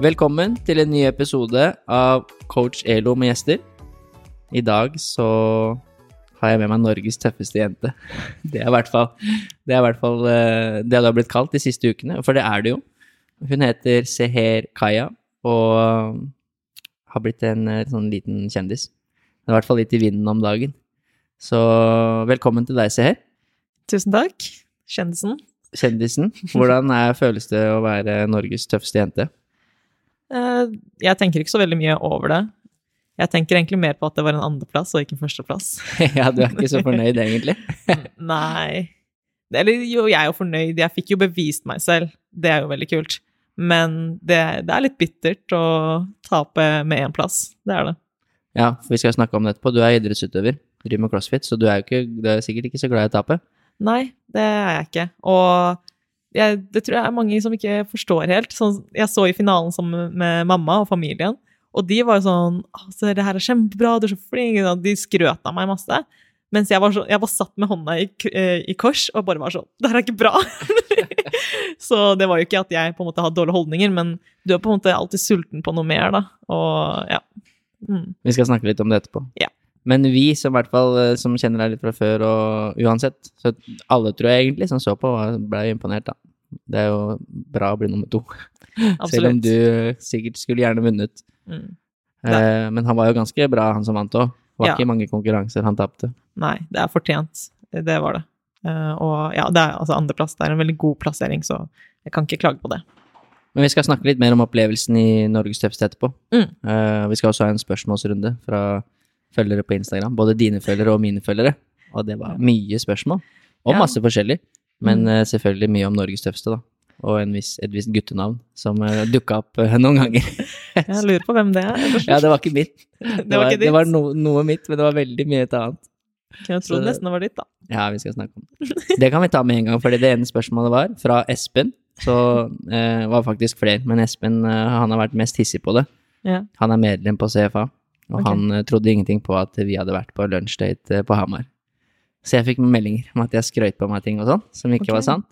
Velkommen til en ny episode av Coach Elo med gjester. I dag så har jeg med meg Norges tøffeste jente. Det er i hvert fall det, er i hvert fall, eh, det du har blitt kalt de siste ukene, for det er det jo. Hun heter Seher Kaya og har blitt en eh, sånn liten kjendis. Det er i hvert fall litt i vinden om dagen. Så velkommen til deg, Seher. Tusen takk. Kjendisen. Kjendisen. Hvordan er, føles det å være Norges tøffeste jente? Eh, Jeg tenker ikke så veldig mye over det. Jeg tenker egentlig mer på at det var en andreplass og ikke en førsteplass. ja, du er ikke så fornøyd, egentlig? Nei. Eller jo, jeg er jo fornøyd. Jeg fikk jo bevist meg selv. Det er jo veldig kult. Men det, det er litt bittert å tape med én plass. Det er det. Ja, for vi skal snakke om det etterpå. Du er idrettsutøver, driver med crossfit, så du er ikke, du er sikkert ikke så glad i å tape. Nei, det er jeg ikke. Og jeg, det tror jeg er mange som ikke forstår helt. Sånn, jeg så i finalen sammen med mamma og familien, og de var jo sånn altså, 'Det her er kjempebra, du er så flink.' De skrøt av meg masse. Mens jeg var, så, jeg var satt med hånda i, eh, i kors og bare var sånn 'Det her er ikke bra'. så det var jo ikke at jeg på en måte hadde dårlige holdninger, men du er på en måte alltid sulten på noe mer, da. Og ja. Mm. Vi skal snakke litt om det etterpå. Ja. Men vi som, i hvert fall, eh, som kjenner deg litt fra før, og uansett Så alle, tror jeg egentlig, som så på, ble imponert, da. Det er jo bra å bli nummer to. Selv om du sikkert skulle gjerne vunnet. Mm. Eh, men han var jo ganske bra, han som vant òg. Var Ja. ikke mange konkurranser han tapte. Nei, det er fortjent. Det var det. Uh, og ja, det er altså andreplass. Det er en veldig god plassering, så jeg kan ikke klage på det. Men vi skal snakke litt mer om opplevelsen i Norges tøffeste etterpå. Mm. Uh, vi skal også ha en spørsmålsrunde fra følgere på Instagram. Både dine følgere og mine følgere. Og det var mye spørsmål. Og Ja. masse forskjellig. Men Mm. eh, selvfølgelig mye om Norges tøffeste, da. Og en viss, et visst guttenavn som uh, dukka opp uh, noen ganger. Jeg lurer på hvem det er. ja, det var ikke mitt. det, Det var, ikke det var no, noe mitt, men det var veldig mye et annet. Jeg tro det nesten det var ditt, da. Ja, vi skal snakke om det. Det kan vi ta med en gang, fordi det ene spørsmålet var fra Espen. Så eh, var faktisk flere, men Espen eh, han har vært mest hissig på det. Ja. Han er medlem på CFA, og okay. han eh, trodde ingenting på at vi hadde vært på lunsjdate eh, på Hamar. Så jeg fikk meldinger om at jeg skrøt på meg ting og sånn, som ikke okay. var sant.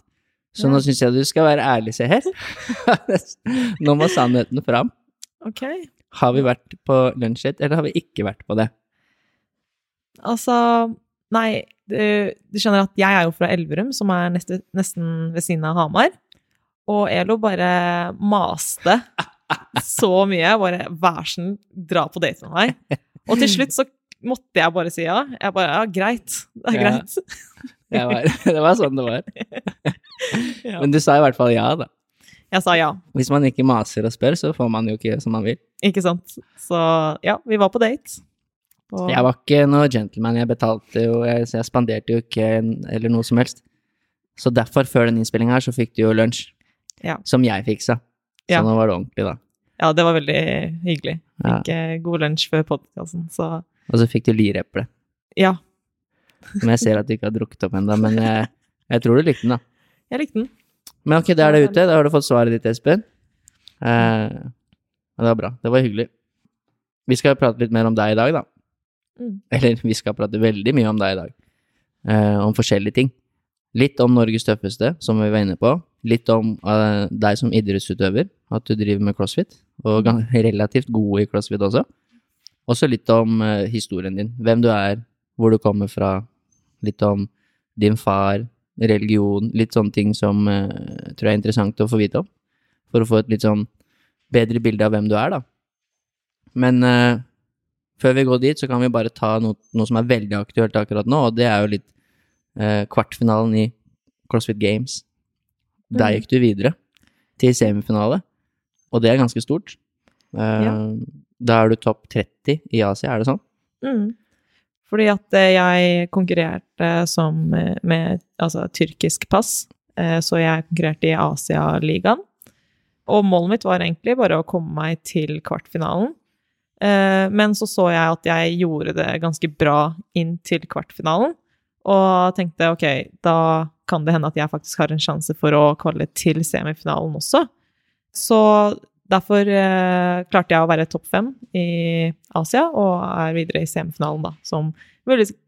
Så Ja. nå syns jeg du skal være ærlig, se her. nå må sannheten fram. Ok. Har vi vært på lunsjdate, eller har vi ikke vært på det? Altså, nei, du, du skjønner at jeg er jo fra Elverum, som er neste, nesten ved siden av Hamar. Og Elo bare maste så mye. Bare vær så snill, dra på date med meg. Og til slutt så måtte jeg bare si ja. Jeg bare ja, greit. Det er Ja. greit. det, var, det var sånn det var. Ja. Men du sa i hvert fall ja, da. Jeg sa ja, Hvis man ikke maser og spør, så får man jo ikke gjøre som man vil. ikke sant? Så ja, vi var på date. Og, Jeg var ikke noe gentleman, jeg betalte jo, jeg, jeg spanderte jo ikke eller noe som helst. Så derfor, før den innspillinga her, så fikk du jo lunsj. Ja. Som jeg fiksa. Så nå var det ordentlig, da. ja, det var veldig hyggelig. Ja. Fikk ja. god lunsj før podkasten, så Og så fikk du lireple. ja, Som jeg ser at du ikke har drukket opp ennå, men jeg, jeg tror du likte den, da. jeg likte den. Men ok, da er det ute. Da har du fått svaret ditt, Espen. Eh, det var bra. Det var hyggelig. Vi skal prate litt mer om deg i dag, da. Mm. Eller vi skal prate veldig mye om deg i dag. Eh, om forskjellige ting. Litt om Norges tøffeste, som vi var inne på. Litt om uh, deg som idrettsutøver, at du driver med crossfit. Og relativt god i crossfit også. Også litt om uh, historien din. Hvem du er, hvor du kommer fra. Litt om din far, religion. Litt sånne ting som uh, tror jeg er interessant å få vite om. For å få et litt sånn bedre bilde av hvem du er, da. Men uh, før vi går dit, så kan vi bare ta noe, noe som er veldig aktuelt akkurat nå, og det er jo litt kvartfinalen i CrossFit Games. Der Mhm. gikk du videre til semifinale, og det er ganske stort. Eh, Ja. Da er du topp 30 i Asia, er det sånn? Mm. Fordi at eh, jeg konkurrerte som eh, med altså, tyrkisk pass, så jeg konkurrerte i Asialigaen. Og målet mitt var egentlig bare å komme meg til kvartfinalen. Men så så jeg at jeg gjorde det ganske bra inn til kvartfinalen, og tenkte ok, da kan det hende at jeg faktisk har en sjanse for å kvalle til semifinalen også. Så derfor eh, klarte jeg å være topp fem i Asia, og er videre i semifinalen, da, som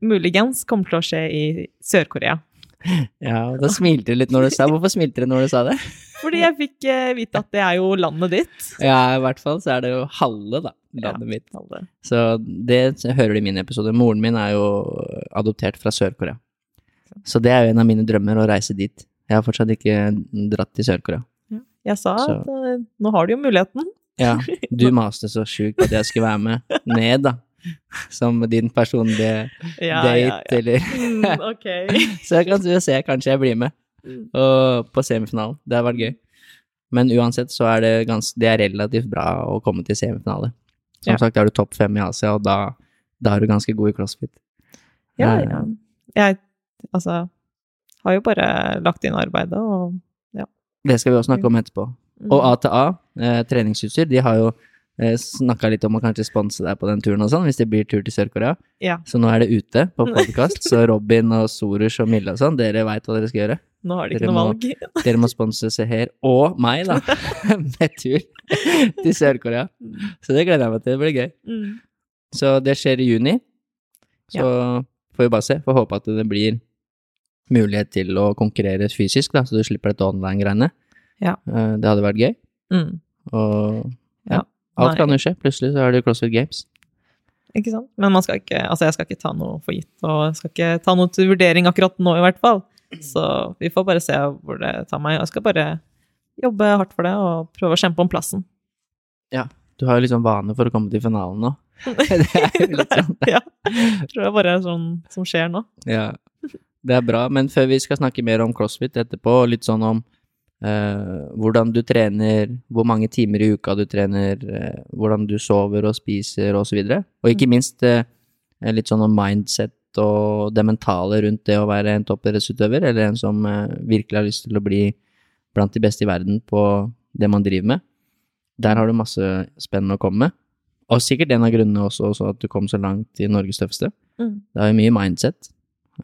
muligens kommer til å skje i Sør-Korea. Ja, og da smilte du litt når du sa Hvorfor smilte du når du sa det? Fordi jeg fikk eh, vite at det er jo landet ditt. Ja, i hvert fall så er det jo halve, da, landet mitt. Halve. Så det hører du i min episode. Moren min er jo adoptert fra Sør-Korea. Så det er jo en av mine drømmer, å reise dit. Jeg har fortsatt ikke dratt til Sør-Korea. Jeg sa Så- at eh, nå har du jo muligheten. Ja, du maste så sjukt at jeg skulle være med ned, da. Som din personlige Ja, date, eller Mm, okay. Så jeg kan se, kanskje jeg blir med Mm. og på semifinalen. Det har vært gøy. Men uansett så er det, gans, det er relativt bra å komme til semifinale. Som sagt er du topp fem i Asia, og da, da er du ganske god i crossfit. Ja, Eh, ja. Jeg, altså, har jo bare lagt inn arbeidet, og Det skal vi også snakke om etterpå. mm. Og A2A, eh, treningsutstyr, de har jo eh, snakka litt om å kanskje sponse deg på den turen og sånn, hvis det blir tur til Sør-Korea. Ja, Så nå er det ute på podkast, så Robin og Sorus og Mille og sånn, dere veit hva dere skal gjøre. nå har de Dere ikke noe må- valg. Dere må sponse Seher og meg, da, med tur til Sør-Korea. Så det gleder jeg meg til. Det blir gøy. Mm. Så det skjer i juni. Så får vi bare se. Får håpe at det blir mulighet til å konkurrere fysisk, da, så du slipper dette online-greiene. Ja. Eh, Det hadde vært gøy. Mm. Og ja, Ja. alt kan jo skje. Plutselig så er det CrossFit Games. Ikke sant? Men man skal ikke, altså jeg skal ikke ta noe for gitt, og jeg skal ikke ta noe til vurdering akkurat nå, i hvert fall. Så vi får bare se hvor det tar meg. Jeg skal bare jobbe hardt for det og prøve å kjempe om plassen. Ja. Du har jo liksom vane for å komme til finalen nå. Det er jo litt sånn. ja. Jeg tror det bare er sånn som skjer nå. Ja, det er bra. Men før vi skal snakke mer om crossfit etterpå, litt sånn om eh, hvordan du trener, hvor mange timer i uka du trener, eh, hvordan du sover og spiser og så. Og ikke minst eh, litt sånn om mindset og det mentale rundt det å være en toppidrettsutøver, eller en som eh, virkelig har lyst til å bli blant de beste i verden på det man driver med. Der har du masse spennende å komme med. Og sikkert en av grunnene også, også at du kom så langt i Norges tøffeste. Mm. Det er jo mye mindset.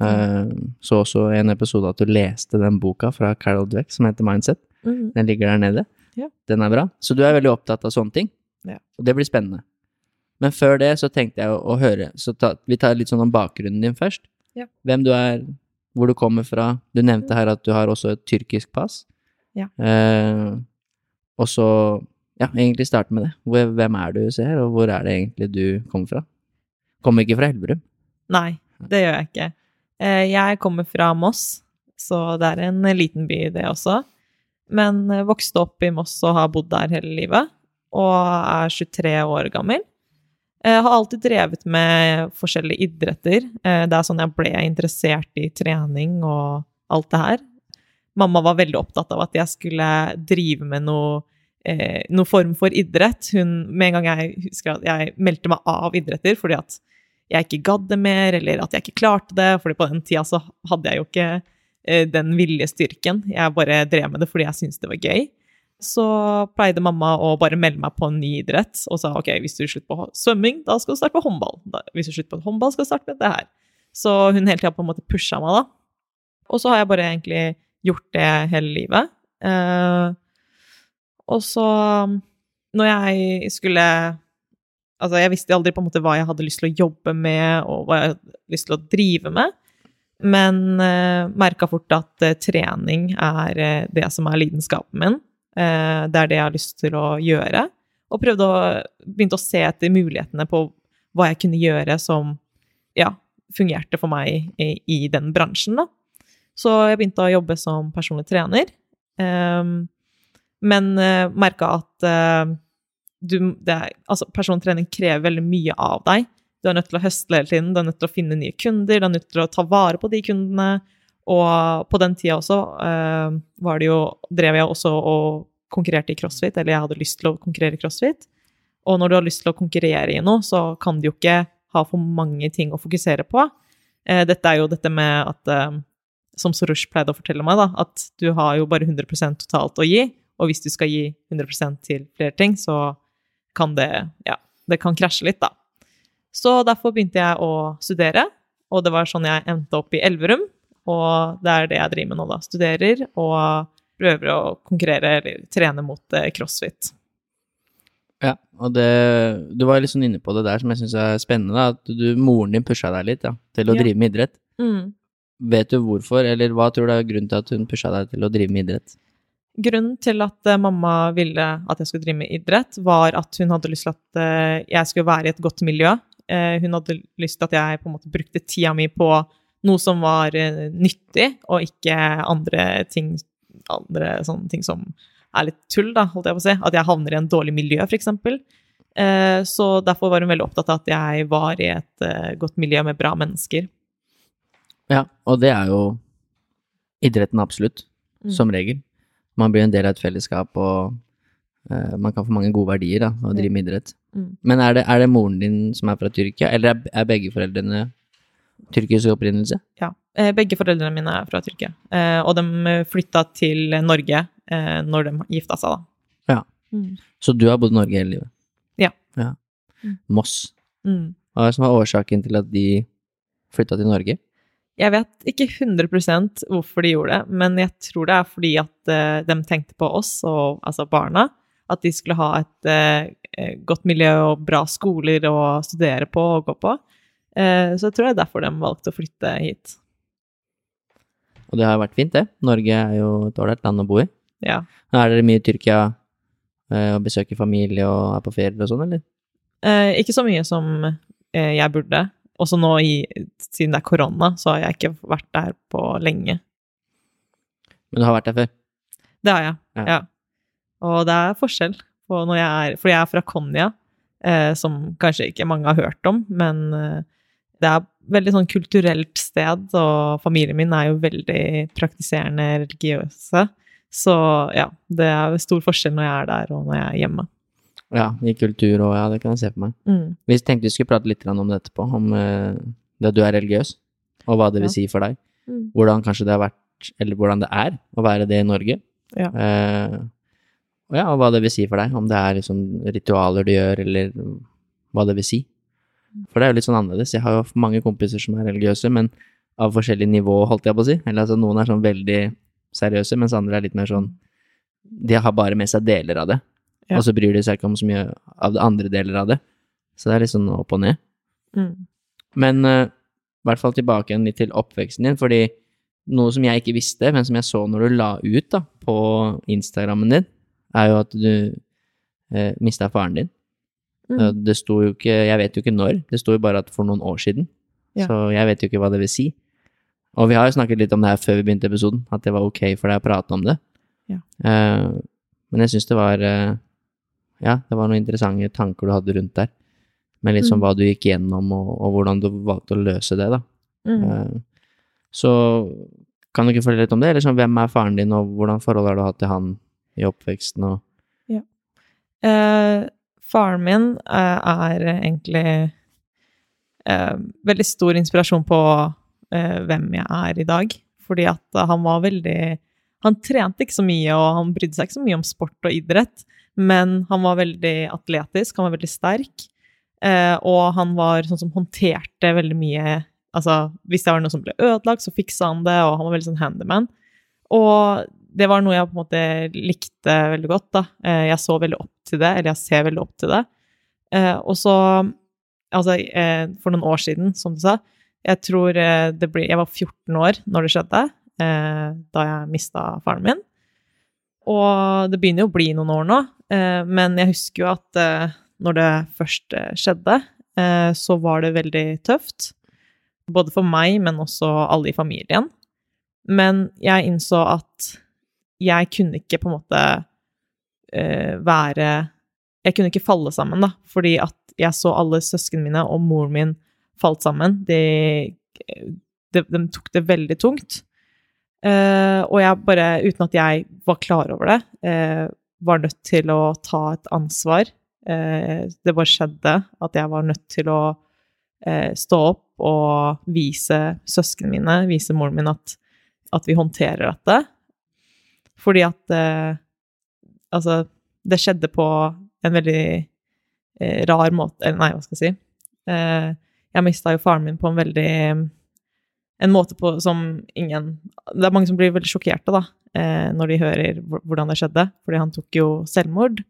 Eh, så også en episode at du leste den boka fra Carol Dweck som heter Mindset. Mm. Den ligger der nede. Ja. Den er bra. Så du er veldig opptatt av sånne ting. Ja. Og det blir spennende. Men før det så tenkte jeg å, å høre Så ta, vi tar litt sånn om bakgrunnen din først. Ja. Hvem du er, hvor du kommer fra. Du nevnte her at du har også et tyrkisk pass. Ja. Eh, og så Ja, egentlig starte med det. Hvem er du, ser, og hvor er det egentlig du kommer fra? Kommer ikke fra Elverum? Nei, det gjør jeg ikke. Eh, Jeg kommer fra Moss, så det er en liten by, det også. Men eh, vokste opp i Moss og har bodd der hele livet. Og er 23 år gammel. Jeg har alltid drevet med forskjellige idretter. Eh, Det er sånn jeg ble interessert i trening og alt det her. Mamma var veldig opptatt av at jeg skulle drive med noe, eh, noe form for idrett. Hun, med en gang jeg husker at jeg meldte meg av idretter fordi at jeg ikke gadd det mer, eller at jeg ikke klarte det. fordi på den tida så hadde jeg jo ikke eh, den viljestyrken. Jeg bare drev med det fordi jeg syntes det var gøy. Så pleide mamma å bare melde meg på en ny idrett og sa ok, hvis du slutter på svømming, da skal du starte på håndball. Hvis du slutter på håndball, skal du starte med det her. Så hun hele tida på en måte pusha meg, da. Og så har jeg bare egentlig gjort det hele livet. Eh, og så, når jeg skulle Altså, jeg visste aldri på en måte hva jeg hadde lyst til å jobbe med, og hva jeg hadde lyst til å drive med. Men uh, merka fort at uh, trening er uh, det som er lidenskapen min. Uh, det er det jeg har lyst til å gjøre. Og prøvde å, begynte å se etter mulighetene på hva jeg kunne gjøre som ja, fungerte for meg i, i den bransjen. Da. Så jeg begynte å jobbe som personlig trener. Um, men uh, merka at eh, du, er, altså persontrening krever veldig mye av deg. Du er nødt til å høste hele tiden, du er nødt til å finne nye kunder, du er nødt til å ta vare på de kundene. Og på den tida også eh, var det jo, drev jeg også og konkurrerte i crossfit, eller jeg hadde lyst til å konkurrere i crossfit. Og når du har lyst til å konkurrere i noe, så kan du jo ikke ha for mange ting å fokusere på. Eh, dette er jo dette med at eh, Som Sorush pleide å fortelle meg, da, at du har jo bare 100% totalt å gi. Og hvis du skal gi 100% til flere ting, så kan det Ja, det kan krasje litt, da. Så derfor begynte jeg å studere, og det var sånn jeg endte opp i Elverum. Og det er det jeg driver med nå, da. Studerer og prøver å konkurrere eller trene mot eh, crossfit. Ja, og det Du var litt sånn inne på det der som jeg syns er spennende, da, at du, moren din pusha deg litt ja, til å Ja. drive med idrett. Mm. Vet du hvorfor, eller hva tror du er grunnen til at hun pusha deg til å drive med idrett? Grunnen til at eh, mamma ville at jeg skulle drive med idrett, var at hun hadde lyst til at eh, jeg skulle være i et godt miljø. Eh, hun hadde lyst til at jeg på en måte brukte tida mi på noe som var nyttig, og ikke andre ting, andre sånne ting som er litt tull, da, holdt jeg på å si. At jeg havner i en dårlig miljø. Eh, så derfor var hun veldig opptatt av at jeg var i et godt miljø med bra mennesker. Ja, og det er jo idretten absolutt, Mm. som regel. Man blir en del av et fellesskap, og uh, man kan få mange gode verdier da, av å drive med idrett. Mm. Men er det, er det moren din som er fra Tyrkia, eller er, er begge foreldrene tyrkisk opprinnelse? Ja. Eh, Begge foreldrene mine er fra Tyrkia. uh, Og de flytta til Norge uh, når de gifta seg, da. Ja. Mm. Så du har bodd i Norge hele livet? Ja. ja. Mm. Moss. Mm. Hva er det som var årsaken til at de flytta til Norge? Jeg vet ikke 100% hvorfor de gjorde det, men jeg tror det er fordi at eh, de tenkte på oss, og, altså barna. At de skulle ha et eh, godt miljø og bra skoler å studere på og gå på. Eh, så jeg tror det er derfor de valgte å flytte hit. Og det har vært fint, det. Norge er jo et ålreit land å bo i. Ja. Er dere mye i Tyrkia eh, og besøker familie og er på ferie og sånn, eller? Eh, ikke så mye som jeg burde. Også nå, i, siden det er korona, så har jeg ikke vært der på lenge. Men du har vært der før? Det har jeg, Ja. ja. Og det er forskjell på når jeg er For jeg er fra Konya, eh, som kanskje ikke mange har hørt om, men eh, det er veldig sånn kulturelt sted, og familien min er jo veldig praktiserende religiøse. Så ja, det er stor forskjell når jeg er der, og når jeg er hjemme. Ja, i kultur og ja, det kan jeg se for meg. Mm. Vi tenkte vi skulle prate litt om det etterpå, om uh, det at du er religiøs, og hva det vil Ja. si for deg. Mm. Hvordan kanskje det har vært, eller hvordan det er å være det i Norge. Ja. Uh, og ja, og hva det vil si for deg, om det er liksom ritualer du gjør, eller hva det vil si. For det er jo litt sånn annerledes. Jeg har jo mange kompiser som er religiøse, men av forskjellig nivå, holdt jeg på å si. Eller altså, noen er sånn veldig seriøse, mens andre er litt mer sånn De har bare med seg deler av det, Ja. og så bryr de seg ikke om så mye av det andre deler av det. Så det er litt sånn opp og ned. Mm. Men uh, i hvert fall tilbake igjen litt til oppveksten din, fordi noe som jeg ikke visste, men som jeg så når du la ut da, på Instagrammen din, er jo at du uh, mista faren din. Mm. Eh, Det sto jo ikke Jeg vet jo ikke når, det sto jo bare at for noen år siden. Ja. Så jeg vet jo ikke hva det vil si. Og vi har jo snakket litt om det her før vi begynte episoden, at det var ok for deg å prate om det. Ja. Uh, men jeg syns det var eh, Ja, det var noen interessante tanker du hadde rundt der. Med litt sånn Mm. hva du gikk gjennom, og, og hvordan du valgte å løse det, da. Mm. Eh, Så kan du ikke fortelle litt om det? Eller sånn, hvem er faren din, og hvordan forhold har du hatt til han i oppveksten? Og... Eh, faren min eh, er egentlig eh, veldig stor inspirasjon på eh, hvem jeg er i dag. Fordi at han var veldig Han trente ikke så mye, og han brydde seg ikke så mye om sport og idrett, men han var veldig atletisk, han var veldig sterk, eh, og han var sånn som håndterte veldig mye Altså, hvis det var noe som ble ødelagt, så fiksa han det, og han var veldig sånn handyman. Og det var noe jeg på en måte likte veldig godt. da. Eh, Jeg så veldig opp til det, eller jeg ser veldig opp til det. Eh, Og så, altså eh, for noen år siden, som du sa, jeg tror eh, det ble, jeg var 14 år når det skjedde, eh, da jeg mista faren min. Og det begynner jo å bli noen år nå, men jeg husker jo at eh, når det først eh, skjedde, eh, så var det veldig tøft. Både for meg, men også alle i familien. Men jeg innså at jeg kunne ikke på en måte eh, være Jeg kunne ikke falle sammen, da, fordi at jeg så alle søsknene mine og moren min falt sammen. De, de, de tok det veldig tungt. Eh, og jeg bare, uten at jeg var klar over det, eh, var nødt til å ta et ansvar. Eh, det bare skjedde at jeg var nødt til å eh, stå opp og vise søsknene mine, vise moren min at, at vi håndterer dette. Fordi at eh, Altså, det skjedde på en veldig rar måte Eller nei, hva skal jeg si? Jeg mista jo faren min på en veldig En måte på som ingen Det er mange som blir veldig sjokkerte, da, eh, når de hører hvordan det skjedde, fordi han tok jo selvmord.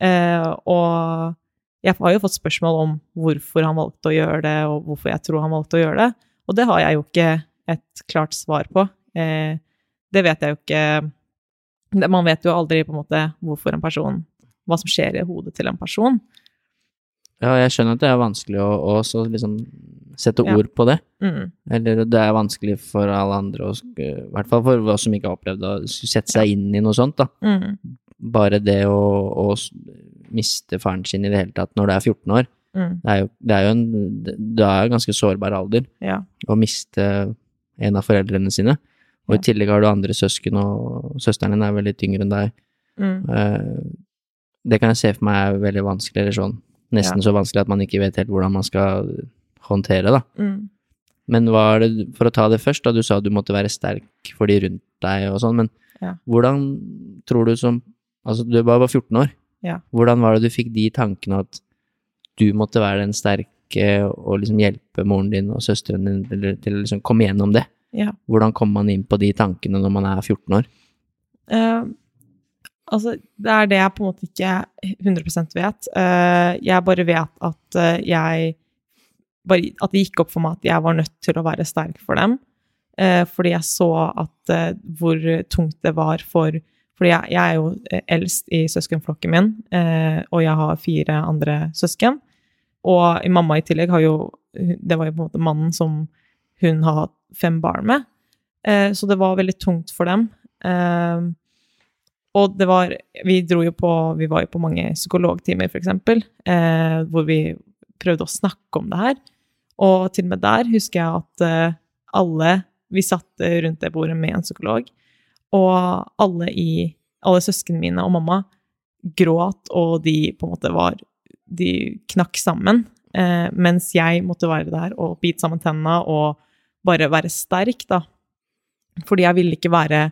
Eh, og jeg har jo fått spørsmål om hvorfor han valgte å gjøre det, og hvorfor jeg tror han valgte å gjøre det. Og det har jeg jo ikke et klart svar på. Eh, det vet jeg jo ikke Man vet jo aldri på en måte hvorfor en person Hva som skjer i hodet til en person. Ja, jeg skjønner at det er vanskelig å også liksom sette Ja. ord på det. Mm, Eller det er vanskelig for alle andre, å i hvert fall for oss som ikke har opplevd å sette seg inn i noe sånt, da. mm, Bare det å, å miste faren sin i det hele tatt når du er 14 år, mm, det er jo, det er jo en Du er jo ganske sårbar alder ja. å miste en av foreldrene sine. Og i tillegg har du andre søsken, og søsteren din er veldig tyngre enn deg. Mm, Eh, Det kan jeg se for meg er veldig vanskelig, eller sånn nesten så vanskelig at man ikke vet helt hvordan man skal håndtere, da. mm, Men hva er det, for å ta det først, da du sa du måtte være sterk for de rundt deg og sånn, men Ja. hvordan tror du som Altså, du var bare 14 år. Ja. Hvordan var det du fikk de tankene at du måtte være den sterke og liksom hjelpe moren din og søsteren din til, til å liksom komme gjennom det? ja. Hvordan kommer man inn på de tankene når man er 14 år? Eh, altså, det er det jeg på en måte ikke 100 vet. Eh, jeg bare vet at eh, jeg bare, At det gikk opp for meg at jeg var nødt til å være sterk for dem. Eh, fordi jeg så at hvor tungt det var for Fordi jeg, jeg er jo eldst i søskenflokken min, og jeg har fire andre søsken. Og mamma i tillegg har jo Det var jo på en måte mannen som hun har hatt fem barn med. Så det var veldig tungt for dem. Og det var Vi dro jo på Vi var jo på mange psykologtimer, eksempel, eh, hvor vi prøvde å snakke om det her. Og til og med der husker jeg at eh, alle Vi satt eh, rundt det bordet med en psykolog, og alle i Alle søsknene mine og mamma gråt, og de på en måte var De knakk sammen. Eh, mens jeg måtte være der og bite sammen tennene og bare være sterk, da. Fordi jeg ville ikke være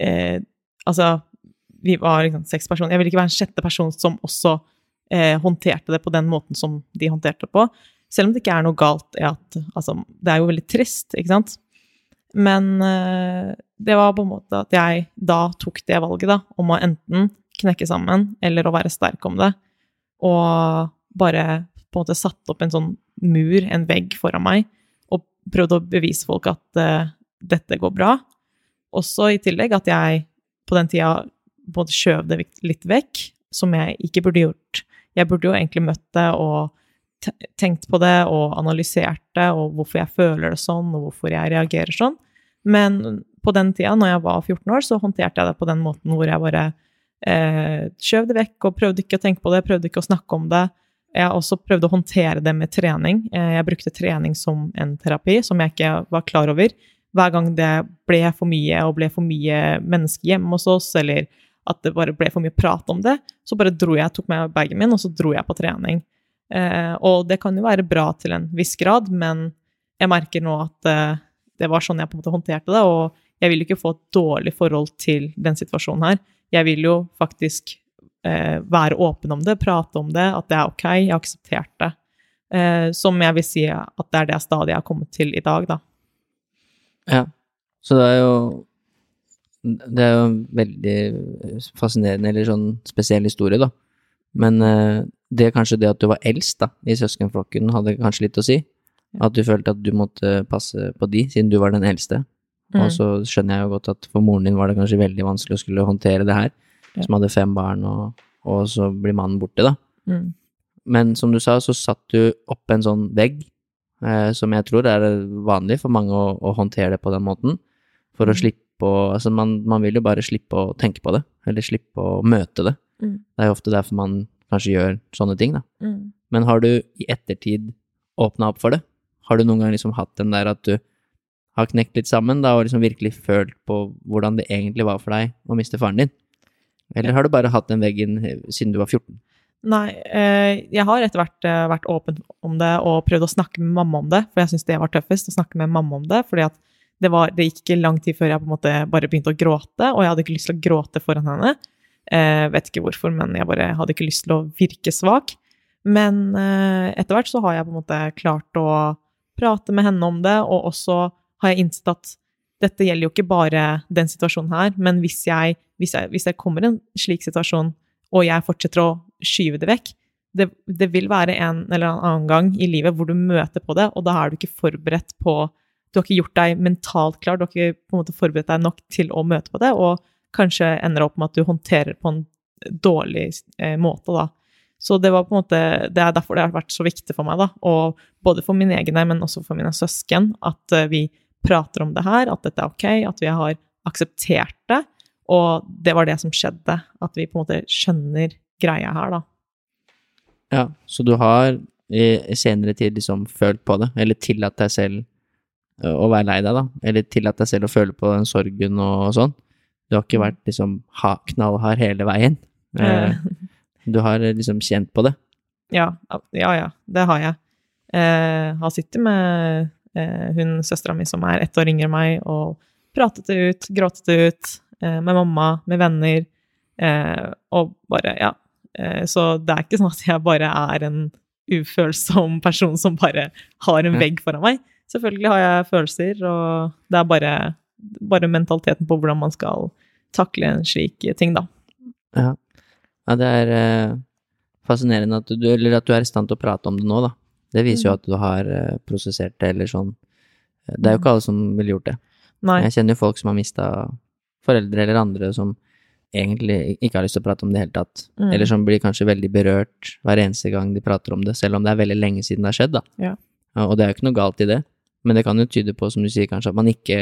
eh, Altså, vi var liksom seks personer. Jeg ville ikke være en sjette person som også eh, håndterte det på den måten som de håndterte det på. Selv om det ikke er noe galt i at Altså, det er jo veldig trist, ikke sant? Men eh, det var på en måte at jeg da tok det valget, da, om å enten knekke sammen eller å være sterk om det. Og bare på en måte satte opp en sånn mur, en vegg foran meg, og prøvde å bevise folk at eh, dette går bra. Også i tillegg at jeg på den tida en skjøv det litt vekk, som jeg ikke burde gjort. Jeg burde jo egentlig møtt det og tenkt på det og analysert det, og hvorfor jeg føler det sånn, og hvorfor jeg reagerer sånn. Men på den tida, når jeg var 14 år, så håndterte jeg det på den måten hvor jeg bare eh, skjøv det vekk og prøvde ikke å tenke på det, prøvde ikke å snakke om det. Jeg også prøvde å håndtere det med trening. Eh, Jeg brukte trening som en terapi, som jeg ikke var klar over. Hver gang det ble for mye, og ble for mye mennesker hjemme hos oss, eller at det bare ble for mye prat om det, så bare dro jeg, tok med bagen min, og så dro jeg på trening. Eh, og det kan jo være bra til en viss grad, men jeg merker nå at eh, det var sånn jeg på en måte håndterte det, og jeg vil ikke få et dårlig forhold til den situasjonen her. Jeg vil jo faktisk eh, være åpen om det, prate om det, at det er ok, jeg har akseptert det. Eh, som jeg vil si at det er det stadiet jeg har kommet til i dag, da. Ja. Så det er jo Det er jo en veldig fascinerende eller sånn spesiell historie, da. Men eh, det er kanskje det at du var eldst da, i søskenflokken, hadde kanskje litt å si. At du følte at du måtte passe på de, siden du var den eldste. Mm. Og så skjønner jeg jo godt at for moren din var det kanskje veldig vanskelig å skulle håndtere det her, Ja. som hadde fem barn, og, og så blir mannen borte, da. Mm. Men som du sa, så satt du opp en sånn vegg, eh, som jeg tror er vanlig for mange å, å håndtere det på den måten, for å Mm. Slippe å Altså, man, man vil jo bare slippe å tenke på det, eller slippe å møte det. Mm. Det er jo ofte derfor man kanskje gjør sånne ting, da. Mm. Men har du i ettertid åpna opp for det? Har du noen gang liksom hatt den der at du har knekt litt sammen, da, og liksom virkelig følt på hvordan det egentlig var for deg å miste faren din? Eller har du bare hatt den veggen eh, siden du var 14? Nei, eh, jeg har etter hvert eh, vært åpen om det og prøvd å snakke med mamma om det, for jeg syns det var tøffest å snakke med mamma om det. fordi at det, var, det gikk ikke lang tid før jeg på en måte bare begynte å gråte, og jeg hadde ikke lyst til å gråte foran henne. Eh, vet ikke hvorfor, men jeg bare hadde ikke lyst til å virke svak. Men eh, etter hvert så har jeg på en måte klart å prate med henne om det, og også har jeg innsett at dette gjelder jo ikke bare den situasjonen her, men hvis jeg, hvis jeg, hvis jeg kommer i en slik situasjon, og jeg fortsetter å skyve det vekk, det, det, vil være en eller annen gang i livet hvor du møter på det, og da er du ikke forberedt på Du har ikke gjort deg mentalt klar, du har ikke på en måte forberedt deg nok til å møte på det, og kanskje ender opp med at du håndterer på en dårlig eh, måte, da. Så det var på en måte, det er derfor det har vært så viktig for meg, da, og både for mine egne, men også for mine søsken, at uh, vi prater om det her, at dette er ok, at vi har akseptert det. Og det var det som skjedde, at vi på en måte skjønner greia her, da. Ja, så du har i, senere tid liksom følt på det, eller tillatt deg selv å være lei deg, da? Eller tillate deg selv å føle på den sorgen og, sånn? Du har ikke vært liksom ha, knallhard hele veien? Eh, Du har eh, liksom kjent på det? Ja, ja, ja det har jeg. Eh, har sittet med eh, hun søstera mi som er ett år yngre enn meg, og pratet det ut, gråtet det ut, eh, med mamma, med venner, eh, og bare, ja. Eh, så det er ikke sånn at jeg bare er en ufølsom person som bare har en vegg foran meg. Selvfølgelig har jeg følelser, og det er bare, bare mentaliteten på hvordan man skal takle en slik ting, da. Ja. Ja, det er eh, fascinerende at du, eller at du er i stand til å prate om det nå, da. Det viser jo mm. at du har eh, prosessert det, eller sånn. Det er jo ikke alle som ville gjort det. Nei. Jeg kjenner jo folk som har mista foreldre eller andre som egentlig ikke har lyst til å prate om det i det hele tatt. Mm. Eller som blir kanskje veldig berørt hver eneste gang de prater om det, selv om det er veldig lenge siden det har skjedd, da. Ja. Og det er jo ikke noe galt i det, men det kan jo tyde på, som du sier, kanskje at man ikke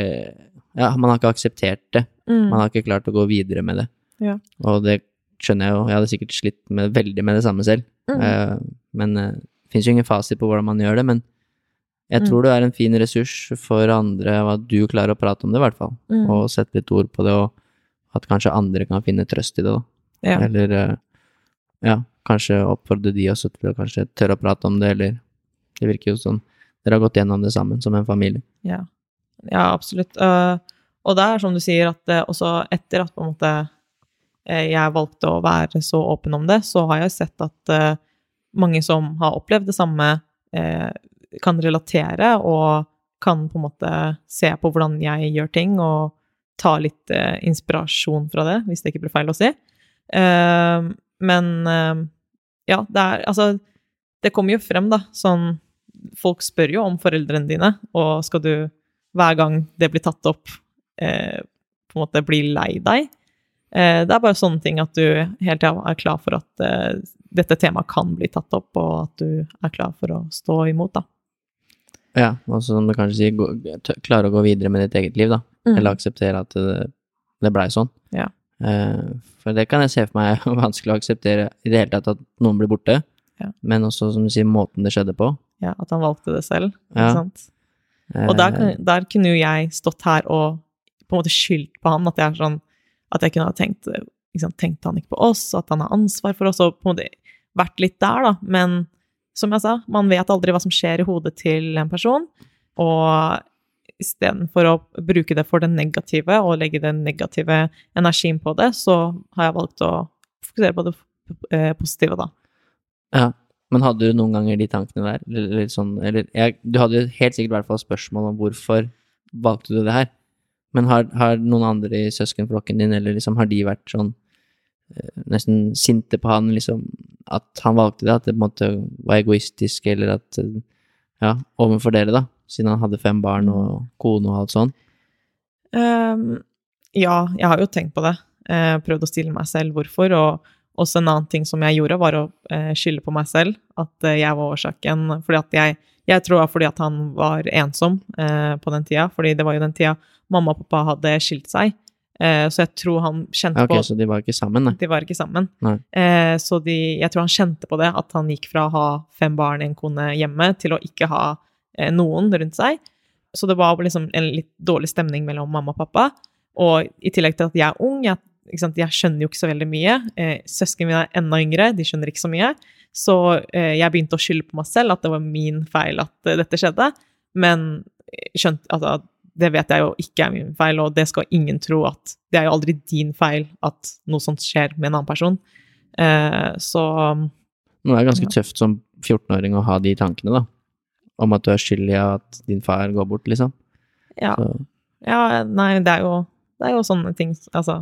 Ja, man har ikke akseptert det. Mm. Man har ikke klart å gå videre med det. Ja. Og det skjønner jeg jo, jeg hadde sikkert slitt med, veldig med det samme selv. Mm. Uh, men uh, det fins jo ingen fasit på hvordan man gjør det, men jeg Mm. tror det er en fin ressurs for andre at du klarer å prate om det, i hvert fall. Mm. Og sette litt ord på det, og at kanskje andre kan finne trøst i det, da. Ja. Eller uh, ja, kanskje oppfordre de også til å kanskje tørre å prate om det, eller Det virker jo sånn. Dere har gått gjennom det sammen, som en familie. Ja, ja absolutt. Uh, og det er som du sier, at uh, også etter at på en måte uh, jeg valgte å være så åpen om det, så har jeg sett at mange som har opplevd det samme, kan relatere og kan på en måte se på hvordan jeg gjør ting, og ta litt inspirasjon fra det, hvis det ikke blir feil å si. men ja, det er Altså, det kommer jo frem, da, sånn folk spør jo om foreldrene dine, og skal du hver gang det blir tatt opp, eh, på en måte bli lei deg? Eh, det er bare sånne ting at du hele tida er klar for at eh, dette temaet kan bli tatt opp, og at du er klar for å stå imot, da. Ja, og som du kanskje sier, gå, klare å gå videre med ditt eget liv, da. Eller akseptere at det, det blei sånn. Ja. Eh, for det kan jeg se for meg er vanskelig å akseptere i det hele tatt at noen blir borte. Ja. Men også, som du sier, måten det skjedde på. Ja, at han valgte det selv. Ja. Og der, der kunne jo jeg stått her og på en måte skyldt på han, at jeg sånn At jeg kunne ha tenkt liksom, Tenkte han ikke på oss, at han har ansvar for oss, og på en måte vært litt der, da. Men som jeg sa, man vet aldri hva som skjer i hodet til en person. Og istedenfor å bruke det for det negative og legge den negative energien på det, så har jeg valgt å fokusere på det eh, positive, da. Ja, men hadde du noen ganger de tankene der? Eller, sånn, eller jeg, Du hadde helt sikkert i hvert fall spørsmål om hvorfor valgte du det her. Men har, har noen andre i søskenflokken din, eller liksom, har de vært sånn eh, nesten sinte på han, liksom, at han valgte det, at det på en måte var egoistisk, eller at eh, Ja, overfor dere, da, siden han hadde fem barn og kone og alt sånn. Um, ja, jeg har jo tenkt på det. Uh, prøvd å stille meg selv hvorfor. Og også en annen ting som jeg gjorde, var å eh, skylde på meg selv. At eh, jeg var årsaken. Fordi at jeg, jeg tror det var fordi at han var ensom eh, på den tida. Fordi det var jo den tida mamma og pappa hadde skilt seg. Eh, så jeg tror han kjente Ja, ok, på så de var ikke sammen, nei. De var ikke sammen. Eh, så de, jeg tror han kjente på det, at han gikk fra å ha fem barn, en kone hjemme, til å ikke ha eh, noen rundt seg. Så det var liksom en litt dårlig stemning mellom mamma og pappa. Og i tillegg til at jeg er ung, jeg jeg skjønner jo ikke så veldig mye. Eh, Søsknene mine er enda yngre, de skjønner ikke så mye. Så eh, jeg begynte å skylde på meg selv, at det var min feil at eh, dette skjedde. Men eh, skjønt, altså, det vet jeg jo ikke er min feil, og det skal ingen tro at Det er jo aldri din feil at noe sånt skjer med en annen person. Eh, så Nå er det ganske tøft som 14-åring å ha de tankene, da. Om at du er skyld i at din far går bort, liksom. ja. Så, ja, nei, det er jo, det er jo sånne ting Altså,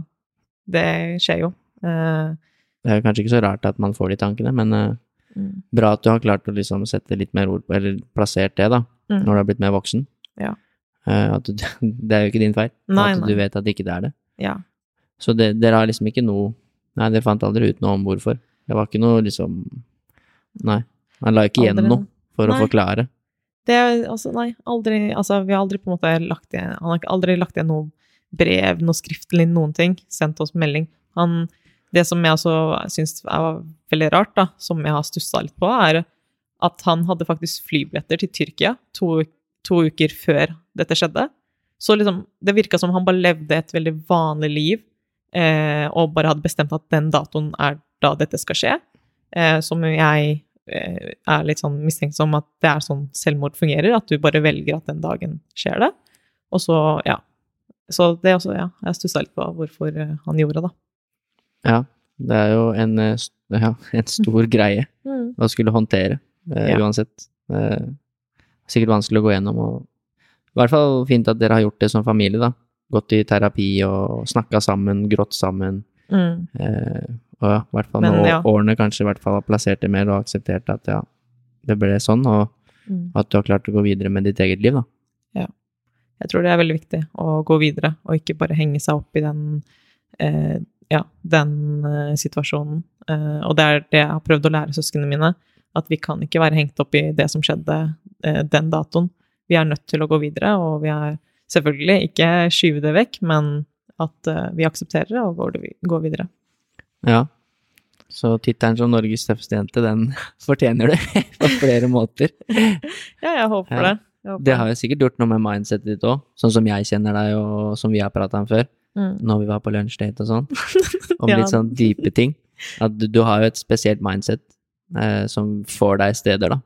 det skjer jo. Uh, det er jo kanskje ikke så rart at man får de tankene, men uh, mm, bra at du har klart å liksom sette litt mer ord på, eller plassert det, da, mm. når du har blitt mer voksen. Ja. Uh, du, det er jo ikke din feil. Nei, at nei. du vet at ikke det er det. Ja. Så det, dere har liksom ikke noe Nei, dere fant aldri ut noe om hvorfor. Det var ikke noe liksom Nei. Han la ikke igjen noe for å forklare. Det er altså, nei, aldri Altså, vi har aldri på en måte lagt igjen Han har aldri lagt igjen noe brev, noe skriftlig, noen ting. Sendt oss melding. Han Det som jeg også syns var veldig rart, da, som jeg har stussa litt på, er at han hadde faktisk flybilletter til Tyrkia to, to uker før dette skjedde. Så liksom, det virka som han bare levde et veldig vanlig liv, eh, og bare hadde bestemt at den datoen er da dette skal skje. Eh, som jeg eh, er litt sånn mistenksom at det er sånn selvmord fungerer, at du bare velger at den dagen skjer det. Og så, ja. Så det også, ja. Jeg stussa litt på hvorfor eh, han gjorde det, da. Ja. Det er jo en, eh, ja, en stor greie å skulle håndtere, eh, Ja. uansett. Eh, sikkert vanskelig å gå gjennom, og i hvert fall fint at dere har gjort det som familie, da. Gått i terapi og snakka sammen, grått sammen. Mm. Eh, og ja, i hvert fall Men med ja. årene kanskje i hvert fall har plassert det mer og akseptert at ja, det ble sånn, og Mm. at du har klart å gå videre med ditt eget liv, da. Jeg tror det er veldig viktig å gå videre, og ikke bare henge seg opp i den, eh, ja, den eh, situasjonen. Eh, og det er det jeg har prøvd å lære søsknene mine, at vi kan ikke være hengt opp i det som skjedde eh, den datoen. Vi er nødt til å gå videre, og vi er selvfølgelig ikke skyve det vekk, men at eh, vi aksepterer det og går, går videre. Ja. Så tittelen som Norges tøffeste jente, den fortjener du på flere måter. Ja, jeg håper Ja. det. Det har jo sikkert gjort noe med mindsetet ditt òg, sånn som jeg kjenner deg, og som vi har prata om før, Mm. når vi var på lunsjdate og sånn, om Ja. litt sånn dype ting. At du, du har jo et spesielt mindset eh, som får deg steder, da.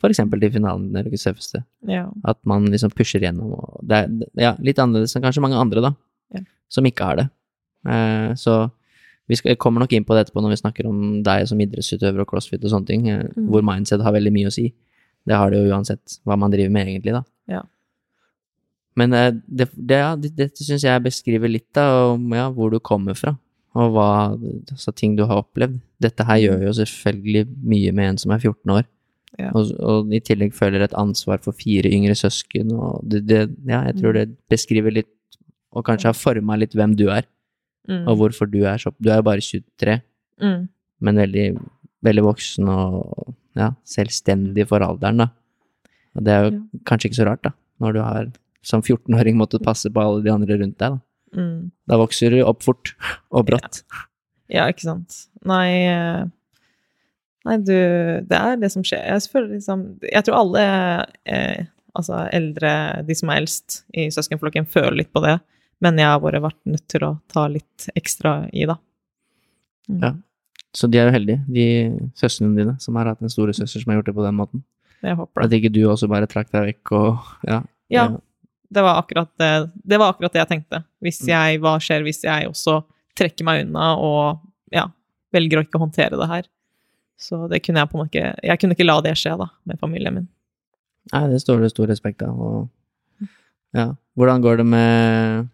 For eksempel til finalen i Norges tøffeste. Ja. At man liksom pusher gjennom. Og det er ja, litt annerledes enn kanskje mange andre, da, Ja. som ikke har det. Eh, så vi skal, kommer nok inn på det etterpå når vi snakker om deg som idrettsutøver og crossfit og sånne ting, eh, Mm. hvor mindset har veldig mye å si. Det har det jo uansett hva man driver med, egentlig, da. Ja. Men eh, det, det, ja, det, dette syns jeg beskriver litt av ja, hvor du kommer fra, og hva altså, ting du har opplevd. Dette her gjør jo selvfølgelig mye med en som er 14 år, Ja. og, og i tillegg føler et ansvar for fire yngre søsken, og det, det Ja, jeg tror det beskriver litt, og kanskje har forma litt hvem du er, Mm. og hvorfor du er så Du er jo bare 23, Mm. men veldig, veldig voksen og ja, selvstendig for alderen, da. Og det er jo Ja. kanskje ikke så rart, da, når du har som 14-åring måttet passe på alle de andre rundt deg, da. Mm. Da vokser du opp fort og brått. Ja, ikke sant. Nei eh, Nei, du Det er det som skjer. Jeg føler liksom Jeg tror alle eh, altså eldre, de som er eldst i søskenflokken, føler litt på det. Men jeg har bare vært nødt til å ta litt ekstra i, da. Mm. Ja. Så de er jo heldige, de søstrene dine, som har hatt en storesøster som har gjort det på den måten. Jeg håper det. At ikke du også bare trakk deg vekk og ja. Ja, det var akkurat det, det var akkurat det jeg tenkte. Hvis Mm. jeg, hva skjer hvis jeg også trekker meg unna og ja, velger å ikke håndtere det her? Så det kunne jeg på en måte ikke Jeg kunne ikke la det skje, da, med familien min. Nei, det står det stor respekt av. Og ja. Hvordan går det med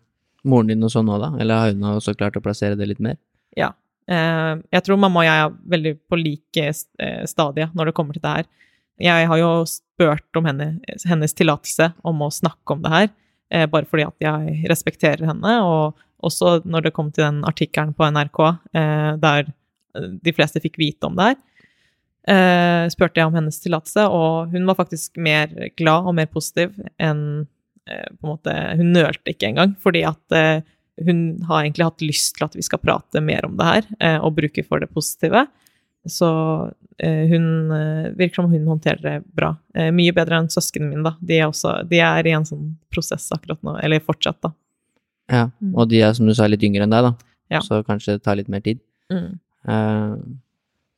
moren din og sånn nå, da? Eller har hun også klart å plassere det litt mer? Ja. Eh, jeg tror mamma og jeg er veldig på like eh, stadie når det kommer til det her. Jeg har jo spurt om henne, hennes tillatelse om å snakke om det her, eh, bare fordi at jeg respekterer henne. Og også når det kom til den artikkelen på NRK der de fleste fikk vite om det her, spurte jeg om hennes tillatelse, og hun var faktisk mer glad og mer positiv enn på en måte Hun nølte ikke engang, fordi at hun har egentlig hatt lyst til at vi skal prate mer om det her, eh, og bruke for det positive. Så eh, hun eh, virker som hun håndterer det bra. Mye bedre enn søsknene mine, da. De er, også, de er i en sånn prosess akkurat nå, eller fortsatt, da. Ja. Mm. Og de er, som du sa, litt yngre enn deg, da. Ja. så kanskje det tar litt mer tid. Mm. Eh,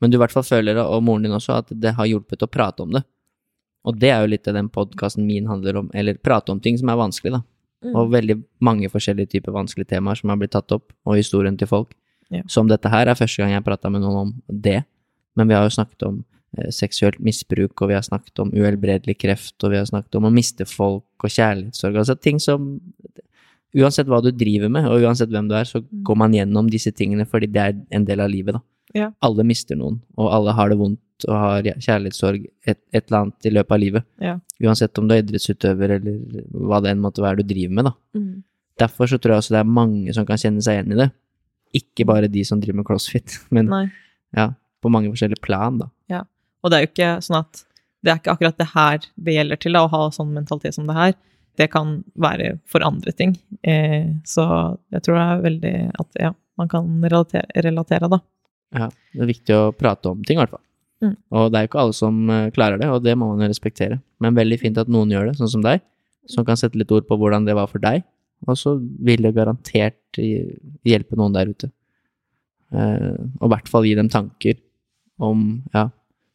men du i hvert fall føler, og moren din også, at det har hjulpet å prate om det. Og det er jo litt av den podkasten min handler om, eller prate om ting som er vanskelig, da. Mm. Og veldig mange forskjellige typer vanskelige temaer som har blitt tatt opp, og historien til folk. Ja. Som dette her er første gang jeg prata med noen om det, men vi har jo snakket om eh, seksuelt misbruk, og vi har snakket om uhelbredelig kreft, og vi har snakket om å miste folk og kjærlighetssorg, altså ting som Uansett hva du driver med, og uansett hvem du er, så Mm. går man gjennom disse tingene fordi det er en del av livet, da. Ja. Alle mister noen, og alle har det vondt og har kjærlighetssorg et, et eller annet i løpet av livet. Ja. Uansett om du er idrettsutøver eller hva det enn måtte være du driver med, da. Mm. Derfor så tror jeg også det er mange som kan kjenne seg igjen i det. Ikke bare de som driver med crossfit, men ja, på mange forskjellige plan, da. Og det er jo ikke sånn at det er ikke akkurat det her det gjelder til, da, å ha sånn mentalitet som det her. Det kan være for andre ting. Eh, så jeg tror det er veldig at ja, man kan relatere, relatere da. Ja, det er viktig å prate om ting, i hvert fall. Mm. Og det er jo ikke alle som eh, klarer det, og det må man jo respektere. Men veldig fint at noen gjør det, sånn som deg, som kan sette litt ord på hvordan det var for deg. Og så vil det garantert hjelpe noen der ute. Eh, og i hvert fall gi dem tanker om, ja,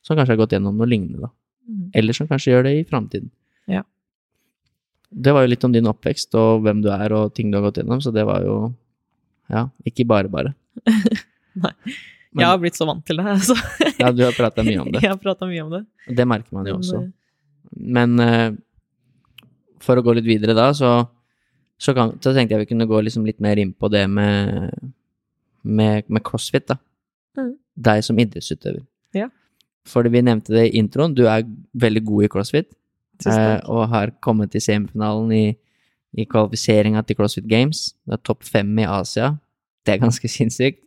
som kanskje har gått gjennom noe lignende, da. Mm. Eller som kanskje gjør det i framtiden. Ja. Det var jo litt om din oppvekst og hvem du er og ting du har gått gjennom, så det var jo, ja, ikke bare bare. Nei. Men- jeg har blitt så vant til det, Altså. Ja, du har prata mye om det. jeg har prata mye om det. Det merker man jo også. eh, Men uh, for å gå litt videre da, så, så, kan, så tenkte jeg vi kunne gå liksom litt mer inn på det med, med, med crossfit, da. Mm. Deg som idrettsutøver. Ja. Fordi vi nevnte det i introen, du er veldig god i crossfit. Eh, og har kommet til semifinalen i, i kvalifiseringa til CrossFit Games. Du er topp fem i Asia. Det er ganske sinnssykt.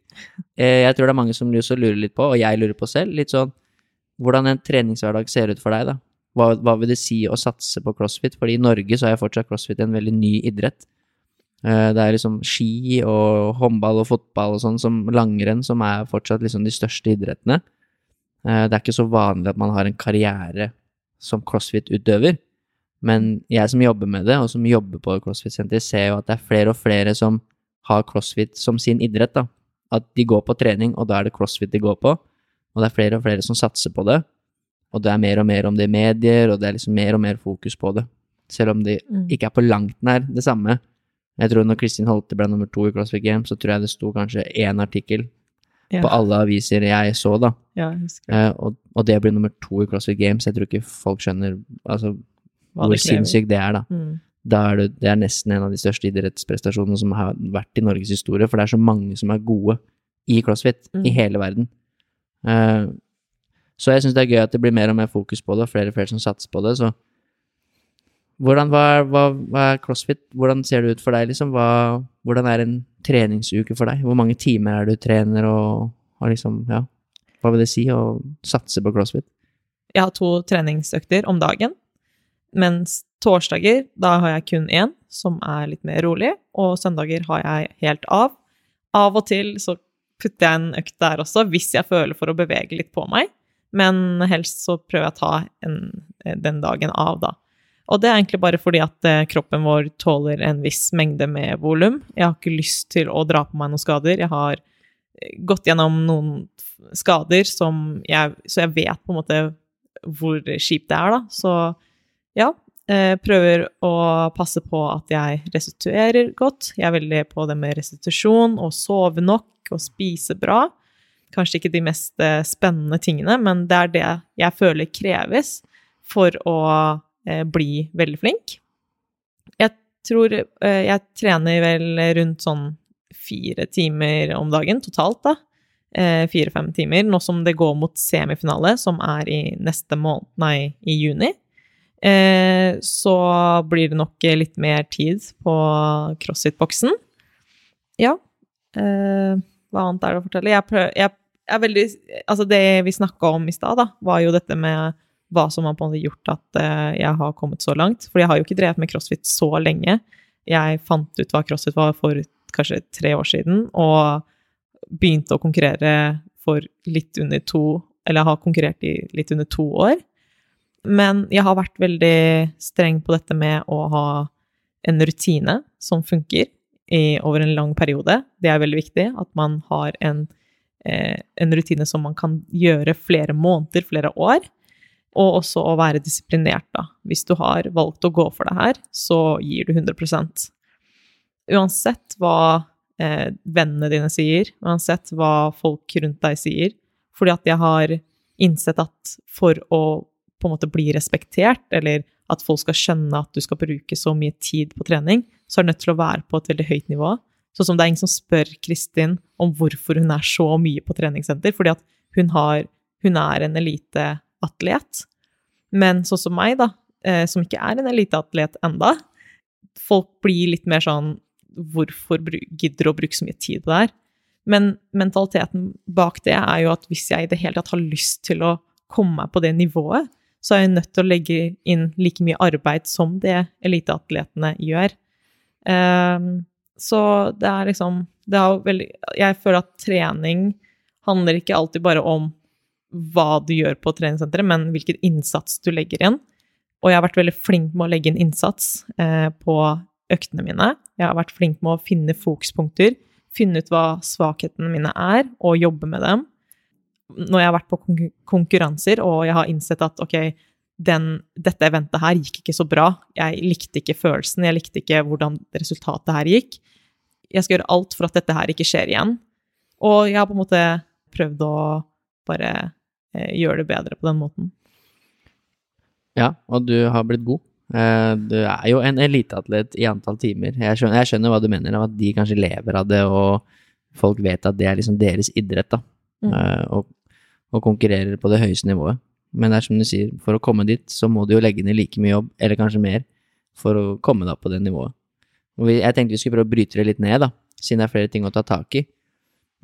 Eh, jeg tror det er mange som lurer litt på, og jeg lurer på selv, litt sånn hvordan en treningshverdag ser ut for deg, da. Hva, hva vil det si å satse på crossfit? Fordi i Norge så er fortsatt crossfit en veldig ny idrett. Eh, Det er liksom ski og håndball og fotball og sånn som langrenn som er fortsatt liksom de største idrettene. Eh, Det er ikke så vanlig at man har en karriere som crossfit-utøver. Men jeg som jobber med det, og som jobber på crossfit-senter, ser jo at det er flere og flere som har crossfit som sin idrett. da. At de går på trening, og da er det crossfit de går på. Og det er flere og flere som satser på det. Og det er mer og mer om det i medier, og det er liksom mer og mer fokus på det. Selv om det Mm. ikke er på langt nær det samme. Jeg tror når Kristin Holte ble nummer to i CrossFit Games, så tror jeg det sto kanskje én artikkel Ja. på alle aviser jeg så, da. Ja. Eh, og, og det å bli nummer to i CrossFit Games, jeg tror ikke folk skjønner altså, hvor sinnssykt det er, da. Mm. Da er det, det er nesten en av de største idrettsprestasjonene som har vært i Norges historie, for det er så mange som er gode i crossfit Mm. i hele verden. Uh, så jeg syns det er gøy at det blir mer og mer fokus på det, og flere og flere som satser på det. Så hvordan, hva, hva, hva er crossfit? Hvordan ser det ut for deg, liksom? Hva, hvordan er en treningsuke for deg? Hvor mange timer er du trener, og, og liksom, ja Hva vil det si å satse på crossfit? Jeg har to treningsøkter om dagen, mens torsdager, da har jeg kun én, som er litt mer rolig, og søndager har jeg helt av. Av og til så putter jeg en økt der også, hvis jeg føler for å bevege litt på meg, men helst så prøver jeg å ta en, den dagen av, da. Og det er egentlig bare fordi at eh, kroppen vår tåler en viss mengde med volum. Jeg har ikke lyst til å dra på meg noen skader. Jeg har eh, gått gjennom noen skader som jeg Så jeg vet på en måte hvor kjipt det er, da. Så ja, eh, prøver å passe på at jeg restituerer godt. Jeg er veldig på det med restitusjon og sove nok og spise bra. Kanskje ikke de mest eh, spennende tingene, men det er det jeg føler kreves for å eh, bli veldig flink. Jeg tror jeg trener vel rundt sånn fire timer om dagen totalt, da fire-fem timer, nå som det går mot semifinale, som er i neste måned, nei, i juni. Eh, så blir det nok litt mer tid på CrossFit-boksen. Ja. Eh, hva annet er det å fortelle? Jeg, prøver, jeg er veldig Altså, det vi snakka om i stad, var jo dette med hva som har på en måte gjort at eh, jeg har kommet så langt. For jeg har jo ikke drevet med crossfit så lenge. Jeg fant ut hva crossfit var for kanskje tre år siden, og begynte å konkurrere for litt under to Eller har konkurrert i litt under to år. Men jeg har vært veldig streng på dette med å ha en rutine som funker. i, over en lang periode. Det er veldig viktig at man har en, eh, en rutine som man kan gjøre flere måneder, flere år. Og også å være disiplinert, da. Hvis du har valgt å gå for det her, så gir du 100 Uansett hva eh, vennene dine sier, uansett hva folk rundt deg sier. Fordi at jeg har innsett at for å på en måte bli respektert, eller at folk skal skjønne at du skal bruke så mye tid på trening, så er du nødt til å være på et veldig høyt nivå. Sånn som det er ingen som spør Kristin om hvorfor hun er så mye på treningssenter, fordi at hun, har, hun er en eliteatlet. Men sånn som meg, da, eh, som ikke er en eliteatlet enda, folk blir litt mer sånn Hvorfor gidder du å bruke så mye tid på det her? Men mentaliteten bak det er jo at hvis jeg i det hele tatt har lyst til å komme meg på det nivået, så er jeg nødt til å legge inn like mye arbeid som det eliteatletene gjør. Um, så det er liksom det er veldig, Jeg føler at trening handler ikke alltid bare om hva du gjør på treningssenteret, men hvilken innsats du legger inn. Og jeg har vært veldig flink med å legge inn innsats eh, på øktene mine. Jeg har vært flink med å finne fokuspunkter, finne ut hva svakhetene mine er, og jobbe med dem når jeg har vært på konkurranser og jeg har innsett at ok, den, dette eventet her gikk ikke så bra, jeg likte ikke følelsen, jeg likte ikke hvordan resultatet her gikk, jeg skal gjøre alt for at dette her ikke skjer igjen. Og jeg har på en måte prøvd å bare eh, gjøre det bedre på den måten. Ja, og du har blitt god. Eh, du er jo en eliteatlet i antall timer. Jeg skjønner, jeg skjønner, hva du mener, av at de kanskje lever av det, og folk vet at det er liksom deres idrett, da. Mm. Eh, og, og, konkurrerer på det høyeste nivået. Men det er som du sier, for å komme dit, så må du jo legge ned like mye jobb, eller kanskje mer, for å komme deg på det nivået. Vi, jeg tenkte vi skulle prøve å bryte det litt ned, da, siden det er flere ting å ta tak i.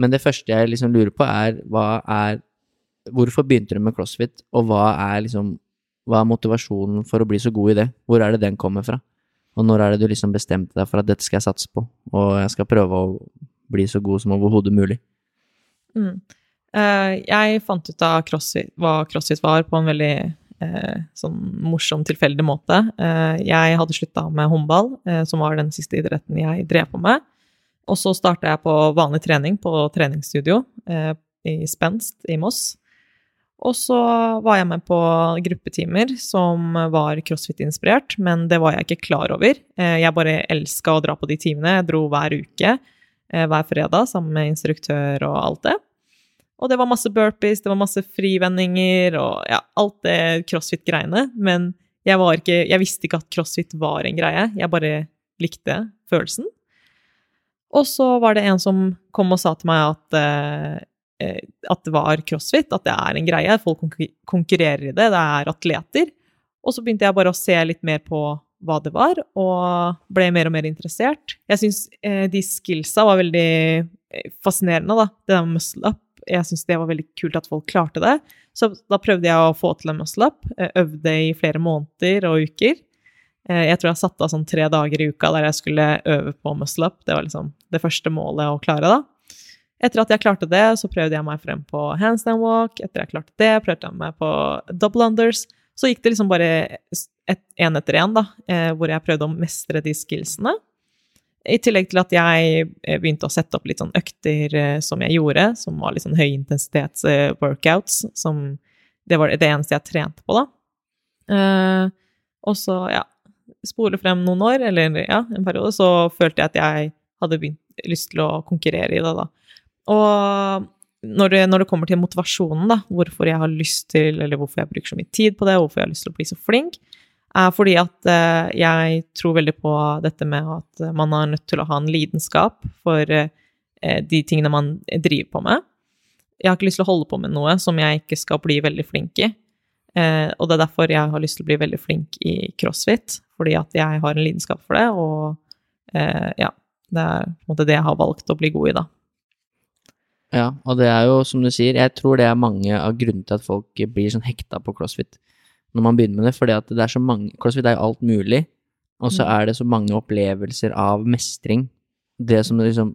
Men det første jeg liksom lurer på, er hva er Hvorfor begynte du med crossfit, og hva er liksom Hva er motivasjonen for å bli så god i det? Hvor er det den kommer fra? Og når er det du liksom bestemte deg for at dette skal jeg satse på, og jeg skal prøve å bli så god som overhodet mulig? Mm. Eh, jeg fant ut av crossfit, hva crossfit var, på en veldig eh, sånn morsom, tilfeldig måte. Eh, jeg hadde slutta med håndball, som var den siste idretten jeg drev på med. Og så starta jeg på vanlig trening på treningsstudio i Spenst i Moss. Og så var jeg med på gruppetimer som var crossfit-inspirert, men det var jeg ikke klar over. Jeg bare elska å dra på de timene. Jeg dro hver uke, hver fredag, sammen med instruktør og alt det. Og det var masse burpees, det var masse frivendinger og ja, alt det crossfit-greiene. Men jeg, ikke, jeg visste ikke at crossfit var en greie. Jeg bare likte følelsen. Og så var det en som kom og sa til meg at, eh, at det var crossfit, at det er en greie. Folk konkurrerer i det, det er atleter. Og så begynte jeg bare å se litt mer på hva det var, og ble mer og mer interessert. Jeg syns eh, de skillsa var veldig eh, fascinerende, da. Det der med muscle up jeg syntes det var veldig kult at folk klarte det. Så da prøvde jeg å få til en muscle up. Øvde i flere måneder og uker. Eh, jeg tror jeg satte av sånn tre dager i uka der jeg skulle øve på muscle up. Det var liksom det første målet å klare, da. Etter at jeg klarte det, så prøvde jeg meg frem på handstand walk. Etter jeg klarte det, prøvde jeg meg på double unders. Så gikk det liksom bare én etter én, da, eh, hvor jeg prøvde å mestre de skillsene. I tillegg til at jeg eh, begynte å sette opp litt sånn økter eh, som jeg gjorde, som var litt sånn høyintensitets-workouts. Eh, som Det var det eneste jeg trente på, da. og så, ja Spole frem noen år, eller ja, en periode, så følte jeg at jeg hadde begynt, lyst til å konkurrere i det, da. Og når det, når det, kommer til motivasjonen, da, hvorfor jeg har lyst til, eller hvorfor jeg bruker så mye tid på det, hvorfor jeg har lyst til å bli så flink, er fordi at eh, jeg tror veldig på dette med at man er nødt til å ha en lidenskap for eh, de tingene man driver på med. Jeg har ikke lyst til å holde på med noe som jeg ikke skal bli veldig flink i. Eh, og det er derfor jeg har lyst til å bli veldig flink i crossfit, fordi at jeg har en lidenskap for det, og ja, det er på en måte det jeg har valgt å bli god i, da. Ja, og det er jo som du sier, jeg tror det er mange av grunnene til at folk blir sånn hekta på crossfit når man begynner med det, fordi at det er så mange CrossFit er jo alt mulig, og så mm. er det så mange opplevelser av mestring. Det som liksom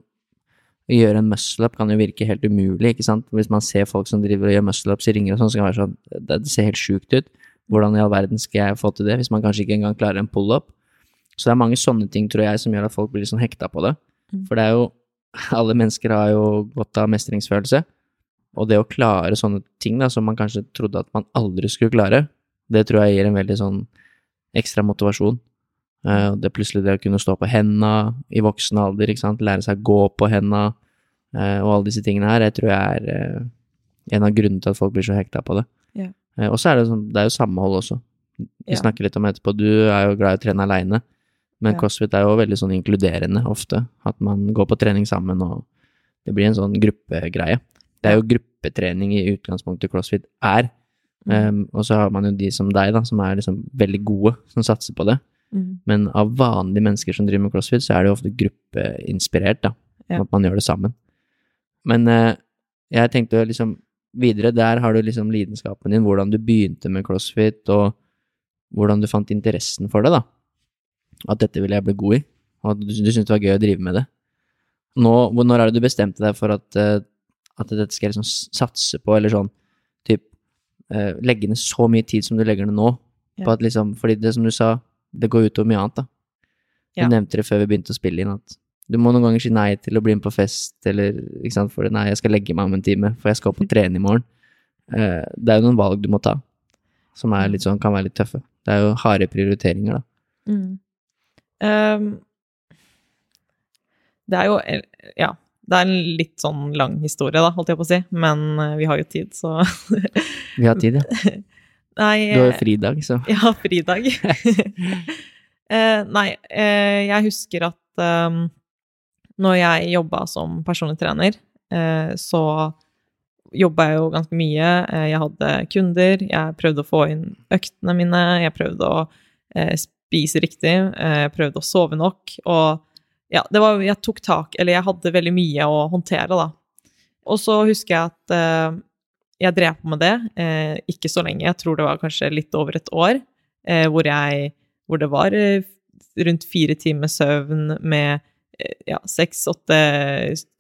å gjøre en muscle-up kan jo virke helt umulig, ikke sant. Hvis man ser folk som driver og gjør muscle-ups i ringer og sånn, så kan det være sånn Det ser helt sjukt ut. Hvordan i all verden skal jeg få til det, hvis man kanskje ikke engang klarer en pull-up? Så det er mange sånne ting, tror jeg, som gjør at folk blir sånn hekta på det. Mm. For det er jo Alle mennesker har jo godt av mestringsfølelse. Og det å klare sånne ting da, som man kanskje trodde at man aldri skulle klare, det tror jeg gir en veldig sånn ekstra motivasjon. Eh, det er plutselig det å kunne stå på henda i voksen alder, ikke sant, lære seg å gå på henda, eh, og alle disse tingene her, jeg tror jeg er eh, en av grunnene til at folk blir så hekta på det. Ja. Og så er det sånn, det er jo samhold også. Vi Ja. snakker litt om etterpå, du er jo glad i å trene aleine, men Ja. crossfit er jo veldig sånn inkluderende ofte. At man går på trening sammen, og det blir en sånn gruppegreie. Det er jo gruppetrening i utgangspunktet crossfit er. Um, og så har man jo de som deg, da, som er liksom veldig gode, som satser på det. Mm. Men av vanlige mennesker som driver med crossfit, så er det jo ofte gruppeinspirert, da. Ja. At man gjør det sammen. Men eh, jeg tenkte jo liksom videre, der har du liksom lidenskapen din, hvordan du begynte med crossfit, og hvordan du fant interessen for det, da. At dette ville jeg bli god i, og at du, du syntes det var gøy å drive med det. Nå, når er det du bestemte deg for at, eh, at dette skal jeg liksom satse på, eller sånn, eh, legge ned så mye tid som du legger ned nå, Ja. på at liksom, fordi det som du sa, det går utover mye annet, da. Du Ja. nevnte det før vi begynte å spille inn, at du må noen ganger si nei til å bli med på fest, eller ikke sant, for nei, jeg skal legge meg om en time, for jeg skal opp og trene i morgen. Eh, det er jo noen valg du må ta, som er litt sånn, kan være litt tøffe. Det er jo harde prioriteringer, da. Mm. Um, det er jo Ja. Det er en litt sånn lang historie, da, holdt jeg på å si, men eh, vi har jo tid, så Vi har tid, ja. Nei Du har jo eh, fridag, så. Ja, fridag. eh, nei, eh, jeg husker at um, når jeg jobba som personlig trener, eh, så jobba jeg jo ganske mye. Eh, jeg hadde kunder, jeg prøvde å få inn øktene mine, jeg prøvde å eh, spise riktig, eh, jeg prøvde å sove nok, og ja, var Jeg tok tak Eller jeg hadde veldig mye å håndtere, da. Og så husker jeg at eh, jeg drev på med det, eh, ikke så lenge, jeg tror det var kanskje litt over et år, eh, hvor, jeg, hvor det var eh, rundt fire timer søvn med eh, ja, seks-åtte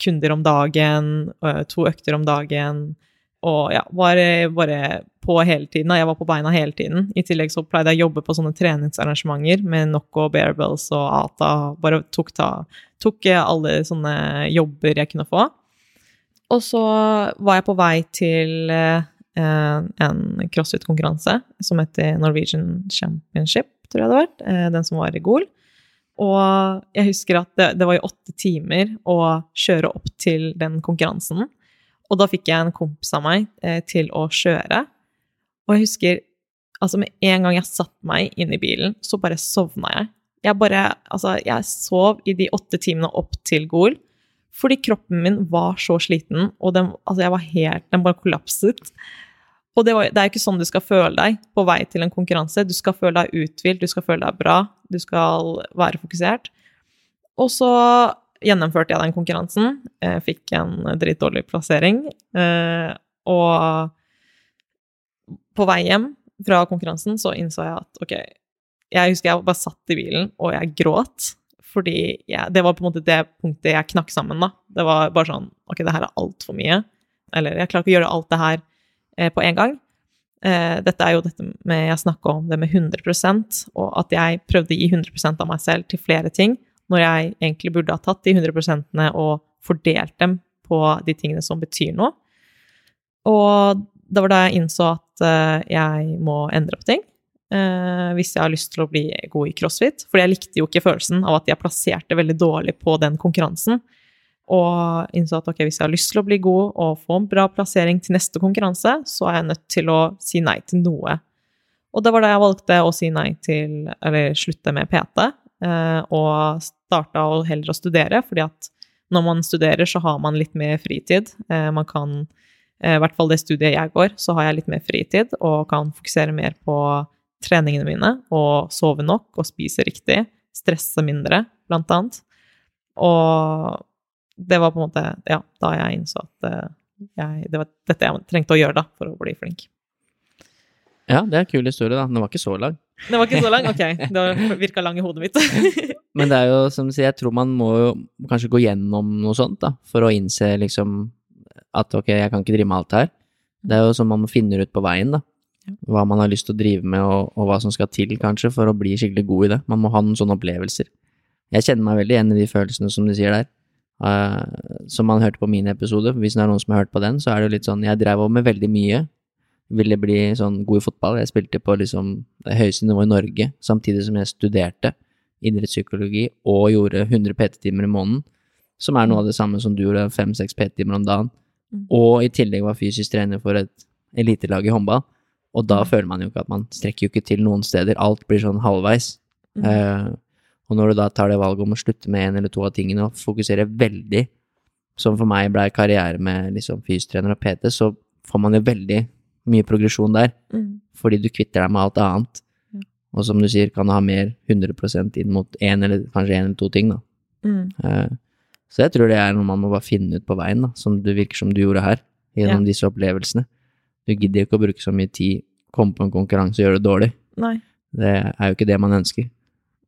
kunder om dagen, eh, to økter om dagen, og ja, var eh, bare på hele tiden. Jeg var på beina hele tiden. I tillegg så pleide jeg å jobbe på sånne treningsarrangementer med Nocco, Bearbells og Ata. Bare tok, ta, tok eh, alle sånne jobber jeg kunne få. Og så var jeg på vei til eh, en crossfit-konkurranse som heter Norwegian Championship, tror jeg det var. Eh, den som var i Gol. Og jeg husker at det, det var i åtte timer å kjøre opp til den konkurransen. Og da fikk jeg en kompis av meg eh, til å kjøre. Og jeg husker altså med en gang jeg satte meg inn i bilen, så bare sovna jeg. Jeg bare Altså, jeg sov i de åtte timene opp til Gol. Fordi kroppen min var så sliten, og den, altså jeg var helt, den bare kollapset. Og det, var, det er jo ikke sånn du skal føle deg på vei til en konkurranse. Du skal føle deg uthvilt, du skal føle deg bra, du skal være fokusert. Og så gjennomførte jeg den konkurransen. Jeg fikk en dritdårlig plassering. eh, Og på vei hjem fra konkurransen så innså jeg at ok, jeg husker jeg bare satt i bilen, og jeg gråt. Fordi jeg, det var på en måte det punktet jeg knakk sammen, da. Det var bare sånn Ok, det her er altfor mye. Eller jeg klarer ikke å gjøre alt det her eh, på en gang. Eh, dette er jo dette med Jeg snakka om det med 100 og at jeg prøvde å gi 100% av meg selv til flere ting, når jeg egentlig burde ha tatt de 100% og fordelt dem på de tingene som betyr noe. Og det var da jeg innså at eh, jeg må endre opp ting. eh, hvis jeg har lyst til å bli god i crossfit. For jeg likte jo ikke følelsen av at jeg plasserte veldig dårlig på den konkurransen. Og innså at ok, hvis jeg har lyst til å bli god og få en bra plassering til neste konkurranse, så er jeg nødt til å si nei til noe. Og det var da jeg valgte å si nei til, eller slutte med PT, og starta å heller å studere, fordi at når man studerer, så har man litt mer fritid. Eh, man kan eh, i hvert fall det studiet jeg går, så har jeg litt mer fritid og kan fokusere mer på treningene mine og sove nok og spise riktig. Stresse mindre, blant annet. Og det var på en måte ja, da jeg innså at eh, jeg, det var dette jeg trengte å gjøre da, for å bli flink. Ja, det er en kul historie, da. Den var ikke så lang. Den var ikke så lang? Ok, det virka lang i hodet mitt. Men det er jo, som du sier, jeg tror man må jo kanskje gå gjennom noe sånt, da, for å innse liksom at ok, jeg kan ikke drive med alt her. Det er jo sånn man finner ut på veien, da. Hva man har lyst til å drive med, og, og hva som skal til, kanskje, for å bli skikkelig god i det. Man må ha noen sånne opplevelser. Jeg kjenner meg veldig igjen i de følelsene som du sier der. Uh, som man hørte på min episode. Hvis det er noen som har hørt på den, så er det jo litt sånn Jeg dreiv over med veldig mye. Ville bli sånn god i fotball. Jeg spilte på liksom det høyeste nivået i Norge, samtidig som jeg studerte idrettspsykologi og gjorde 100 PT-timer i måneden, som er noe av det samme som du gjorde, fem-seks PT-timer om dagen. Mm. Og i tillegg var fysisk trener for et elitelag i håndball. Og da Mm. føler man jo ikke at man strekker jo ikke til noen steder. Alt blir sånn halvveis. Mm. Uh, og når du da tar det valget om å slutte med en eller to av tingene og fokusere veldig, som for meg blei karriere med liksom fysiotrener og PT, så får man jo veldig mye progresjon der, Mm. fordi du kvitter deg med alt annet. Mm. Og som du sier, kan du ha mer 100% inn mot én eller kanskje én eller to ting, da. Mm. Eh, så jeg tror det er noe man må bare finne ut på veien, da, som det virker som du gjorde her, gjennom disse opplevelsene. Du gidder jo ikke å bruke så mye tid, komme på en konkurranse og gjøre det dårlig. Nei. Det er jo ikke det man ønsker.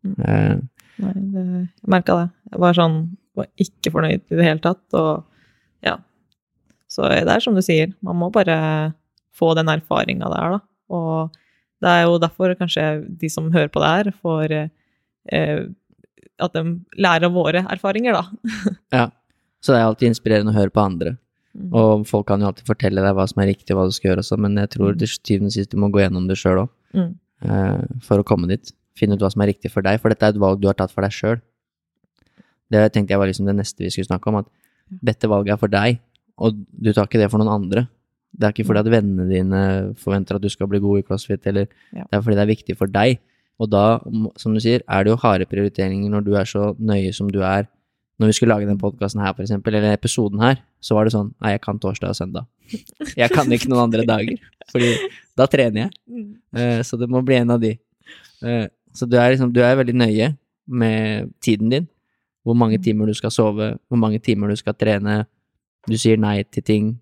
Eh, Nei, det, jeg merka det. Jeg var sånn var ikke fornøyd i det hele tatt, og ja. Så det er som du sier, man må bare få den erfaringa der, da. Og det er jo derfor kanskje de som hører på det her, får eh, At de lærer av våre erfaringer, da. ja. Så det er alltid inspirerende å høre på andre. Mm. Og folk kan jo alltid fortelle deg hva som er riktig, og hva du skal gjøre og sånn, men jeg tror Mm. til syvende og sist du må gå gjennom det sjøl òg, Mm. for å komme dit. Finne ut hva som er riktig for deg, for dette er et valg du har tatt for deg sjøl. Det tenkte jeg var liksom det neste vi skulle snakke om, at dette valget er for deg, og du tar ikke det for noen andre. Det er ikke fordi at vennene dine forventer at du skal bli god i crossfit, eller Ja. det er fordi det er viktig for deg. Og da, som du sier, er det jo harde prioriteringer når du er så nøye som du er. Når vi skulle lage den podkasten her, for eksempel, eller episoden her, så var det sånn Nei, jeg kan torsdag og søndag. Jeg kan ikke noen andre dager, fordi da trener jeg. Mm. Eh, Så det må bli en av de. Eh, Så du er liksom, du er veldig nøye med tiden din. Hvor mange Mm. timer du skal sove, hvor mange timer du skal trene. Du sier nei til ting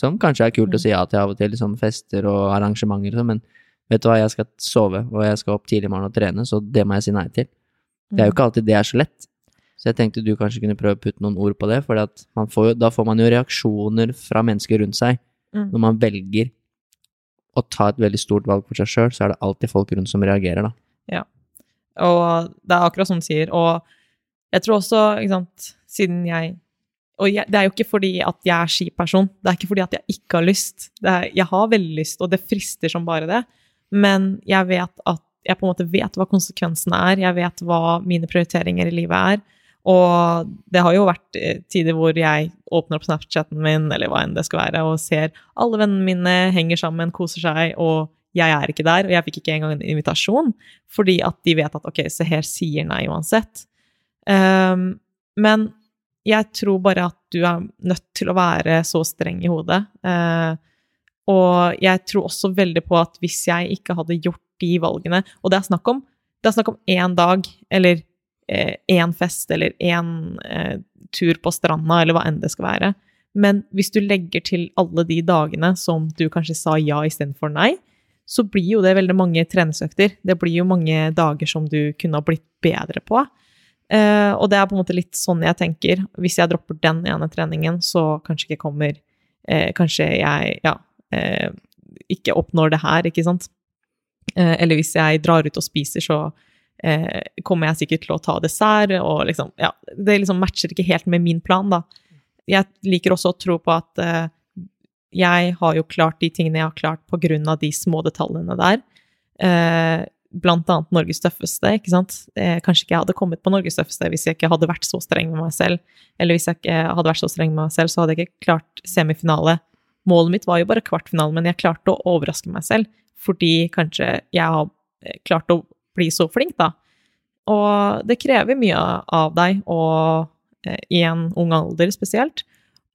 som kanskje er kult Mm. å si ja til av og til, sånn fester og arrangementer og sånn, men vet du hva, jeg skal sove, og jeg skal opp tidlig i morgen og trene, så det må jeg si nei til. Det er jo ikke alltid det er så lett. Så jeg tenkte du kanskje kunne prøve å putte noen ord på det, for da får man jo reaksjoner fra mennesker rundt seg. Mm. Når man velger å ta et veldig stort valg for seg sjøl, så er det alltid folk rundt som reagerer, da. Og det er akkurat som du sier. Og jeg tror også, ikke sant, siden jeg Og jeg, det er jo ikke fordi at jeg er skiperson, det er ikke fordi at jeg ikke har lyst. Er, jeg har veldig lyst, og det frister som bare det. Men jeg vet at jeg på en måte vet hva konsekvensene er, jeg vet hva mine prioriteringer i livet er. Og det har jo vært eh, tider hvor jeg åpner opp Snapchaten min, eller hva enn det skal være, og ser alle vennene mine henger sammen, koser seg, og jeg er ikke der. Og jeg fikk ikke engang en invitasjon, fordi at de vet at ok, Seher sier nei uansett. Um, men jeg tror bare at du er nødt til å være så streng i hodet. Eh, og jeg tror også veldig på at hvis jeg ikke hadde gjort de valgene Og det er snakk om, det er snakk om én dag, eller eh, fest, eller én eh, tur på stranda, eller hva enn det skal være. Men hvis du legger til alle de dagene som du kanskje sa ja istedenfor nei, så blir jo det veldig mange treningsøkter. Det blir jo mange dager som du kunne ha blitt bedre på. Eh, og det er på en måte litt sånn jeg tenker. Hvis jeg dropper den ene treningen, så kanskje ikke kommer eh, Kanskje jeg ja, eh, ikke oppnår det her, ikke sant. Eller hvis jeg drar ut og spiser, så kommer jeg sikkert til å ta dessert, og liksom Ja, det liksom matcher ikke helt med min plan, da. Jeg liker også å tro på at jeg har jo klart de tingene jeg har klart på grunn av de små detaljene der. Blant annet Norges tøffeste, ikke sant. Eh, kanskje ikke jeg hadde kommet på Norges tøffeste hvis jeg ikke hadde vært så streng med meg selv. Eller hvis jeg ikke hadde vært så streng med meg selv, så hadde jeg ikke klart semifinale. Målet mitt var jo bare kvartfinale, men jeg klarte å overraske meg selv fordi kanskje jeg har eh, klart å bli så flink, da. Og det krever mye av deg, og eh, i en ung alder spesielt,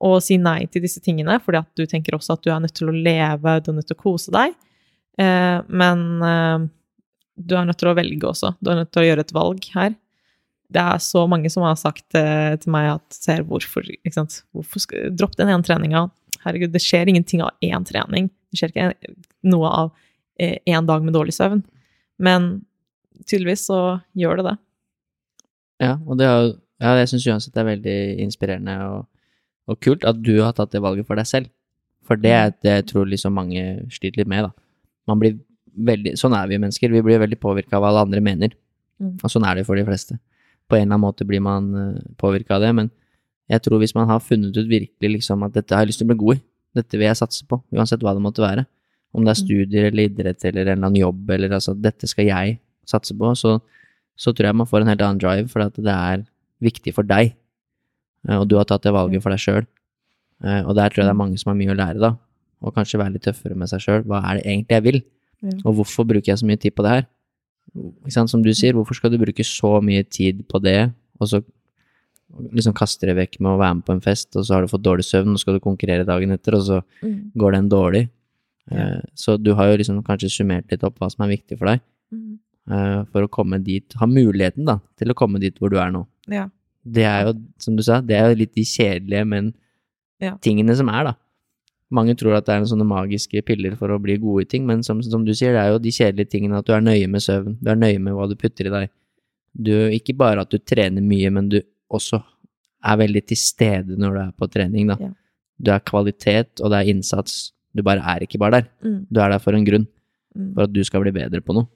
å si nei til disse tingene, fordi at du tenker også at du er nødt til å leve, du er nødt til å kose deg. Men du er nødt til å velge også. Du er nødt til å gjøre et valg her. Det er så mange som har sagt eh, til meg at ser hvorfor, ikke sant? hvorfor skal Dropp den ene treninga. Herregud, det skjer ingenting av én trening. Det skjer ikke noe av én dag med dårlig søvn. Men tydeligvis så gjør det det. Ja, og det, er, jo- ja, jeg syns uansett det er veldig inspirerende og, og kult at du har tatt det valget for deg selv. For det er det jeg tror liksom mange sliter litt med, da. Man blir veldig, sånn er vi mennesker, vi blir veldig påvirka av hva alle andre mener. Mm. Og sånn er det for de fleste. På en eller annen måte blir man påvirka av det, men Jeg tror hvis man har funnet ut virkelig liksom at dette har jeg lyst til å bli god i, dette vil jeg satse på, uansett hva det måtte være, om det er studier eller idrett eller en eller annen jobb eller altså dette skal jeg satse på, så, så tror jeg man får en helt annen drive, for at det er viktig for deg, eh, og du har tatt det valget for deg sjøl. Og der tror jeg det er mange som har mye å lære, da, og kanskje være litt tøffere med seg sjøl. Hva er det egentlig jeg vil, Ja. og hvorfor bruker jeg så mye tid på det her? Som du sier, hvorfor skal du bruke så mye tid på det, og så liksom kaster det vekk med å være med på en fest, og så har du fått dårlig søvn, og så skal du konkurrere dagen etter, og så Mm. går den dårlig. Ja. Eh, Så du har jo liksom kanskje summert litt opp hva som er viktig for deg, Mm. eh, for å komme dit, ha muligheten da, til å komme dit hvor du er nå. Ja. Det er jo, som du sa, det er jo litt de kjedelige, men Ja. tingene som er, da. Mange tror at det er noen sånne magiske piller for å bli gode i ting, men som, som du sier, det er jo de kjedelige tingene at du er nøye med søvn, du er nøye med hva du putter i deg. Du, ikke bare at du trener mye, men du også er veldig til stede når du er på trening, da. Ja. Du er kvalitet, og det er innsats. Du bare er ikke bare der. Mm. Du er der for en grunn, Mm. for at du skal bli bedre på noe.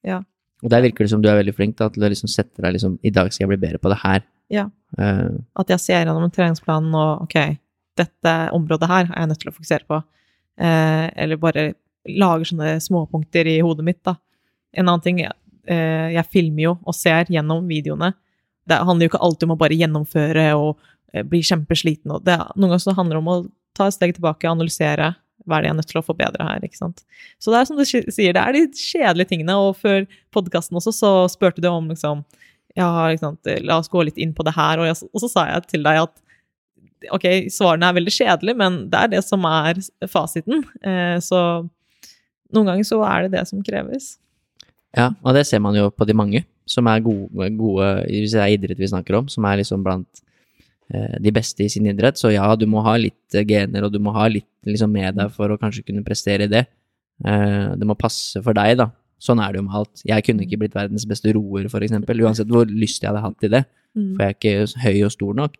Ja. Og der virker det som du er veldig flink da, til å liksom sette deg liksom I dag skal jeg bli bedre på det her. Ja. Uh, At jeg ser gjennom treningsplanen og ok, dette området her er jeg nødt til å fokusere på. Eh, eller bare lager sånne småpunkter i hodet mitt, da. En annen ting, eh, jeg filmer jo og ser gjennom videoene. Det handler jo ikke alltid om å bare gjennomføre og eh, bli kjempesliten. Og det, noen ganger så handler det om å ta et steg tilbake, analysere. Hva er det jeg er nødt til å forbedre her? ikke sant? Så det er som du sier, det er de kjedelige tingene. Og før podkasten også, så spurte du om liksom ja, la oss gå litt inn på det her. Og, jeg, og så sa jeg til deg at ok, svarene er veldig kjedelige, men det er det som er fasiten. Eh, så noen ganger så er det det som kreves. ja, og det ser man jo på de mange som er gode, gode hvis det er idrett vi snakker om, som er liksom blant eh, de beste i sin idrett. Så ja, du må ha litt eh, gener, og du må ha litt liksom med deg for å kanskje kunne prestere i det. Eh, det må passe for deg, da. Sånn er det jo med alt. Jeg kunne ikke blitt verdens beste roer, for eksempel, uansett hvor lyst jeg hadde hatt til det. Mm. for jeg er ikke høy og stor nok.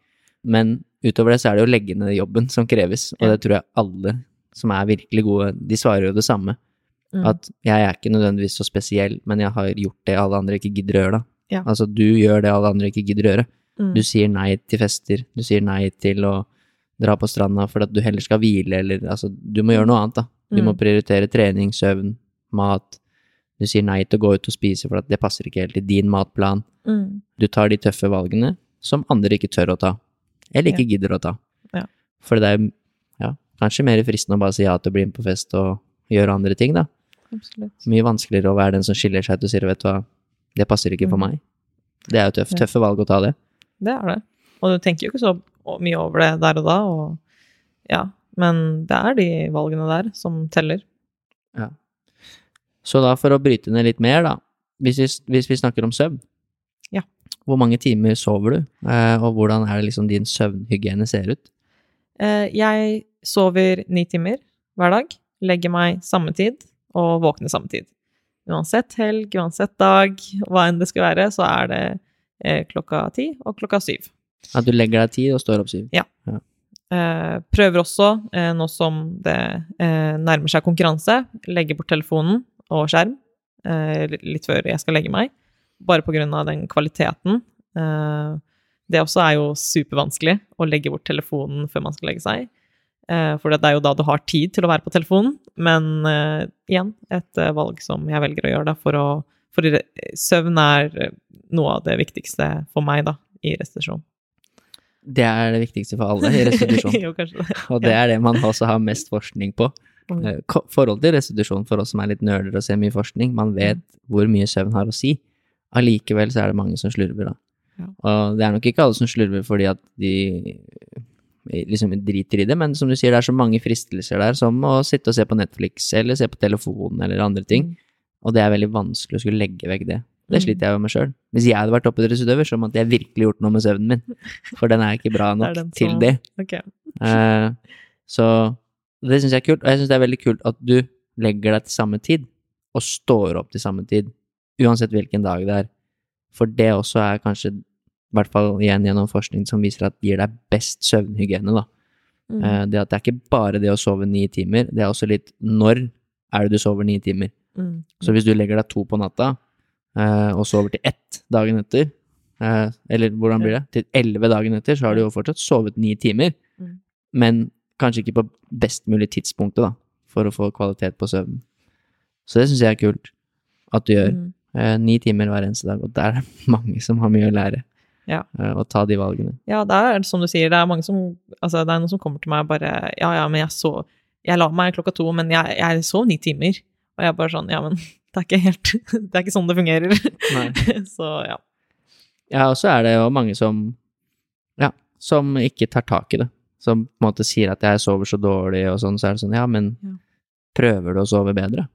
Men utover det så er det å legge ned jobben som kreves, og det tror jeg alle som er virkelig gode, de svarer jo det samme. Mm. At jeg er ikke nødvendigvis så spesiell, men jeg har gjort det alle andre ikke gidder å gjøre, da. Ja. Altså, du gjør det alle andre ikke gidder å gjøre. Mm. Du sier nei til fester, du sier nei til å dra på stranda for at du heller skal hvile, eller altså, du må gjøre noe annet, da. Du må Mm. prioritere trening, søvn, mat. Du sier nei til å gå ut og spise for at det passer ikke helt i din matplan. Mm. Du tar de tøffe valgene som andre ikke tør å ta, eller ikke gidder å ta. Ja. For det er ja, kanskje mer fristende å bare si ja til å bli med på fest og gjøre andre ting, da. Absolutt. Mye vanskeligere å være den som skiller seg ut og sier vet du hva, det passer ikke for Mm. meg. Det er jo tøff, tøffe valg å ta det. Det er det. Og du tenker jo ikke så mye over det der og da, og ja. Men det er de valgene der som teller. Ja. Så da for å bryte ned litt mer, da. Hvis vi, hvis vi snakker om søvn. Ja. Hvor mange timer sover du, eh, og hvordan er det liksom din søvnhygiene ser ut? Eh, jeg sover ni timer hver dag, legger meg samme tid og våkner samme tid. Uansett helg, uansett dag, hva enn det skal være, så er det eh, klokka ti og klokka syv. At du legger deg ti og står opp syv? Ja. prøver også, nå som det nærmer seg konkurranse, legge bort telefonen og skjerm litt før jeg skal legge meg, bare på grunn av den kvaliteten. Eh, det også er jo supervanskelig å legge bort telefonen før man skal legge seg. Eh, for det er jo da du har tid til å være på telefonen. Men eh, igjen, et valg som jeg velger å gjøre da, for å For søvn er noe av det viktigste for meg da, i restitusjon. Det er det viktigste for alle i restitusjon. jo, det. Og det er det man også har mest forskning på. Mm. Forhold til restitusjon for oss som er litt nerder og ser mye forskning, man vet hvor mye søvn har å si. Allikevel så er det mange som slurver, da. Ja. Og det er nok ikke alle som slurver fordi at de liksom driter i det, men som du sier, det er så mange fristelser der, som å sitte og se på Netflix, eller se på telefonen, eller andre ting. Mm. Og det er veldig vanskelig å skulle legge vekk det. Det Mm. sliter jeg jo med sjøl. Hvis jeg hadde vært toppidrettsutøver, så måtte jeg virkelig gjort noe med søvnen min. For den er ikke bra Det nok den til det. Okay. Uh, så det syns jeg er kult. Og jeg syns det er veldig kult at du legger deg til samme tid, og står opp til samme tid. Uansett hvilken dag det er. For det også er kanskje, i hvert fall igjen gjennom forskning som viser at gir deg best søvnhygiene, da. Mm. Eh, det at det er ikke bare det å sove ni timer, det er også litt når er det du sover ni timer. Mm. Så hvis du legger deg to på natta, eh, og sover til ett dagen etter, eh, eller hvordan blir det, til elleve dagen etter, så har du jo fortsatt sovet ni timer, Mm. men kanskje ikke på best mulig tidspunktet, da, for å få kvalitet på søvnen. Så det syns jeg er kult at du gjør. Mm. Eh, ni timer hver eneste dag, og der er det mange som har mye å lære. Ja. Eh, å ta de valgene. Ja, det er som du sier, det er mange som Altså, det er noen som kommer til meg og bare Ja, ja, men jeg så Jeg la meg klokka to, men jeg, jeg sov ni timer. Og jeg er bare sånn Ja, men det er ikke helt Det er ikke sånn det fungerer. Nei. så ja. Ja, og så er det jo mange som Ja, som ikke tar tak i det. Som på en måte sier at jeg sover så dårlig og sånn, så er det sånn, ja, men prøver du å sove bedre?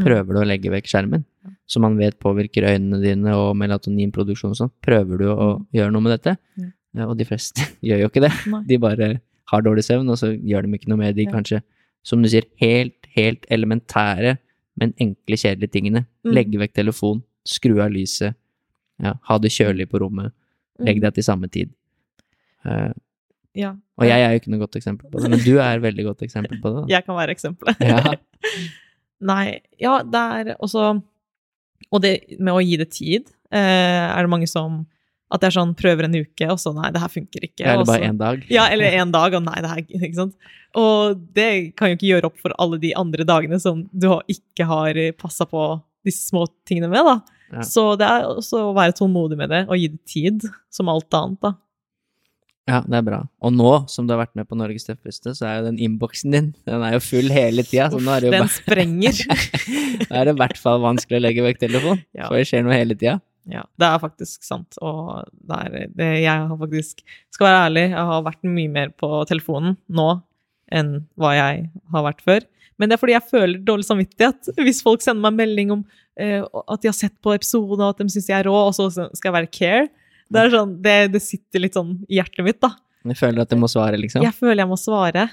Mm. Prøver du å legge vekk skjermen, som man vet påvirker øynene dine og melatoninproduksjon og sånn? Prøver du å Mm. gjøre noe med dette? Og de fleste gjør jo ikke det. De bare har dårlig søvn, og så gjør de ikke noe med de kanskje, som du sier, helt, helt elementære, men enkle, kjedelige tingene. Mm. Legge vekk telefon, skru av lyset, ja, ha det kjølig på rommet, legg deg til samme tid. Eh, Ja. og jeg er jo ikke noe godt eksempel på det, men du er et veldig godt eksempel på det. Da. Jeg kan være eksempelet. Ja. Nei, ja, det er også Og det med å gi det tid, eh, er det mange som At det er sånn prøver en uke, og så nei, det her funker ikke. Eller bare én dag. Ja, eller en dag, og nei, det her Ikke sant. Og det kan jo ikke gjøre opp for alle de andre dagene som du ikke har passa på disse små tingene med, da. Ja. Så det er også å være tålmodig med det, og gi det tid, som alt annet, da. Ja, det er bra. Og nå som du har vært med på Norges tøffeste, så er jo den innboksen din den er jo full hele tida. Den bare, sprenger. da er det i hvert fall vanskelig å legge vekk telefonen, Ja. For det skjer noe hele tida. Ja, det er faktisk sant. Og det er det jeg har faktisk Skal være ærlig, jeg har vært mye mer på telefonen nå enn hva jeg har vært før. Men det er fordi jeg føler dårlig samvittighet. Hvis folk sender meg melding om eh, at de har sett på episoden, og at de syns jeg er rå, og så skal jeg være care. Det, er sånn, det, det sitter litt sånn i hjertet mitt, da. Jeg føler at du må svare, liksom. Jeg føler jeg må svare.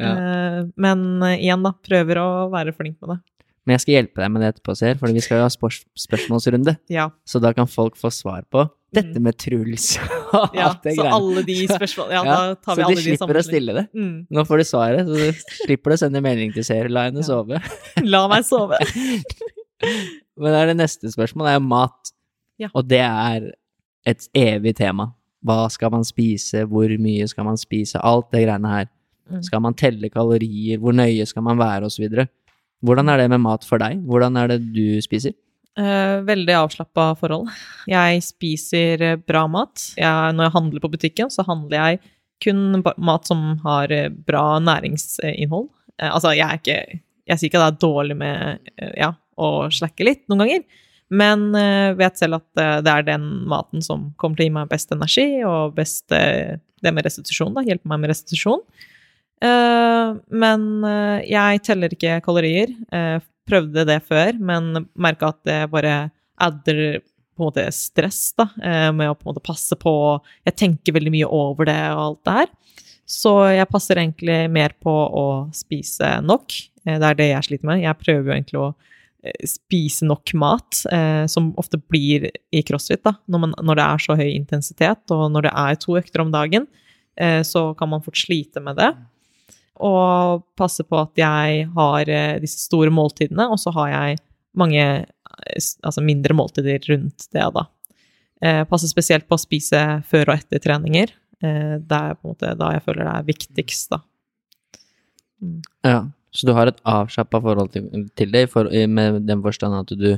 Ja. Eh, men eh, igjen, da. Prøver å være flink med det. Men jeg skal hjelpe deg med det etterpå, Ser, for vi skal jo ha spørs spørsmålsrunde. Ja. Så da kan folk få svar på dette Mm. med Truls og ja alt det så greiene. alle de spørsmålene Ja, da tar vi så alle de de slipper å stille det. Mm. Nå får du svaret, så du slipper å sende melding til Ser. La henne sove. La meg sove. Men da er det neste spørsmål, det er mat. Ja. Og det er et evig tema. Hva skal man spise, hvor mye skal man spise, alt det greiene her. Mm. Skal man telle kalorier, hvor nøye skal man være, osv. Hvordan er det med mat for deg? Hvordan er det du spiser? Eh, veldig avslappa forhold. Jeg spiser eh, bra mat. Jeg, når jeg handler på butikken, så handler jeg kun mat som har eh, bra næringsinnhold. Eh, altså, jeg er ikke Jeg sier ikke det er dårlig med eh, ja, å slakke litt noen ganger, men eh, vet selv at eh, det er den maten som kommer til å gi meg best energi, og best eh, det med restitusjon, da. Hjelper meg med restitusjon. Men jeg teller ikke kalorier. Prøvde det før, men merka at det bare adder på en måte stress da, med å på en måte passe på Jeg tenker veldig mye over det og alt det her. Så jeg passer egentlig mer på å spise nok. Det er det jeg sliter med. Jeg prøver jo egentlig å spise nok mat, eh, som ofte blir i crossfit, da, når, man, når det er så høy intensitet, og når det er to økter om dagen, eh, så kan man fort slite med det. Og passe på at jeg har eh, disse store måltidene, og så har jeg mange eh, altså mindre måltider rundt det, da. Eh, passe spesielt på å spise før og etter treninger. Eh, det er på en måte da jeg føler det er viktigst, da. Ja, så du har et avslappa forhold til, til det, for, med den forstand at du,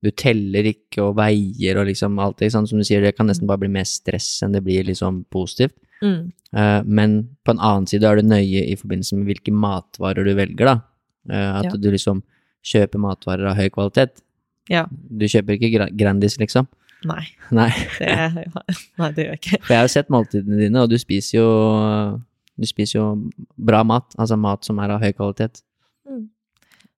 du teller ikke og veier og liksom alt det, sånn som du sier, det kan nesten bare bli mer stress enn det blir liksom positivt. Mm. Uh, men på en annen side er du nøye i forbindelse med hvilke matvarer du velger, da. Uh, at Ja. du liksom kjøper matvarer av høy kvalitet. Ja. Du kjøper ikke Gra- Grandis, liksom. Nei, Nei, det, nei, det gjør jeg ikke. for jeg har jo sett måltidene dine, og du spiser jo du spiser jo bra mat, altså mat som er av høy kvalitet.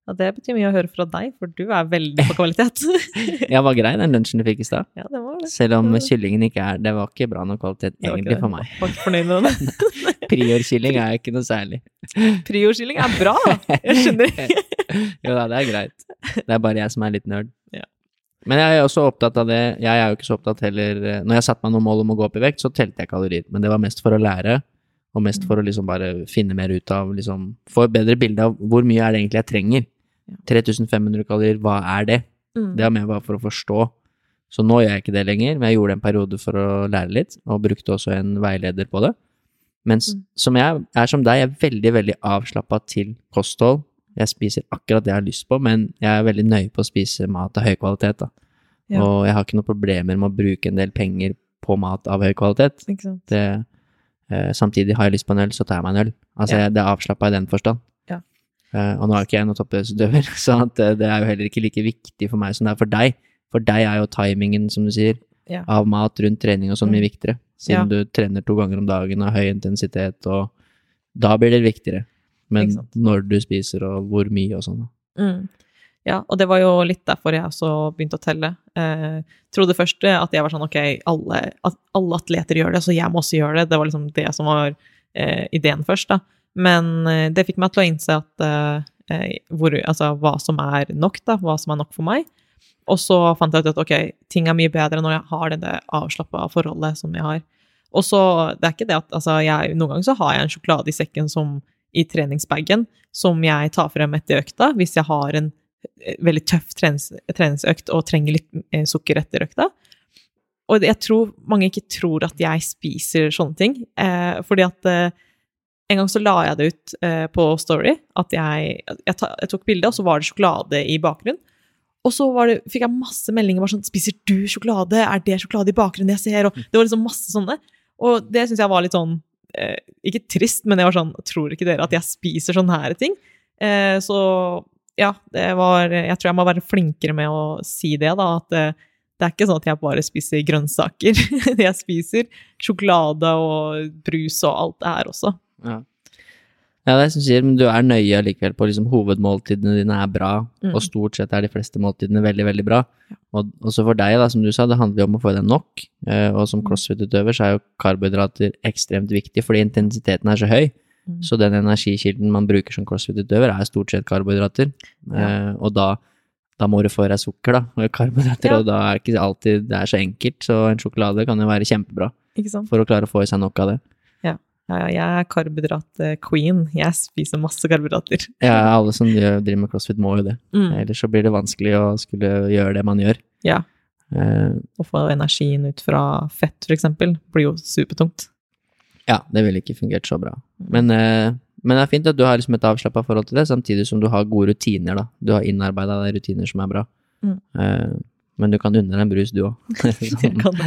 Ja, det betyr mye å høre fra deg, for du er veldig på kvalitet. ja, var grei, den lunsjen du fikk i stad. ja, det var det. Selv om kyllingen ikke er Det var ikke bra nok kvalitet egentlig for meg. Var ikke fornøyd med den. Priorkylling er ikke noe særlig. Priorkylling er bra! Jeg skjønner. Jo da, det er greit. Det er bare jeg som er litt nerd. Ja. Men jeg er også opptatt av det. Jeg er jo ikke så opptatt heller eh, Når jeg satte meg noen mål om å gå opp i vekt, så telte jeg kalorier. Men det var mest for å lære, og mest for å liksom bare finne mer ut av liksom Få et bedre bilde av hvor mye er det egentlig jeg trenger. 3500 kalorier, hva er det? Mm. Det har med bare for å forstå. Så nå gjør jeg ikke det lenger, men jeg gjorde det en periode for å lære litt, og brukte også en veileder på det. Mens Mm. som jeg er som deg, jeg er veldig, veldig avslappa til kosthold. Jeg spiser akkurat det jeg har lyst på, men jeg er veldig nøye på å spise mat av høy kvalitet, da. Ja. Og jeg har ikke noen problemer med å bruke en del penger på mat av høy kvalitet. Ikke? Det, samtidig har jeg lyst på en øl, så tar jeg meg en øl. Altså, Ja. jeg, det er avslappa i den forstand. Ja. Eh, og nå har ikke jeg noen toppidrettsutøver, så eh, det er jo heller ikke like viktig for meg som det er for deg. For deg er jo timingen, som du sier, Ja. av mat rundt trening og sånn mye Mm. viktigere. Siden du trener to ganger om dagen og høy intensitet, og da blir det viktigere. Men når du spiser og hvor mye og sånn. Mm. Ja, og det var jo litt derfor jeg også begynte å telle. Eh, trodde først at jeg var sånn ok, alle, at alle atleter gjør det, så jeg må også gjøre det. Det var liksom det som var eh, ideen først, da. Men eh, det fikk meg til å innse at eh, eh, hvor, altså, hva som er nok, da. Hva som er nok for meg. Og så fant jeg ut at ok, ting er mye bedre når jeg har det avslappa forholdet som jeg har. Og så, det er ikke det at altså, jeg, Noen ganger så har jeg en sjokolade i sekken som i treningsbagen som jeg tar frem etter økta, hvis jeg har en eh, veldig tøff trenings, treningsøkt og trenger litt eh, sukker etter økta. Og jeg tror mange ikke tror at jeg spiser sånne ting, eh, fordi at eh, en gang så la jeg det ut eh, på Story, at jeg, jeg, ta, jeg tok bilde, og så var det sjokolade i bakgrunnen. Og så det, fikk jeg masse meldinger bare sånn 'Spiser du sjokolade? Er det sjokolade i bakgrunnen jeg ser?' Og det var liksom masse sånne. Og det syns jeg var litt sånn eh, Ikke trist, men jeg var sånn Tror ikke dere at jeg spiser sånne her ting? Eh, så ja, det var Jeg tror jeg må være flinkere med å si det, da. At det, det er ikke sånn at jeg bare spiser grønnsaker. jeg spiser sjokolade og brus og alt det her også. Ja. ja, det er som sier, men du er nøye allikevel på liksom hovedmåltidene dine er bra, Mm. og stort sett er de fleste måltidene veldig, veldig bra. Og også for deg, da, som du sa, det handler jo om å få i deg nok, eh, og som Mm. crossfit-utøver så er jo karbohydrater ekstremt viktig, fordi intensiteten er så høy. Mm. Så den energikilden man bruker som crossfit-utøver, er stort sett karbohydrater. Ja. Eh, og da, da må du få deg sukker, da, og karbohydrater, Ja. og da er ikke alltid det er så enkelt, så en sjokolade kan jo være kjempebra for å klare å få i seg nok av det. Ja, ja, jeg er karbohydrat-queen. Jeg spiser masse karbohydrater. Ja, alle som driver med crossfit må jo det. Mm. Ellers så blir det vanskelig å skulle gjøre det man gjør. Ja. Eh, Å få energien ut fra fett, for eksempel, blir jo supertungt. Ja, det ville ikke fungert så bra. Men, eh, men det er fint at du har liksom et avslappa forhold til det, samtidig som du har gode rutiner, da. Du har innarbeida rutiner som er bra. Mm. Eh, men du kan unne deg en brus, du òg. Det.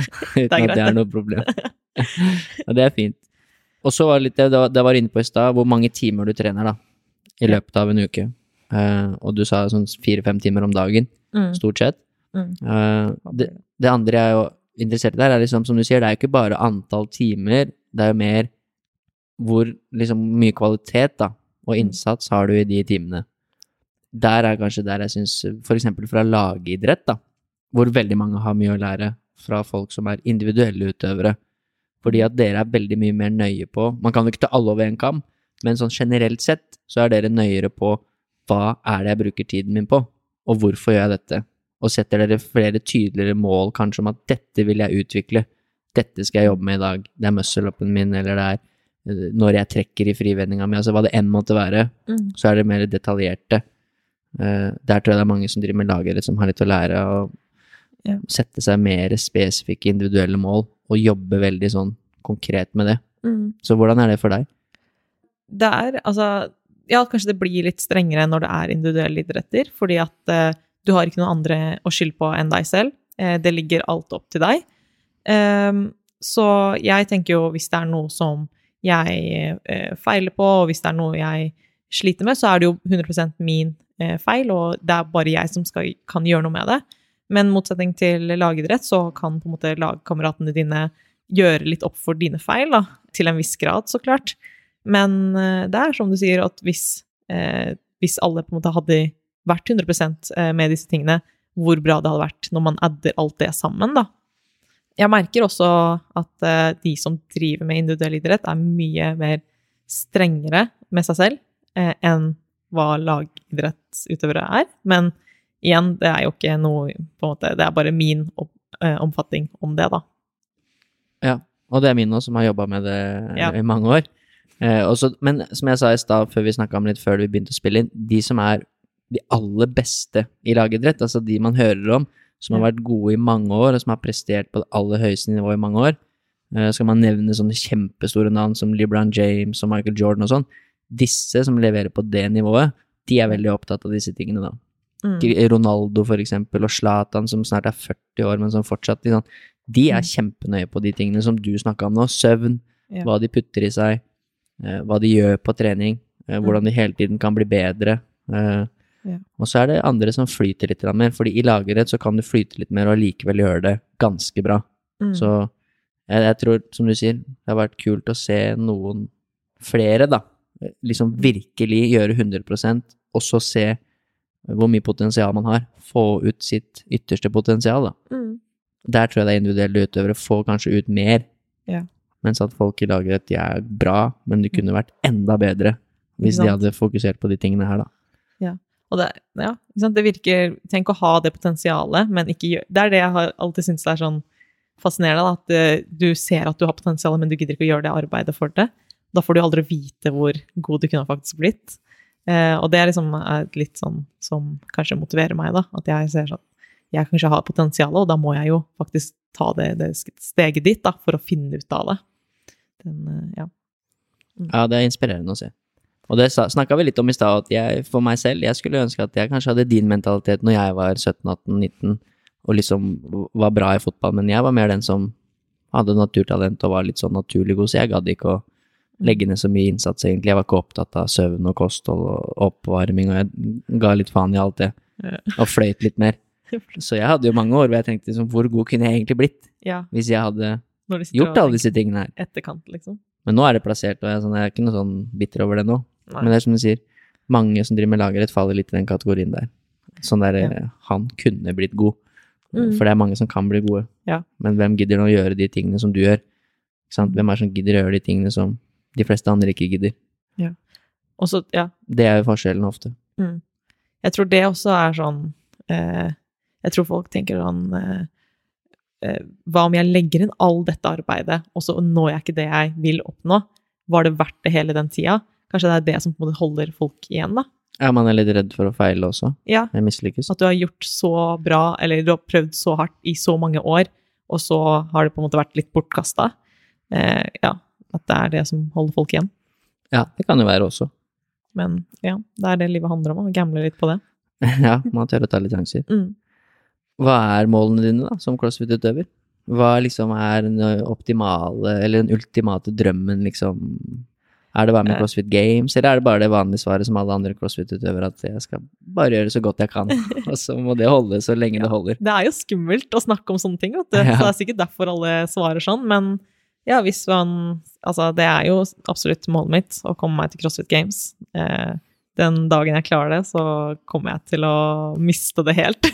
Uten at det er noe problem. Og det er fint. Og så var det litt det jeg var- inne på i stad, hvor mange timer du trener, da. I løpet av en uke. Eh, og du sa sånn fire-fem timer om dagen, Mm. stort sett. Mm. Eh, det, det andre jeg er jo interessert i der, er liksom, som du sier, det er jo ikke bare antall timer, det er jo mer hvor liksom mye kvalitet da, og Mm. innsats har du i de timene. Der er kanskje der jeg syns, eksempel fra lagidrett, da, hvor veldig mange har mye å lære fra folk som er individuelle utøvere. Fordi at dere er veldig mye mer nøye på Man kan jo ikke ta alle over en kam, men sånn generelt sett så er dere nøyere på hva er det jeg bruker tiden min på, og hvorfor gjør jeg dette? Og setter dere flere tydeligere mål kanskje om at dette vil jeg utvikle, dette skal jeg jobbe med i dag, det er muscle-upen min, eller det er eh, når jeg trekker i frivendinga mi, altså hva det enn måtte være, Mm. så er det mer detaljerte. Eh, der tror jeg det er mange som driver med lagere som har litt å lære å Ja. sette seg mer spesifikke individuelle mål, og jobbe veldig sånn konkret med det. Mm. Så hvordan er det for deg? Det er altså Ja, kanskje det blir litt strengere når det er individuelle idretter, fordi at eh, du har ikke noen andre å skylde på enn deg selv. Eh, det ligger alt opp til deg. Ehm, så jeg tenker jo hvis det er noe som jeg eh, feiler på, og hvis det er noe jeg sliter med, så er det jo 100% min eh, feil, og det er bare jeg som skal, kan gjøre noe med det. Men motsetning til lagidrett, så kan på en måte lagkameratene dine gjøre litt opp for dine feil, da. Til en viss grad, så klart. Men eh, det er som du sier, at hvis, eh, hvis alle på en måte hadde vært 100 eh, med disse tingene, hvor bra det hadde vært når man adder alt det sammen, da. Jeg merker også at eh, de som driver med individuell idrett, er mye mer strengere med seg selv eh, enn hva lagidrettsutøvere er. Men igjen, det er jo ikke noe på en måte, Det er bare min opp, eh, omfatning om det, da. Ja, og det er min også, som har jobba med det Ja. i mange år. Også, men som jeg sa i stad, før vi snakka om litt før vi begynte å spille inn, de som er de aller beste i lagidrett, altså de man hører om, som har vært gode i mange år, og som har prestert på det aller høyeste nivået i mange år. Eh, skal man nevne sånne kjempestore navn som LeBron James og Michael Jordan og sånn, disse som leverer på det nivået, de er veldig opptatt av disse tingene, da. Mm. Ronaldo, for eksempel, og Zlatan, som snart er 40 år, men som fortsatt de, sånn, de er Mm. kjempenøye på de tingene som du snakka om nå. Søvn, Ja. hva de putter i seg, eh, hva de gjør på trening, eh, hvordan de hele tiden kan bli bedre. Ja. Og så er det andre som flyter litt mer, fordi i lagerrett så kan du flyte litt mer og likevel gjøre det ganske bra. Mm. Så jeg, jeg tror, som du sier, det har vært kult å se noen flere, da, liksom virkelig gjøre 100% og så se hvor mye potensial man har. Få ut sitt ytterste potensial, da. Mm. Der tror jeg det er individuelle utøvere får kanskje ut mer, Ja. mens at folk i laget de er bra, men de kunne vært enda bedre hvis de hadde fokusert på de tingene her, da. Og det, ja, det virker Tenk å ha det potensialet, men ikke gjøre Det er det jeg har alltid syntes er sånn fascinerende, da, at eh, du ser at du har potensialet, men du gidder ikke å gjøre det arbeidet for det. Da får du aldri vite hvor god du kunne faktisk blitt. Eh, og det er liksom litt sånn som kanskje motiverer meg, da. At jeg ser sånn Jeg kanskje har potensialet, og da må jeg jo faktisk ta det, det steget dit, da, for å finne ut av det. Den, ja. Mm. Ja, det er inspirerende å se. Og det snakka vi litt om i stad, at jeg for meg selv, jeg skulle ønske at jeg kanskje hadde din mentalitet når jeg var 17-18-19 og liksom var bra i fotball, men jeg var mer den som hadde naturtalent og var litt sånn naturlig god, så jeg gadd ikke å legge ned så mye innsats, egentlig. Jeg var ikke opptatt av søvn og kosthold og oppvarming, og jeg ga litt faen i alt det, og fløyt litt mer. Så jeg hadde jo mange år hvor jeg tenkte liksom, hvor god kunne jeg egentlig blitt ja. hvis jeg hadde gjort alle disse tingene her? Etterkant, liksom. Men nå er det plassert, og jeg er, sånn, jeg er ikke noe sånn bitter over det nå. Nei. Men det er som du sier, mange som driver med lagerrett faller litt i den kategorien der. Sånn der, Ja. eh, han kunne blitt god. Mm. For det er mange som kan bli gode. Ja. Men hvem gidder nå å gjøre de tingene som du gjør? Sant? Hvem er det som gidder å gjøre de tingene som de fleste andre ikke gidder? Ja. Også, ja, Det er jo forskjellen ofte. Mm. Jeg tror det også er sånn eh, Jeg tror folk tenker sånn eh, eh, Hva om jeg legger inn all dette arbeidet, og så når jeg ikke det jeg vil oppnå? Var det verdt det hele den tida? Kanskje det er det som på en måte holder folk igjen, da? Ja, man er litt redd for å feile også. Ja, Jeg mislykkes. At du har gjort så bra, eller du har prøvd så hardt i så mange år, og så har det på en måte vært litt bortkasta. Eh, ja, at det er det som holder folk igjen. Ja, det kan jo være også. Men ja, det er det livet handler om, å gamble litt på det. ja, man tør å ta litt sjanser. Mm. Hva er målene dine da, som crossfit-utøver? Hva liksom er den optimale, eller den ultimate drømmen, liksom? Er det være med. CrossFit Games, eller er det bare det vanlige svaret som alle andre crossfit-utøvere, at jeg skal bare gjøre så godt jeg kan, og så må det holde så lenge det holder? Det er jo skummelt å snakke om sånne ting, vet du. Ja. Så det er sikkert derfor alle svarer sånn. Men ja, hvis man Altså, det er jo absolutt målet mitt å komme meg til CrossFit Games. Eh, den dagen jeg klarer det, så kommer jeg til å miste det helt.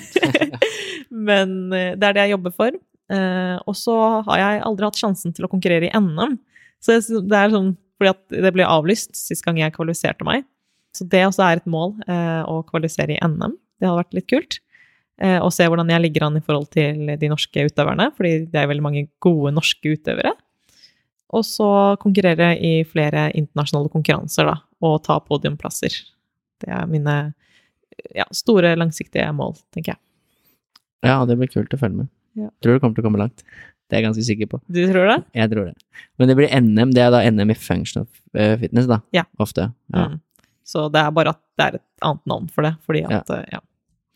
Men eh, det er det jeg jobber for. Eh, og så har jeg aldri hatt sjansen til å konkurrere i NM. Så det er sånn fordi at det ble avlyst sist gang jeg kvalifiserte meg. Så det også er et mål, eh, å kvalifisere i NM. Det hadde vært litt kult. Eh, og se hvordan jeg ligger an i forhold til de norske utøverne, fordi det er veldig mange gode norske utøvere. Og så konkurrere i flere internasjonale konkurranser, da, og ta podiumplasser. Det er mine ja, store, langsiktige mål, tenker jeg. Ja, det blir kult å følge med. Ja. Tror du kommer til å komme langt. Det er jeg ganske sikker på. Du tror det? Jeg tror det. Men det blir NM, det er da NM i functional eh, fitness, da. Ja. Ofte. Ja. Mm. Så det er bare at det er et annet navn for det, fordi at ja. ja.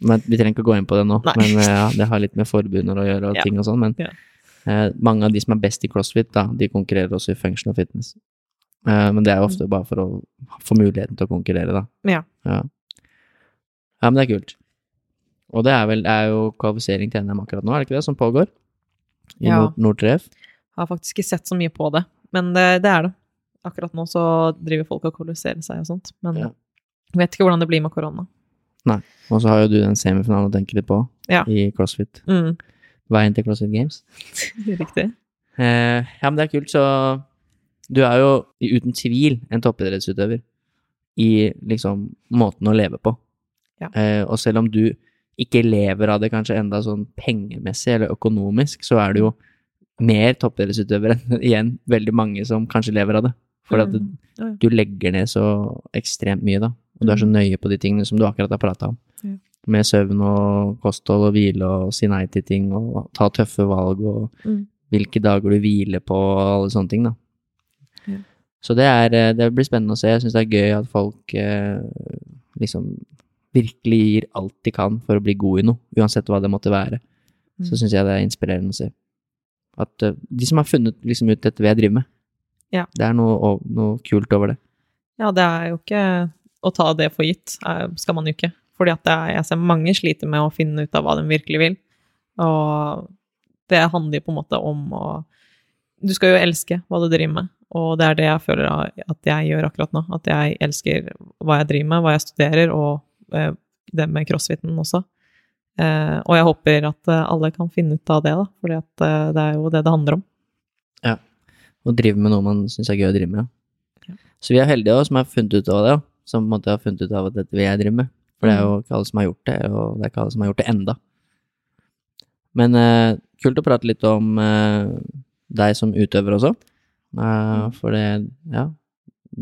Men vi trenger ikke å gå inn på det nå, Nei. men eh, ja, det har litt med forbundet å gjøre og ting og sånn, men Ja. eh, mange av de som er best i crossfit, da, de konkurrerer også i functional fitness. Eh, men det er jo ofte bare for å få muligheten til å konkurrere, da. Ja. Ja, ja men det er kult. Og det er vel det er jo kvalifisering til NM akkurat nå, er det ikke det, som pågår? I Ja. Nord Nordtreff? Har faktisk ikke sett så mye på det, men det, det er det. Akkurat nå så driver folk og kolliserer seg og sånt, men Ja. jeg vet ikke hvordan det blir med korona. Nei. Og så har jo du den semifinalen å tenke litt på Ja. i crossfit. Mm. Veien til CrossFit Games. Riktig. Eh, ja, men det er kult, så du er jo uten tvil en toppidrettsutøver i liksom måten å leve på. Ja. Eh, og selv om du ikke lever av det kanskje enda sånn pengemessig eller økonomisk, så er det jo mer toppidrettsutøvere enn igjen veldig mange som kanskje lever av det. For at Mm. Ja, ja. du legger ned så ekstremt mye, da. Og du er så nøye på de tingene som du akkurat har prata om. Ja. med søvn og kosthold og hvile og si nei til ting og ta tøffe valg og Mm. hvilke dager du hviler på og alle sånne ting, da. Så det er eh, Det blir spennende å se. Jeg syns det er gøy at folk eh, liksom virkelig gir alt de kan for å bli god i noe, uansett hva det måtte være. Så Mm. syns jeg det er inspirerende å se. At eh, de som har funnet liksom ut dette jeg driver med, Ja. det er noe, noe kult over det. Ja, det er jo ikke å ta det for gitt, eh, skal man jo ikke. Fordi at er, jeg ser mange sliter med å finne ut av hva de virkelig vil. Og det handler jo på en måte om å Du skal jo elske hva du driver med, og det er det jeg føler at jeg gjør akkurat nå. At jeg elsker hva jeg driver med, hva jeg studerer, og det med crossfiten også. Eh, og jeg håper at eh, alle kan finne ut av det, da, for eh, det er jo det det handler om. Ja. Å drive med noe man syns er gøy å drive med. Ja. Så vi er heldige også, som har funnet ut av det, som på en måte har funnet ut av at dette vil jeg drive med. For det er jo ikke alle som har gjort det, og det er ikke alle som har gjort det enda. Men eh, kult å prate litt om eh, deg som utøver også. Eh, for det, ja,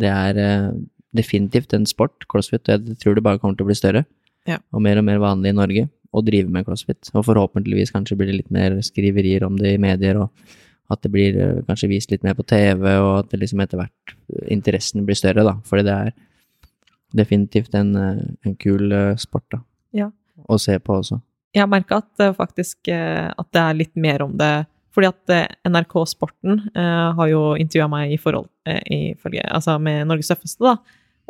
det er eh, definitivt en sport, crossfit, og jeg tror det bare kommer til å bli større. Ja. Og mer og mer vanlig i Norge å drive med crossfit. Og forhåpentligvis kanskje blir det litt mer skriverier om det i medier, og at det blir eh, kanskje vist litt mer på TV, og at det liksom etter hvert eh, interessen blir større, da. Fordi det er definitivt en, eh, en kul sport, da. Ja. Å se på også. Jeg har merka at faktisk at det er litt mer om det. Fordi at NRK Sporten eh, har jo intervjua meg i forhold eh, ifølge, altså med Norges tøffeste, da.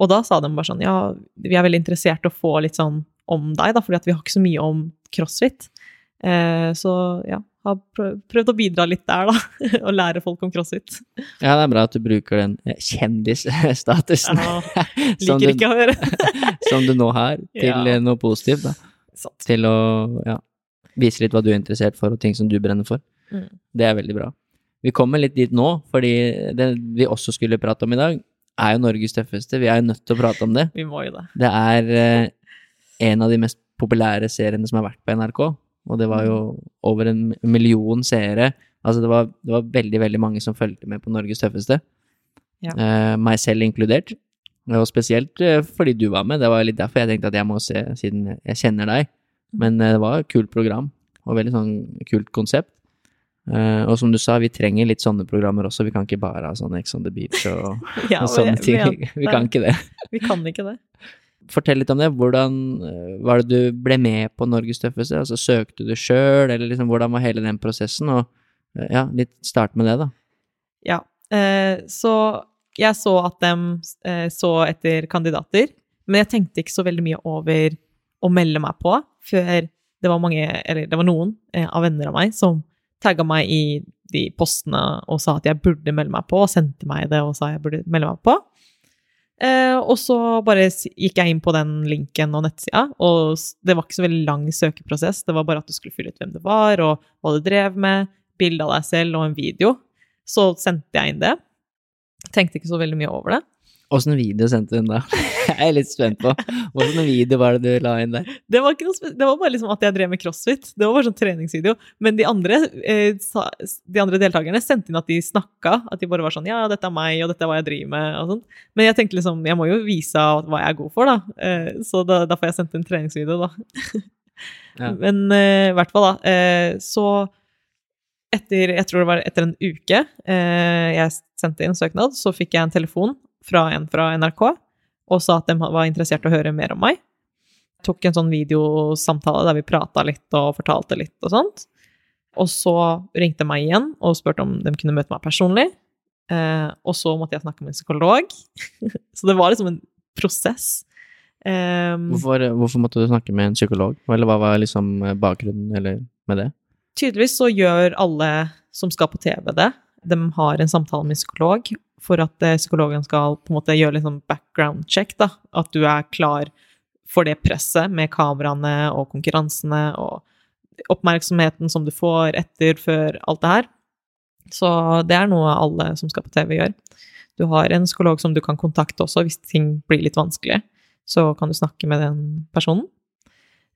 Og da sa de bare sånn Ja, vi er veldig interessert i å få litt sånn om deg, da, fordi at vi har ikke så mye om crossfit. Eh, så ja, har prøvd å bidra litt der, da. og lære folk om crossfit. Ja, det er bra at du bruker den eh, kjendisstatusen Ja, som, du, som du nå har, til Ja. eh, noe positivt, da. Sant. Til å ja, vise litt hva du er interessert for, og ting som du brenner for. Mm. Det er veldig bra. Vi kommer litt dit nå, fordi det vi også skulle prate om i dag, er jo Norges tøffeste. Vi er jo nødt til å prate om det. Vi må jo det. Det er eh, en av de mest populære seriene som har vært på NRK, og det var jo over en million seere. Altså det var, det var veldig, veldig mange som fulgte med på Norges tøffeste. Ja. Eh, meg selv inkludert. Og spesielt eh, fordi du var med. Det var litt derfor jeg tenkte at jeg må se, siden jeg kjenner deg. Men eh, det var et kult program, og veldig sånn kult konsept. Eh, og som du sa, vi trenger litt sånne programmer også. Vi kan ikke bare ha sånn Ex on the Beach og, Ja, og sånne ting. men- Vi kan ikke det. Vi kan ikke det. Fortell litt om det. Hvordan eh, var det du ble med på Norges tøffeste? Altså, søkte du sjøl, eller liksom, hvordan var hele den prosessen? Og eh, ja, litt start med det, da. Ja. Uh, så jeg så at de uh, så etter kandidater, men jeg tenkte ikke så veldig mye over å melde meg på før det var mange, eller det var noen av venner av meg som tagga meg i de postene og sa at jeg burde melde meg på, og sendte meg det og sa jeg burde melde meg på. Eh, og så bare gikk jeg inn på den linken og nettsida, og det var ikke så veldig lang søkeprosess. Det var bare at du skulle fylle ut hvem du var, og hva du drev med, bilde av deg selv og en video. Så sendte jeg inn det. Tenkte ikke så veldig mye over det. Åssen video sendte inn da? Jeg er litt spent på. Åssen video var det du la inn der? Det var, det var bare liksom at jeg drev med crossfit. Det var bare sånn treningsvideo. Men de andre, eh, sa, de andre deltakerne sendte inn at de snakka. At de bare var sånn Ja, dette er meg, og dette er hva jeg driver med. og sånt. Men jeg tenkte liksom, jeg må jo vise hva jeg er god for, da. Eh, så da, derfor jeg sendte en treningsvideo, da. Ja. Men eh, i hvert fall, da. Så etter, jeg tror det var etter en uke eh, jeg sendte inn søknad, så fikk jeg en telefon fra en fra NRK og sa at de var interessert i å høre mer om meg. Tok en sånn videosamtale der vi prata litt og fortalte litt og sånt. Og så ringte de meg igjen og spurte om de kunne møte meg personlig. Eh, og så måtte jeg snakke med en psykolog. så det var liksom en prosess. Eh, Hvorfor, hvorfor måtte du snakke med en psykolog? Eller hva var liksom eh, bakgrunnen eller, med det? tydeligvis så gjør alle som skal på TV det. De har en samtale med en psykolog for at eh, psykologen skal på en måte gjøre litt sånn background check. da, At du er klar for det presset med kameraene og konkurransene og oppmerksomheten som du får etter, før alt det her. Så det er noe alle som skal på TV gjør. Du har en psykolog som du kan kontakte også hvis ting blir litt vanskelig. Så kan du snakke med den personen.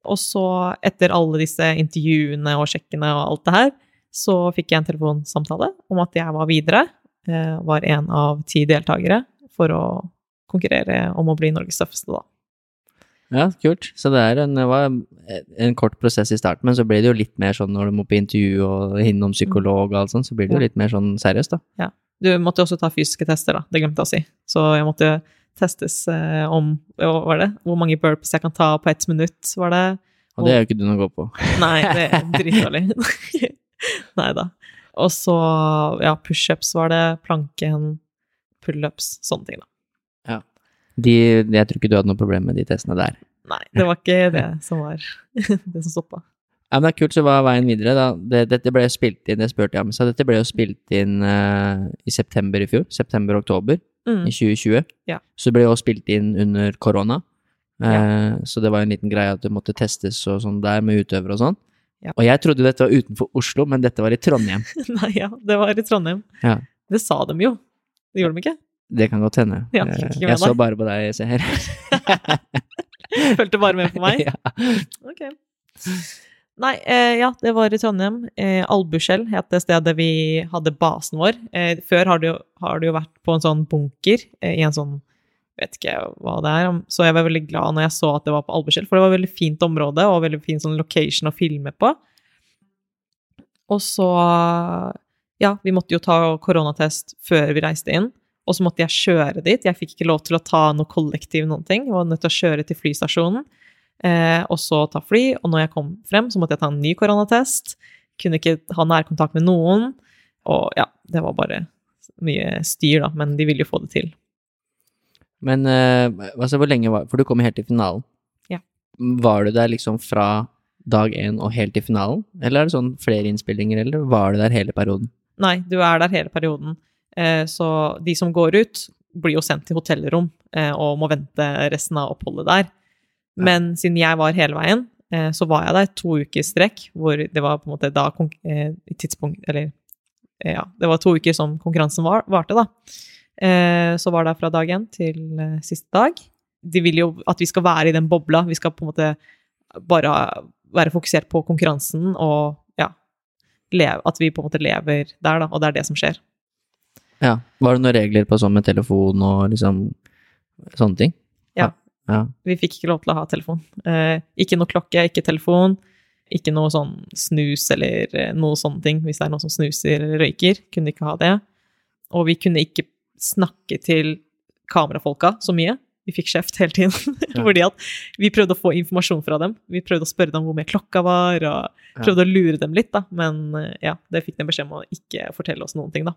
Og så, etter alle disse intervjuene og sjekkene og alt det her, så fikk jeg en telefonsamtale om at jeg var videre. Eh, Var en av ti deltakere for å konkurrere om å bli Norges tøffeste, da. Ja, kult. Så det, en, det var en kort prosess i starten, men så ble det jo litt mer sånn når du må på intervju og innom psykolog og alt sånt, så blir det jo litt mer sånn seriøst, da. Ja. Du måtte også ta fysiske tester, da. Det glemte jeg å si. Så jeg måtte testes eh, om hva var det? hvor mange burpees jeg kan ta på ett minutt, var det? Og det er jo ikke du noe gå på. Nei, det er dritdårlig. Nei da. Og så, ja, pushups var det, planken, pullups, sånne ting, da. De, jeg tror ikke du hadde noe problem med de testene der. Nei, det var ikke det som var det som stoppa. Ja, men det er kult, så hva er veien videre, da? Det, dette ble jo spilt inn, det spurte jeg om, så dette ble jo spilt inn uh, i september i fjor. September-oktober Mm. i 2020. Ja. Så det ble jo spilt inn under korona. Eh, Ja. Så det var en liten greie at det måtte testes og sånn der med utøvere og sånn. Ja. Og jeg trodde dette var utenfor Oslo, men dette var i Trondheim. Nei, ja, det var i Trondheim. Ja. Det sa de jo. Det gjorde de ikke? Det kan godt hende. Ja, jeg, fikk jeg så bare på deg, se her. Fulgte bare med på meg? ja. Ok. Nei, eh, ja, det var i Trondheim. Eh, Albuskjell het det stedet vi hadde basen vår. Eh, før har det, jo, har det jo vært på en sånn bunker, eh, i en sånn Vet ikke hva det er. Så jeg var veldig glad når jeg så at det var på Albertskjell, for det var et veldig fint område og veldig fin sånn location å filme på. Og så Ja, vi måtte jo ta koronatest før vi reiste inn. Og så måtte jeg kjøre dit. Jeg fikk ikke lov til å ta noe kollektiv, noen ting. Jeg var nødt til å kjøre til flystasjonen. Eh, og så ta fly. Og når jeg kom frem, så måtte jeg ta en ny koronatest. Kunne ikke ha nærkontakt med noen. Og ja, det var bare mye styr, da. Men de ville jo få det til. Men eh, altså, hvor lenge var For du kom helt til finalen. Ja. Var du der liksom fra dag én og helt til finalen? Eller er det sånn flere innspillinger, eller var du der hele perioden? Nei, du er der hele perioden. Eh, så de som går ut, blir jo sendt til hotellrom eh, og må vente resten av oppholdet der. Men siden jeg var hele veien, så var jeg der to uker i strekk, hvor det var på en måte da tidspunkt Eller ja, det var to uker som konkurransen var, varte, da. Eh, så var det fra dag én til eh, siste dag. De vil jo at vi skal være i den bobla. Vi skal på en måte bare være fokusert på konkurransen og ja, leve, at vi på en måte lever der, da, og det er det som skjer. Ja. Var det noen regler på sånn med telefon og liksom sånne ting? Ja. ja. Vi fikk ikke lov til å ha telefon. Eh, ikke noe klokke, ikke telefon. Ikke noe sånn snus eller eh, noe sånne ting. Hvis det er noen som snuser eller røyker, kunne ikke ha det. Og vi kunne ikke snakke til kamerafolka så mye. Vi fikk kjeft hele tiden. Ja. Fordi at vi prøvde å få informasjon fra dem. Vi prøvde å spørre dem hvor mye klokka var, og Ja. prøvde å lure dem litt, da. Men eh, ja, det fikk de beskjed om å ikke fortelle oss noen ting, da.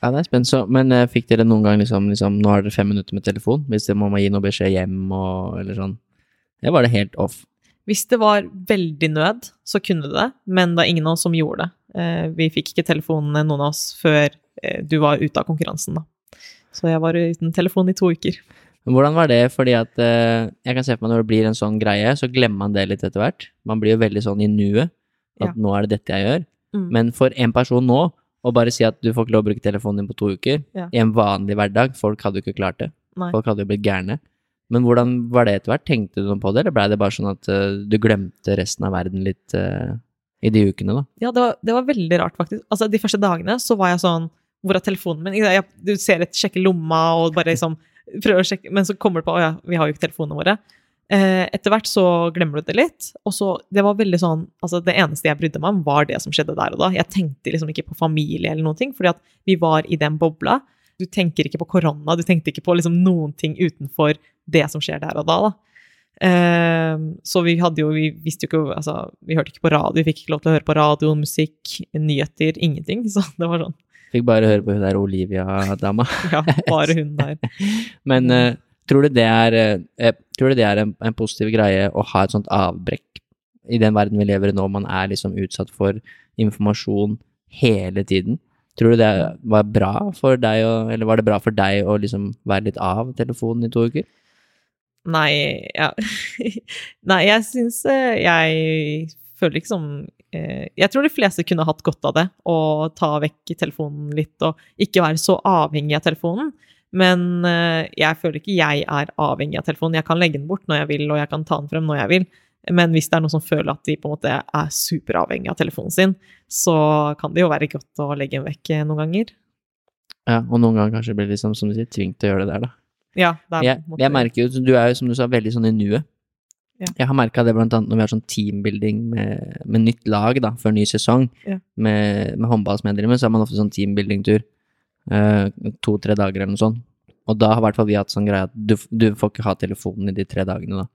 Ja, det er spennende. Så, men uh, fikk dere noen gang liksom, liksom Nå har dere fem minutter med telefon, hvis dere må gi noe beskjed hjem og eller sånn? Det var det helt off. Hvis det var veldig nød, så kunne det det, men det er ingen av oss som gjorde det. Eh, Vi fikk ikke telefonene, noen av oss, før du var ute av konkurransen, da. Så jeg var uten telefon i to uker. Hvordan var det? Fordi at eh, jeg kan se for meg når det blir en sånn greie, så glemmer man det litt etter hvert. Man blir jo veldig sånn i nuet. At Ja. nå er det dette jeg gjør. Mm. Men for en person nå, å bare si at du får ikke lov å bruke telefonen din på to uker, Ja. i en vanlig hverdag, folk hadde jo ikke klart det. Nei. Folk hadde jo blitt gærne. Men hvordan var det etter hvert? Tenkte du noe på det, eller blei det bare sånn at uh, du glemte resten av verden litt uh, i de ukene, da? Ja, det var, det var veldig rart, faktisk. Altså, de første dagene så var jeg sånn Hvor er telefonen min? Jeg, du ser et sjekke lomma og bare liksom prøver å sjekke Men så kommer du på Å ja, vi har jo ikke telefonene våre. Eh, etter hvert så glemmer du det litt. Og så Det var veldig sånn Altså, det eneste jeg brydde meg om, var det som skjedde der og da. Jeg tenkte liksom ikke på familie eller noen ting, fordi at vi var i den bobla. Du tenker ikke på korona, du tenkte ikke på liksom noen ting utenfor det som skjer der og da. da. Eh, så vi hadde jo, vi visste jo ikke altså, Vi hørte ikke på radio, vi fikk ikke lov til å høre på radio, musikk, nyheter, ingenting. Så det var sånn, Fikk bare høre på hun der Olivia-dama. ja, bare hun der. Men uh, tror du det er, tror du det er en, en positiv greie å ha et sånt avbrekk i den verden vi lever i nå? Man er liksom utsatt for informasjon hele tiden. Tror du det var bra for deg, å, eller var det bra for deg å liksom være litt av telefonen i to uker? Nei, ja. Nei, jeg syns Jeg føler ikke eh, Jeg tror de fleste kunne hatt godt av det, å ta vekk telefonen litt og ikke være så avhengig av telefonen. Men eh, jeg føler ikke jeg er avhengig av telefonen. Jeg kan legge den bort når jeg vil, og jeg kan ta den frem når jeg vil. Men hvis det er noen som føler at de på en måte er superavhengig av telefonen sin, så kan det jo være godt å legge den vekk eh, noen ganger. Ja, og noen ganger kanskje blir liksom, som du sier, tvunget til å gjøre det der, da. Ja, det er Jeg, jeg merker jo, du er jo som du sa, veldig sånn i nuet. Ja. Jeg har merka det blant annet når vi har sånn teambuilding med, med nytt lag da, før ny sesong. Ja. Med, med håndball som jeg driver med, så har man ofte sånn teambuilding-tur. eh, To-tre dager eller noe sånt. Og da har i hvert fall vi hatt sånn greie at du, du får ikke ha telefonen i de tre dagene, da.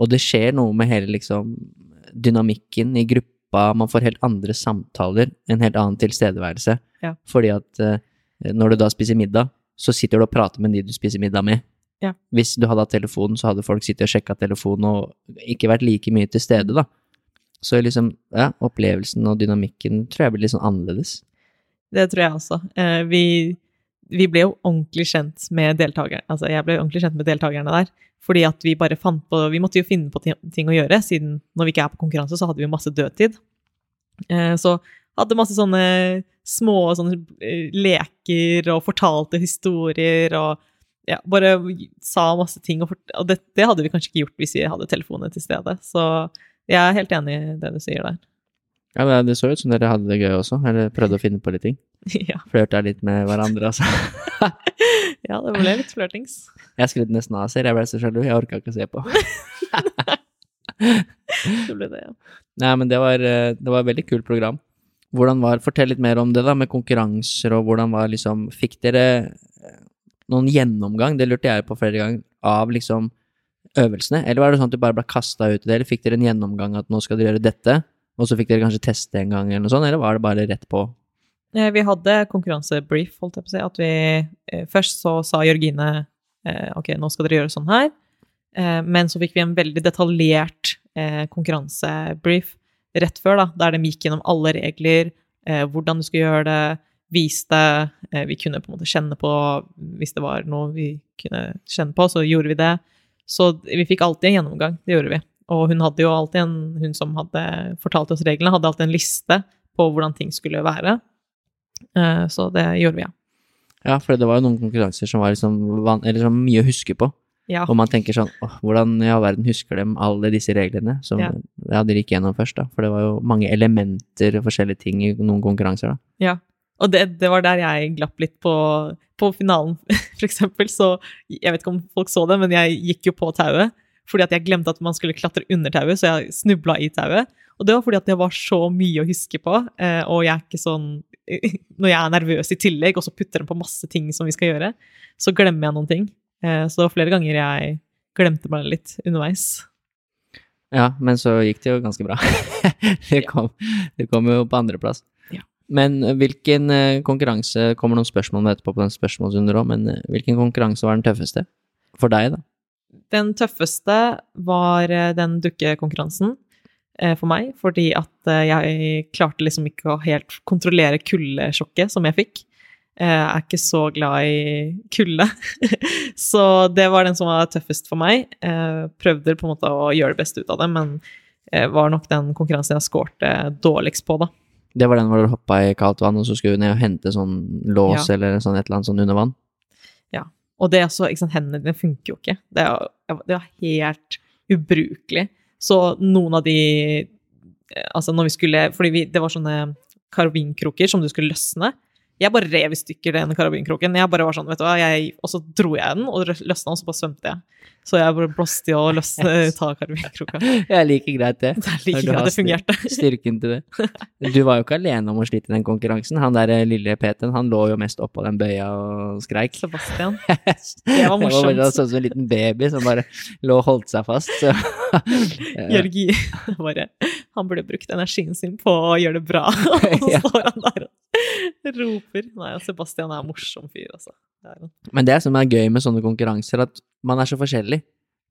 Og det skjer noe med hele liksom dynamikken i gruppa, man får helt andre samtaler, en helt annen tilstedeværelse. Ja. Fordi at eh, når du da spiser middag, så sitter du og prater med de du spiser middag med. Ja. Hvis du hadde hatt telefonen, så hadde folk sittet og sjekka telefonen og ikke vært like mye til stede, da. Så liksom, ja, opplevelsen og dynamikken tror jeg blir litt sånn annerledes. Det tror jeg også. Eh, vi, vi ble jo ordentlig kjent med deltakerne. Altså, jeg ble ordentlig kjent med deltakerne der. Fordi at vi bare fant på Vi måtte jo finne på ting å gjøre, siden når vi ikke er på konkurranse, så hadde vi masse dødtid. Eh, så hadde masse sånne små sånne eh, leker og fortalte historier og ja, bare sa masse ting. Og, og det, det hadde vi kanskje ikke gjort hvis vi hadde telefonene til stede. Så jeg er helt enig i det du sier der. Ja, men Det så ut som dere hadde det gøy også, eller prøvde å finne på litt ting. ja. Flørta litt med hverandre, altså. ja, det ble litt flørtings. Jeg skrudde nesten av ser, jeg ble så sjalu, jeg orka ikke å se på. Det ble det, ja. Nei, men det var, eh, det var et veldig kult program. Hvordan var, Fortell litt mer om det, da, med konkurranser, og hvordan var liksom Fikk dere eh, noen gjennomgang, det lurte jeg på flere ganger, av liksom øvelsene? Eller var det sånn at du bare ble kasta ut i det, eller fikk dere en gjennomgang at nå skal dere gjøre dette, og så fikk dere kanskje teste en gang, eller noe sånt, eller var det bare rett på? Eh, Vi hadde konkurransebrief, holdt jeg på å si. At vi eh, Først så sa Jørgine eh, ok, nå skal dere gjøre sånn her. Men så fikk vi en veldig detaljert konkurransebrief rett før, da, der de gikk gjennom alle regler, hvordan du skal gjøre det, viste eh, Vi kunne på en måte kjenne på Hvis det var noe vi kunne kjenne på, så gjorde vi det. Så vi fikk alltid en gjennomgang. Det gjorde vi. Og hun hadde jo alltid en, hun som hadde fortalt oss reglene, hadde alltid en liste på hvordan ting skulle være. Eh, Så det gjorde vi, ja. Ja, for det var jo noen konkurranser som var liksom eller som mye å huske på. Ja, Og man tenker sånn åh, hvordan i all verden husker dem alle disse reglene som Ja. ja. dere gikk gjennom først, da? For det var jo mange elementer og forskjellige ting i noen konkurranser, da. ja. Og det, det var der jeg glapp litt på, på finalen, eksempel. Så jeg vet ikke om folk så det, men jeg gikk jo på tauet. Fordi at jeg glemte at man skulle klatre under tauet, så jeg snubla i tauet. Og det var fordi at det var så mye å huske på, eh, og jeg er ikke sånn Når jeg er nervøs i tillegg, og så putter den på masse ting som vi skal gjøre, så glemmer jeg noen ting. Eh, Så det var flere ganger jeg glemte meg litt underveis. Ja, men så gikk det jo ganske bra. det, kom, det kom jo på andreplass. Men hvilken eh, konkurranse kommer noen spørsmål om etterpå på den spørsmålsrunden òg, men eh, hvilken konkurranse var den tøffeste? For deg, da? Den tøffeste var eh, den dukkekonkurransen eh, for meg, fordi at eh, jeg klarte liksom ikke å helt kontrollere kuldesjokket som jeg fikk. Eh, Jeg er ikke så glad i kulde, så det var den som var tøffest for meg. Jeg Prøvde på en måte å gjøre det beste ut av det, men eh, var nok den konkurransen jeg skårte dårligst på, da. Det var den hvor du hoppa i kaldt vann, og så skulle du ned og hente sånn lås Ja. eller sånn et eller annet sånn under vann? Ja. Og det er så, ikke sant, hendene dine funker jo ikke. Det er, det var helt ubrukelig. Så noen av de eh, Altså, når vi skulle Fordi vi, det var sånne karabinkroker som du skulle løsne. Jeg bare rev i stykker den karabinkroken. Jeg bare var sånn, vet du hva, jeg, Og så dro jeg den, og løsna, og så bare svømte jeg. Så jeg bare blåste i å løsne, ta karabinkroka. Jeg liker greit det. Det er like greit, det fungerte. Styrken til det. Du var jo ikke alene om å slite i den konkurransen. Han der eh, lille Peten, han lå jo mest oppå den bøya og skreik. Sebastian. Det var morsomt. Det bare sånn som en liten baby som bare lå og holdt seg fast. Så. Jørgi bare Han burde brukt energien sin på å gjøre det bra. Og så står han der og roper. Nei, Sebastian er en morsom fyr, altså. Det. Men det som er gøy med sånne konkurranser, at man er så forskjellig.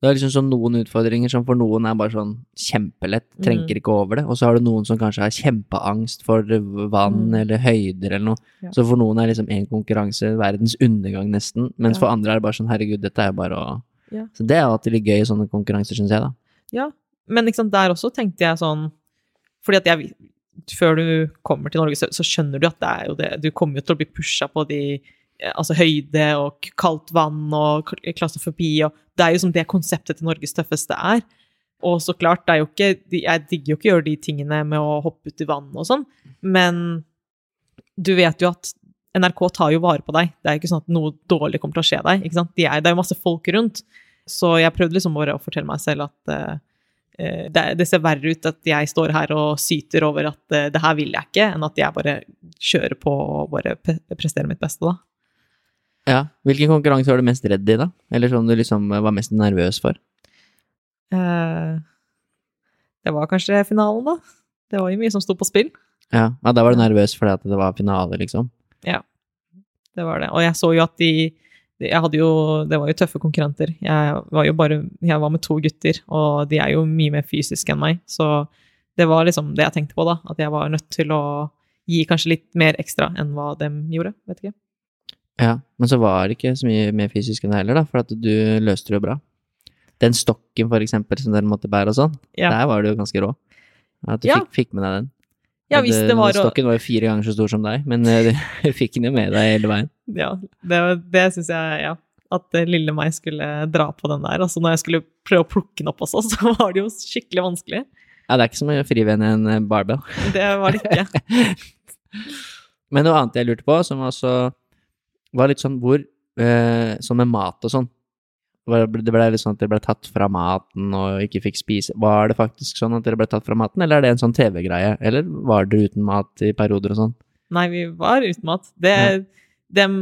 Det er liksom sånn noen utfordringer som for noen er bare sånn kjempelett, trenger ikke over det. Og så har du noen som kanskje har kjempeangst for vann Mm. eller høyder eller noe. Ja. Så for noen er liksom én konkurranse verdens undergang nesten. Mens Ja. for andre er det bare sånn herregud, dette er jo bare å Ja. Så det er alltid litt gøy i sånne konkurranser, syns jeg, da. Ja, men liksom der også tenkte jeg sånn Fordi at jeg Før du kommer til Norge, så, skjønner du at det er jo det Du kommer jo til å bli pusha på de eh, Altså høyde og kaldt vann og klassofobi. og Det er jo som det konseptet til Norges tøffeste er. Og så klart, det er jo ikke Jeg digger jo ikke å gjøre de tingene med å hoppe ut i vann og sånn, men du vet jo at NRK tar jo vare på deg. Det er ikke sånn at noe dårlig kommer til å skje deg. ikke sant? De er, det er jo masse folk rundt. Så jeg prøvde liksom bare å fortelle meg selv at eh, det, det ser verre ut at jeg står her og syter over at uh, det her vil jeg ikke, enn at jeg bare kjører på og bare presterer mitt beste, da. Ja. Hvilken konkurranse var du mest redd i, da? Eller som du liksom var mest nervøs for? Uh, det var kanskje finalen, da. Det var jo mye som sto på spill. Ja, ja da var du nervøs fordi at det var finale, liksom? Ja, Det var det. Og jeg så jo at de de- jeg hadde jo, Det var jo tøffe konkurrenter. Jeg var jo bare, jeg var med to gutter, og de er jo mye mer fysiske enn meg. Så det var liksom det jeg tenkte på, da. At jeg var nødt til å gi kanskje litt mer ekstra enn hva dem gjorde. Vet ikke. Ja, men så var det ikke så mye mer fysisk enn det heller, da, for at du løste det jo bra. Den stokken, for eksempel, som dere måtte bære og sånn, Ja. der var du jo ganske rå. At du Ja. fikk, fikk med deg den. Ja, hvis det var Stokken var jo fire ganger så stor som deg, men eh, du fikk den jo med deg hele veien. Ja, det, det syns jeg, ja. At eh, lille meg skulle dra på den der. Altså når jeg skulle prøve å plukke den opp også, så var det jo skikkelig vanskelig. Ja, det er ikke som å frivende en eh, barbell. Det var det ikke. Men noe annet jeg lurte på, som også var litt sånn hvor eh, Sånn med mat og sånn. Det det ble litt sånn at dere ble tatt fra maten og ikke fikk spise. Var det faktisk sånn at dere ble tatt fra maten, eller er det en sånn TV-greie? Eller var dere uten mat i perioder og sånn? Nei, vi var uten mat. Det, dem,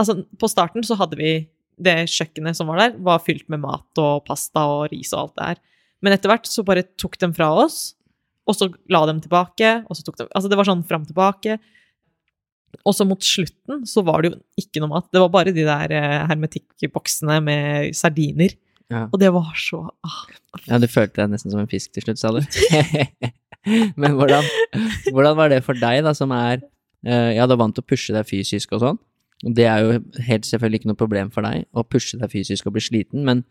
altså, på starten så hadde vi det kjøkkenet som var der, var fylt med mat og pasta og ris og alt det her. Men etter hvert så bare tok dem fra oss, og så la dem tilbake, og så tok dem Altså, det var sånn fram tilbake. Og så mot slutten så var det jo ikke noe mat. Det var bare de der eh, hermetikkboksene med sardiner. Ja. Og det var så ah, ja, du følte deg nesten som en fisk til slutt, sa du. Men hvordan, hvordan var det for deg, da, som er eh, Ja, du er vant til å pushe deg fysisk og sånn. Og det er jo helt selvfølgelig ikke noe problem for deg å pushe deg fysisk og bli sliten, men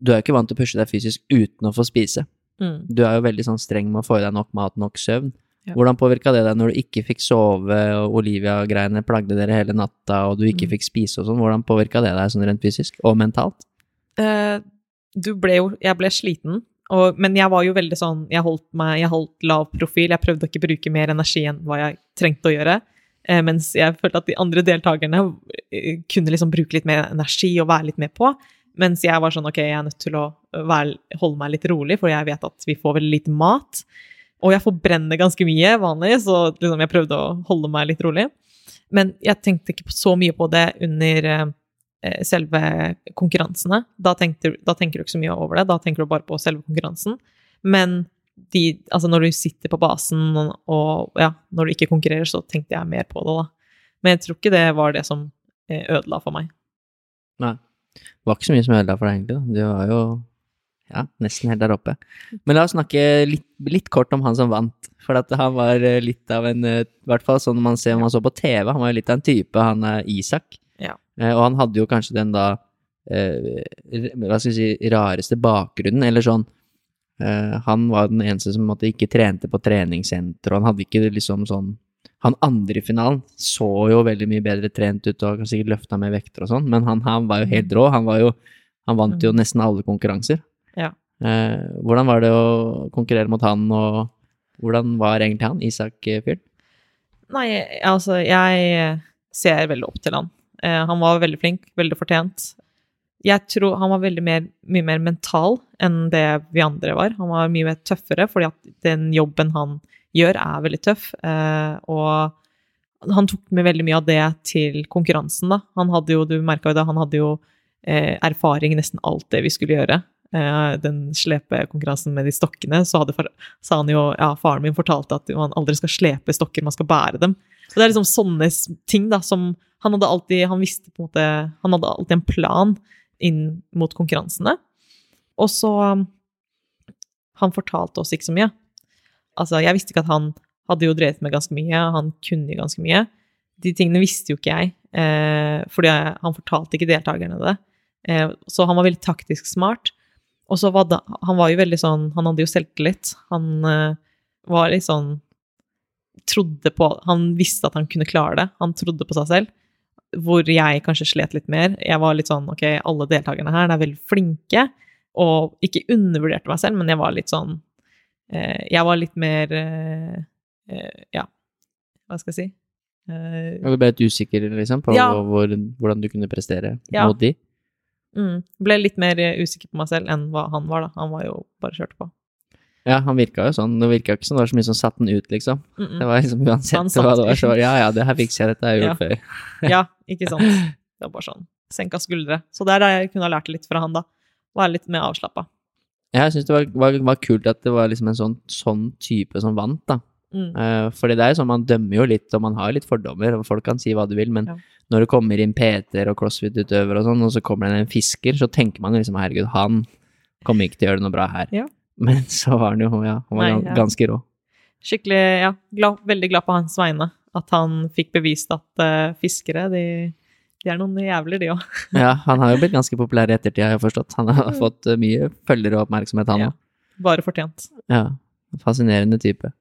du er jo ikke vant til å pushe deg fysisk uten å få spise. mm. Du er jo veldig sånn streng med å få i deg nok mat, nok søvn. Ja. Hvordan påvirka det deg når du ikke fikk sove, og Olivia-greiene plagde dere hele natta, og du ikke Mm. fikk spise og sånn? Hvordan påvirka det deg sånn rent fysisk og mentalt? Eh, du ble jo Jeg ble sliten, og, men jeg var jo veldig sånn Jeg holdt meg Jeg holdt lav profil. Jeg prøvde å ikke bruke mer energi enn hva jeg trengte å gjøre. Eh, mens jeg følte at de andre deltakerne eh, kunne liksom bruke litt mer energi og være litt med på. Mens jeg var sånn ok, jeg er nødt til å være, holde meg litt rolig, for jeg vet at vi får veldig lite mat. Og jeg forbrenner ganske mye vanlig, så liksom jeg prøvde å holde meg litt rolig. Men jeg tenkte ikke så mye på det under eh, eh, selve konkurransene. Da, tenkte, da tenker du ikke så mye over det, da tenker du bare på selve konkurransen. Men de, altså når du sitter på basen og, ja, når du ikke konkurrerer, så tenkte jeg mer på det, da. Men jeg tror ikke det var det som eh, ødela for meg. Nei. Det var ikke så mye som ødela for deg, egentlig. Det var jo ja, nesten helt der oppe. Men la oss snakke litt, litt kort om han som vant. For han var eh, litt av en eh, I hvert fall sånn man ser når man så på TV, han var jo litt av en type, han er Isak. Ja. Eh, og han hadde jo kanskje den da eh, Hva skal vi si rareste bakgrunnen, eller sånn eh, Han var den eneste som måtte ikke trente på treningssenter, og han hadde ikke liksom sånn han andre i finalen så jo veldig mye bedre trent ut og sikkert løfta med vekter og sånn, men han, han var jo helt rå. Han, var jo, han vant jo nesten alle konkurranser. Eh, hvordan var det å konkurrere mot han, og hvordan var egentlig han, Isak-fyren? Nei, altså, jeg ser veldig opp til han. Eh, han var veldig flink, veldig fortjent. Jeg tror han var veldig mer, mye mer mental enn det vi andre var. Han var mye mer tøffere, fordi at den jobben han gjør, er veldig tøff. Eh, og han tok med veldig mye av det til konkurransen, da. Han hadde jo, du merka jo det, han hadde jo eh, erfaring i nesten alt det vi skulle gjøre. Eh, den slepekonkurransen med de stokkene, så hadde, sa han jo Ja, faren min fortalte at man aldri skal slepe stokker, man skal bære dem. Og det er liksom sånne ting, da, som han hadde alltid Han visste på en måte Han hadde alltid en plan inn mot konkurransene. Og så Han fortalte oss ikke så mye. Altså, jeg visste ikke at han hadde jo drevet med ganske mye, han kunne ganske mye. De tingene visste jo ikke jeg, eh, fordi han fortalte ikke deltakerne det. Eh, så han var veldig taktisk smart. Og så var det, han var jo veldig sånn Han hadde jo selvtillit. Han uh, var litt sånn Trodde på Han visste at han kunne klare det. Han trodde på seg selv. Hvor jeg kanskje slet litt mer. Jeg var litt sånn Ok, alle deltakerne her er veldig flinke. Og ikke undervurderte meg selv, men jeg var litt sånn uh, Jeg var litt mer uh, Ja, hva skal jeg si? Du ble litt usikker liksom, på Ja. hvor, hvordan du kunne prestere Ja. mot de? Mm, ble litt mer eh, usikker på meg selv enn hva han var, da. Han var jo bare kjørte på. Ja, han virka jo sånn. Det virka ikke som det var så mye som satte den ut, liksom. Mm -mm. Det var liksom uansett hva det var, så ja ja, det her fikser jeg, dette har jeg gjort Ja. før. Ja, ikke sant. Det var bare sånn senka skuldre. Så det er der jeg kunne ha lært litt fra han, da. Være litt mer avslappa. Ja, Jeg syns det var, var, var kult at det var liksom en sånn, sånn type som vant, da. Mm. Eh, fordi det er jo sånn, man dømmer jo litt, og man har jo litt fordommer, og folk kan si hva du vil, men Ja. når det kommer inn PT-er og crossfit-utøvere og sånn, og så kommer det en fisker, så tenker man liksom herregud, han kommer ikke til å gjøre det noe bra her. Ja. Men så var han jo, ja, han var Nei, ganske rå. Skikkelig, ja, glad, veldig glad på hans vegne. At han fikk bevist at uh, fiskere, de, de er noen jævler, de òg. Ja, han har jo blitt ganske populær i ettertid, har jeg forstått. Han har fått eh, mye følgere og oppmerksomhet, han Ja. Bare fortjent. Ja. Fascinerende type.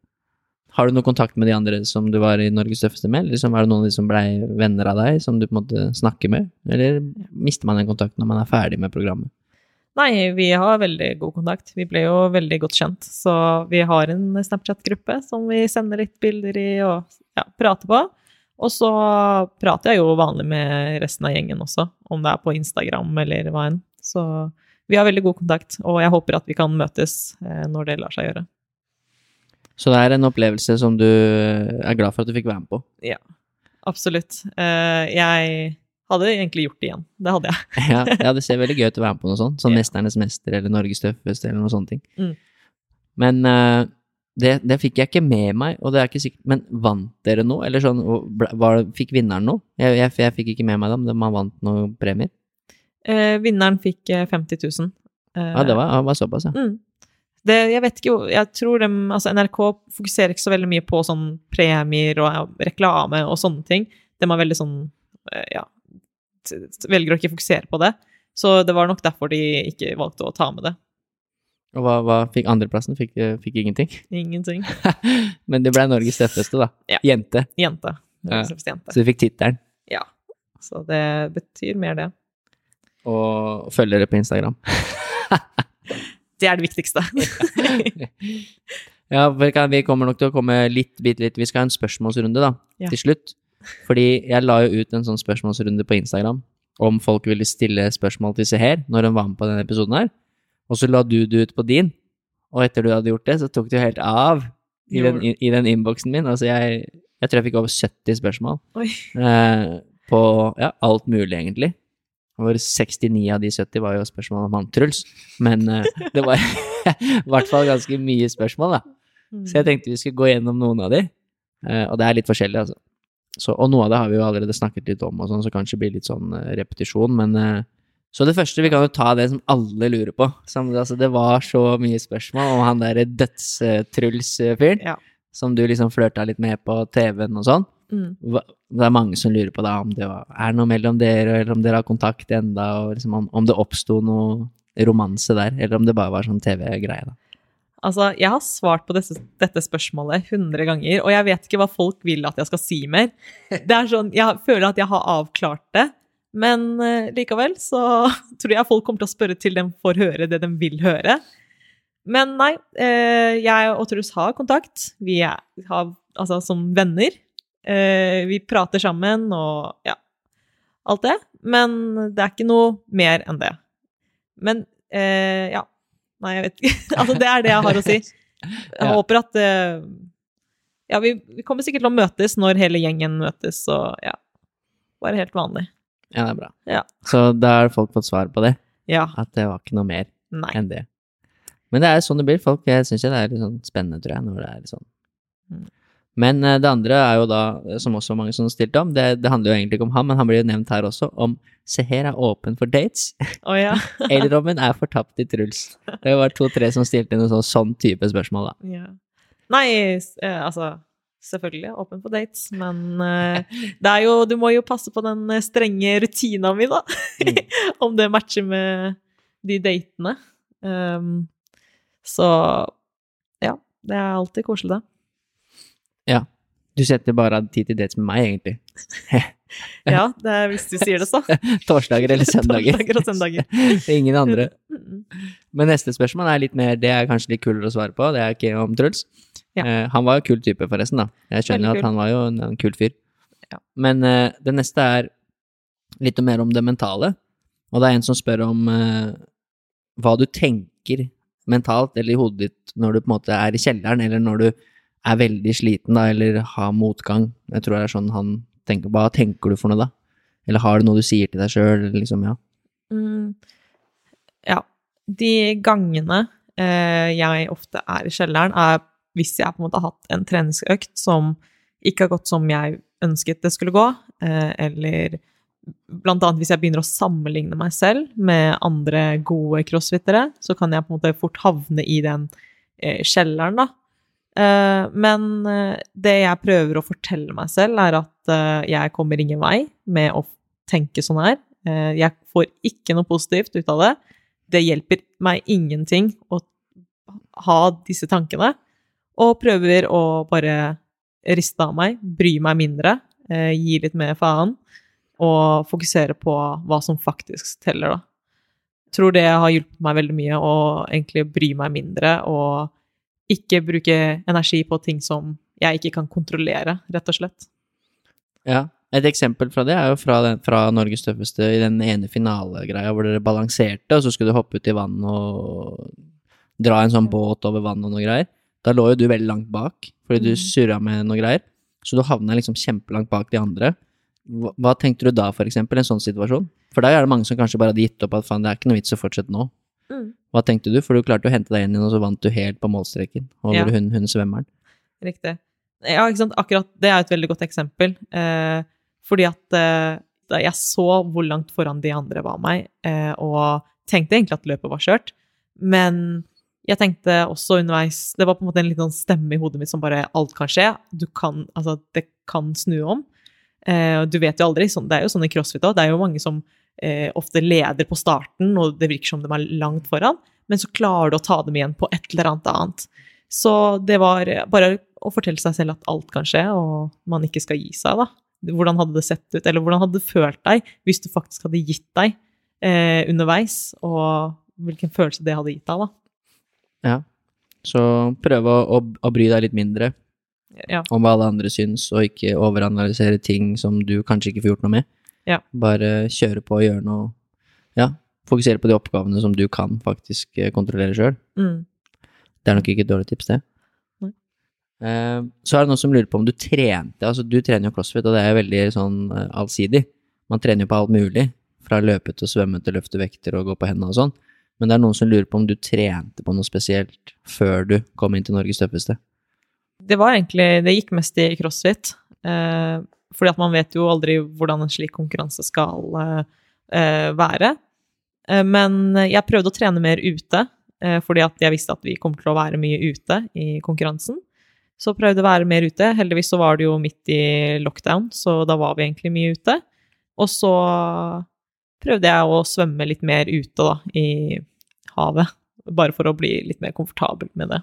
Har du noe kontakt med de andre som du var i Norges tøffeste med? Liksom, er det noen av de som blei venner av deg, som du på en måte snakker med? Eller mister man den kontakten når man er ferdig med programmet? Nei, vi har veldig god kontakt. Vi ble jo veldig godt kjent. Så vi har en Snapchat-gruppe som vi sender litt bilder i og ja, prater på. Og så prater jeg jo vanlig med resten av gjengen også, om det er på Instagram eller hva enn. Så vi har veldig god kontakt, og jeg håper at vi kan møtes eh, når det lar seg gjøre. Så det er en opplevelse som du er glad for at du fikk være med på. Ja, Absolutt. Eh, jeg hadde egentlig gjort det igjen. Det hadde jeg. Ja, ja, det ser veldig gøy ut å være med på noe sånt. Som Ja. Mesternes mester eller Norges tøffeste eller noen sånne ting. Mm. Men eh, det, det fikk jeg ikke med meg, og det er ikke sikkert Men vant dere noe? Eller sånn, var, fikk vinneren noe? Jeg, jeg, jeg fikk ikke med meg det, men man vant noen premier. Eh, vinneren fikk eh, 50 000. Eh, Ja, det var, det var såpass, ja. Mm. Det, jeg vet ikke, jeg tror dem, altså NRK fokuserer ikke så veldig mye på sånn premier og reklame og sånne ting. De er veldig sånn, eh, ja, velger å ikke fokusere på det. Så det var nok derfor de ikke valgte å ta med det. Og hva, hva fikk andreplassen? Fikk, eh, fikk ingenting? Ingenting. Men det ble Norges tøffeste, da. Ja. Jente. Jente. Ja. Jente. Så du fikk tittelen. Ja. Så det betyr mer det. Og følgere på Instagram. Det er det viktigste. Ja, vi kommer nok til å komme litt, bitte litt Vi skal ha en spørsmålsrunde, da, Ja. til slutt. Fordi jeg la jo ut en sånn spørsmålsrunde på Instagram om folk ville stille spørsmål til Seher når hun var med på denne episoden her. Og så la du det ut på din, og etter du hadde gjort det, så tok det jo helt av i den, i, i den innboksen min. Altså, jeg, jeg tror jeg fikk over 70 spørsmål eh, på ja, alt mulig, egentlig. Hvor 69 av de 70 var jo spørsmål om han Truls. Men eh, det var i hvert fall ganske mye spørsmål, da. Så jeg tenkte vi skulle gå gjennom noen av de. Eh, og det er litt forskjellig, altså. Så, og noe av det har vi jo allerede snakket litt om, og sånn, så kanskje blir litt sånn eh, repetisjon. Men så det første, vi kan jo ta det som alle lurer på. Som, altså, det var så mye spørsmål om han derre døds-Truls-fyren. Ja. Som du liksom flørta litt med på TV-en og sånn. Mm. Det er mange som lurer på da, om det var, er noe mellom dere, eller om dere har kontakt enda, og liksom om, om det oppsto noe romanse der, eller om det bare var sånn TV-greie, da. Altså, jeg har svart på dette, dette spørsmålet 100 ganger, og jeg vet ikke hva folk vil at jeg skal si mer. Det er sånn, Jeg føler at jeg har avklart det, men eh, likevel så tror jeg folk kommer til å spørre til de får høre det de vil høre. Men nei, eh, jeg og Truls har kontakt. Vi er, har, altså, som venner. Eh, vi prater sammen og ja, alt det. Men det er ikke noe mer enn det. Men eh, ja. Nei, jeg vet ikke. altså, det er det jeg har å si. Jeg håper at eh, Ja, vi, vi kommer sikkert til å møtes når hele gjengen møtes, og ja. Bare helt vanlig. Ja, det er bra. Ja. Så da har folk fått svar på det, Ja. at det var ikke noe mer Nei. enn det. Men det er sånn det blir. Folk syns det er litt sånn spennende, tror jeg, når det er litt sånn. Men eh, det andre er jo da, som også mange som stilte om, det, det handler jo egentlig ikke om ham, men han blir jo nevnt her også, om Seher er åpen for dates, Oh, ja. hun er fortapt i Truls. Det var to-tre som stilte inn en sånn, sånn type spørsmål, da. ja. Nei, eh, altså Selvfølgelig åpen for dates, men eh, det er jo Du må jo passe på den eh, strenge rutina mi, da. Mm. Om det matcher med de datene. Um, så ja. Det er alltid koselig, det. Ja. Du setter bare av tid til dates med meg, egentlig. Ja, det er, hvis du sier det, så. Torsdager eller søndager. Torsdager og søndager. Ingen andre. Men neste spørsmål er litt mer, det er kanskje litt kulere å svare på, det er ikke om Truls. Ja. Uh, han var jo kul type, forresten, da. Jeg skjønner at han var jo en, en kul fyr. Ja. Men uh, det neste er litt mer om det mentale. Og det er en som spør om uh, hva du tenker mentalt eller i hodet ditt når du på en måte er i kjelleren, eller når du er veldig sliten da, eller har motgang. Jeg tror det er sånn han tenker. Hva tenker du for noe da? Eller har du noe du sier til deg sjøl, liksom, ja. Mm, ja. De gangene eh, jeg ofte er i kjelleren, er hvis jeg på en måte har hatt en treningsøkt som ikke har gått som jeg ønsket det skulle gå, eh, eller blant annet hvis jeg begynner å sammenligne meg selv med andre gode crossfittere, så kan jeg på en måte fort havne i den eh, kjelleren, da. Eh, men eh, det jeg prøver å fortelle meg selv, er at eh, jeg kommer ingen vei med å tenke sånn her. Jeg får ikke noe positivt ut av det. Det hjelper meg ingenting å ha disse tankene, og prøver å bare riste av meg, bry meg mindre, gi litt mer faen, og fokusere på hva som faktisk teller, da. Jeg tror det har hjulpet meg veldig mye å egentlig bry meg mindre og ikke bruke energi på ting som jeg ikke kan kontrollere, rett og slett. Ja. Et eksempel fra det er jo fra, den, fra Norges tøffeste i den ene finalegreia hvor dere balanserte, og så skulle du hoppe ut i vann og dra en sånn båt over vann og noe greier. Da lå jo du veldig langt bak, fordi du Mhm. surra med noe greier. Så du havna liksom kjempelangt bak de andre. Hva, hva tenkte du da, for eksempel, i en sånn situasjon? For da er det mange som kanskje bare hadde gitt opp at faen, det er ikke noe vits å fortsette nå. Hva tenkte du? For du klarte å hente deg inn igjen, og så vant du helt på målstreken over Ja. hun, hun svømmeren. Riktig. Ja, ikke sant. Akkurat det er et veldig godt eksempel. Eh, fordi at eh, jeg så hvor langt foran de andre var meg, eh, og tenkte egentlig at løpet var kjørt, men jeg tenkte også underveis Det var på en måte en liten sånn stemme i hodet mitt som bare Alt kan skje. Du kan Altså, det kan snu om. Eh, du vet jo aldri. Sånn, det er jo sånn i crossfit òg. Det er jo mange som eh, ofte leder på starten, og det virker som de er langt foran, men så klarer du å ta dem igjen på et eller annet annet. Så det var bare å fortelle seg selv at alt kan skje, og man ikke skal gi seg, da. Hvordan hadde det sett ut, eller hvordan hadde du følt deg hvis du faktisk hadde gitt deg eh, underveis, og hvilken følelse det hadde gitt deg, da. Ja. Så prøve å, å, å bry deg litt mindre Ja. om hva alle andre syns, og ikke overanalysere ting som du kanskje ikke får gjort noe med. Ja. Bare kjøre på og gjøre noe Ja, fokusere på de oppgavene som du kan faktisk eh, kontrollere sjøl. Mm. Det er nok ikke et dårlig tips, det. Nei. Eh, så er det noen som lurer på om du trente. Altså, du trener jo crossfit, og det er veldig sånn eh, allsidig. Man trener jo på alt mulig. Fra løpe til svømme til løfte vekter og gå på hendene og sånn. Men det er noen som lurer på om du trente på noe spesielt før du kom inn til Norges tøffeste. Det var egentlig Det gikk mest i crossfit. Fordi at man vet jo aldri hvordan en slik konkurranse skal eh, eh, være. Eh, men jeg prøvde å trene mer ute, fordi at jeg visste at vi kom til å være mye ute i konkurransen. Så prøvde å være mer ute. Heldigvis så var det jo midt i lockdown, så da var vi egentlig mye ute. Og så prøvde jeg å svømme litt mer ute, da, i havet. Bare for å bli litt mer komfortabel med det.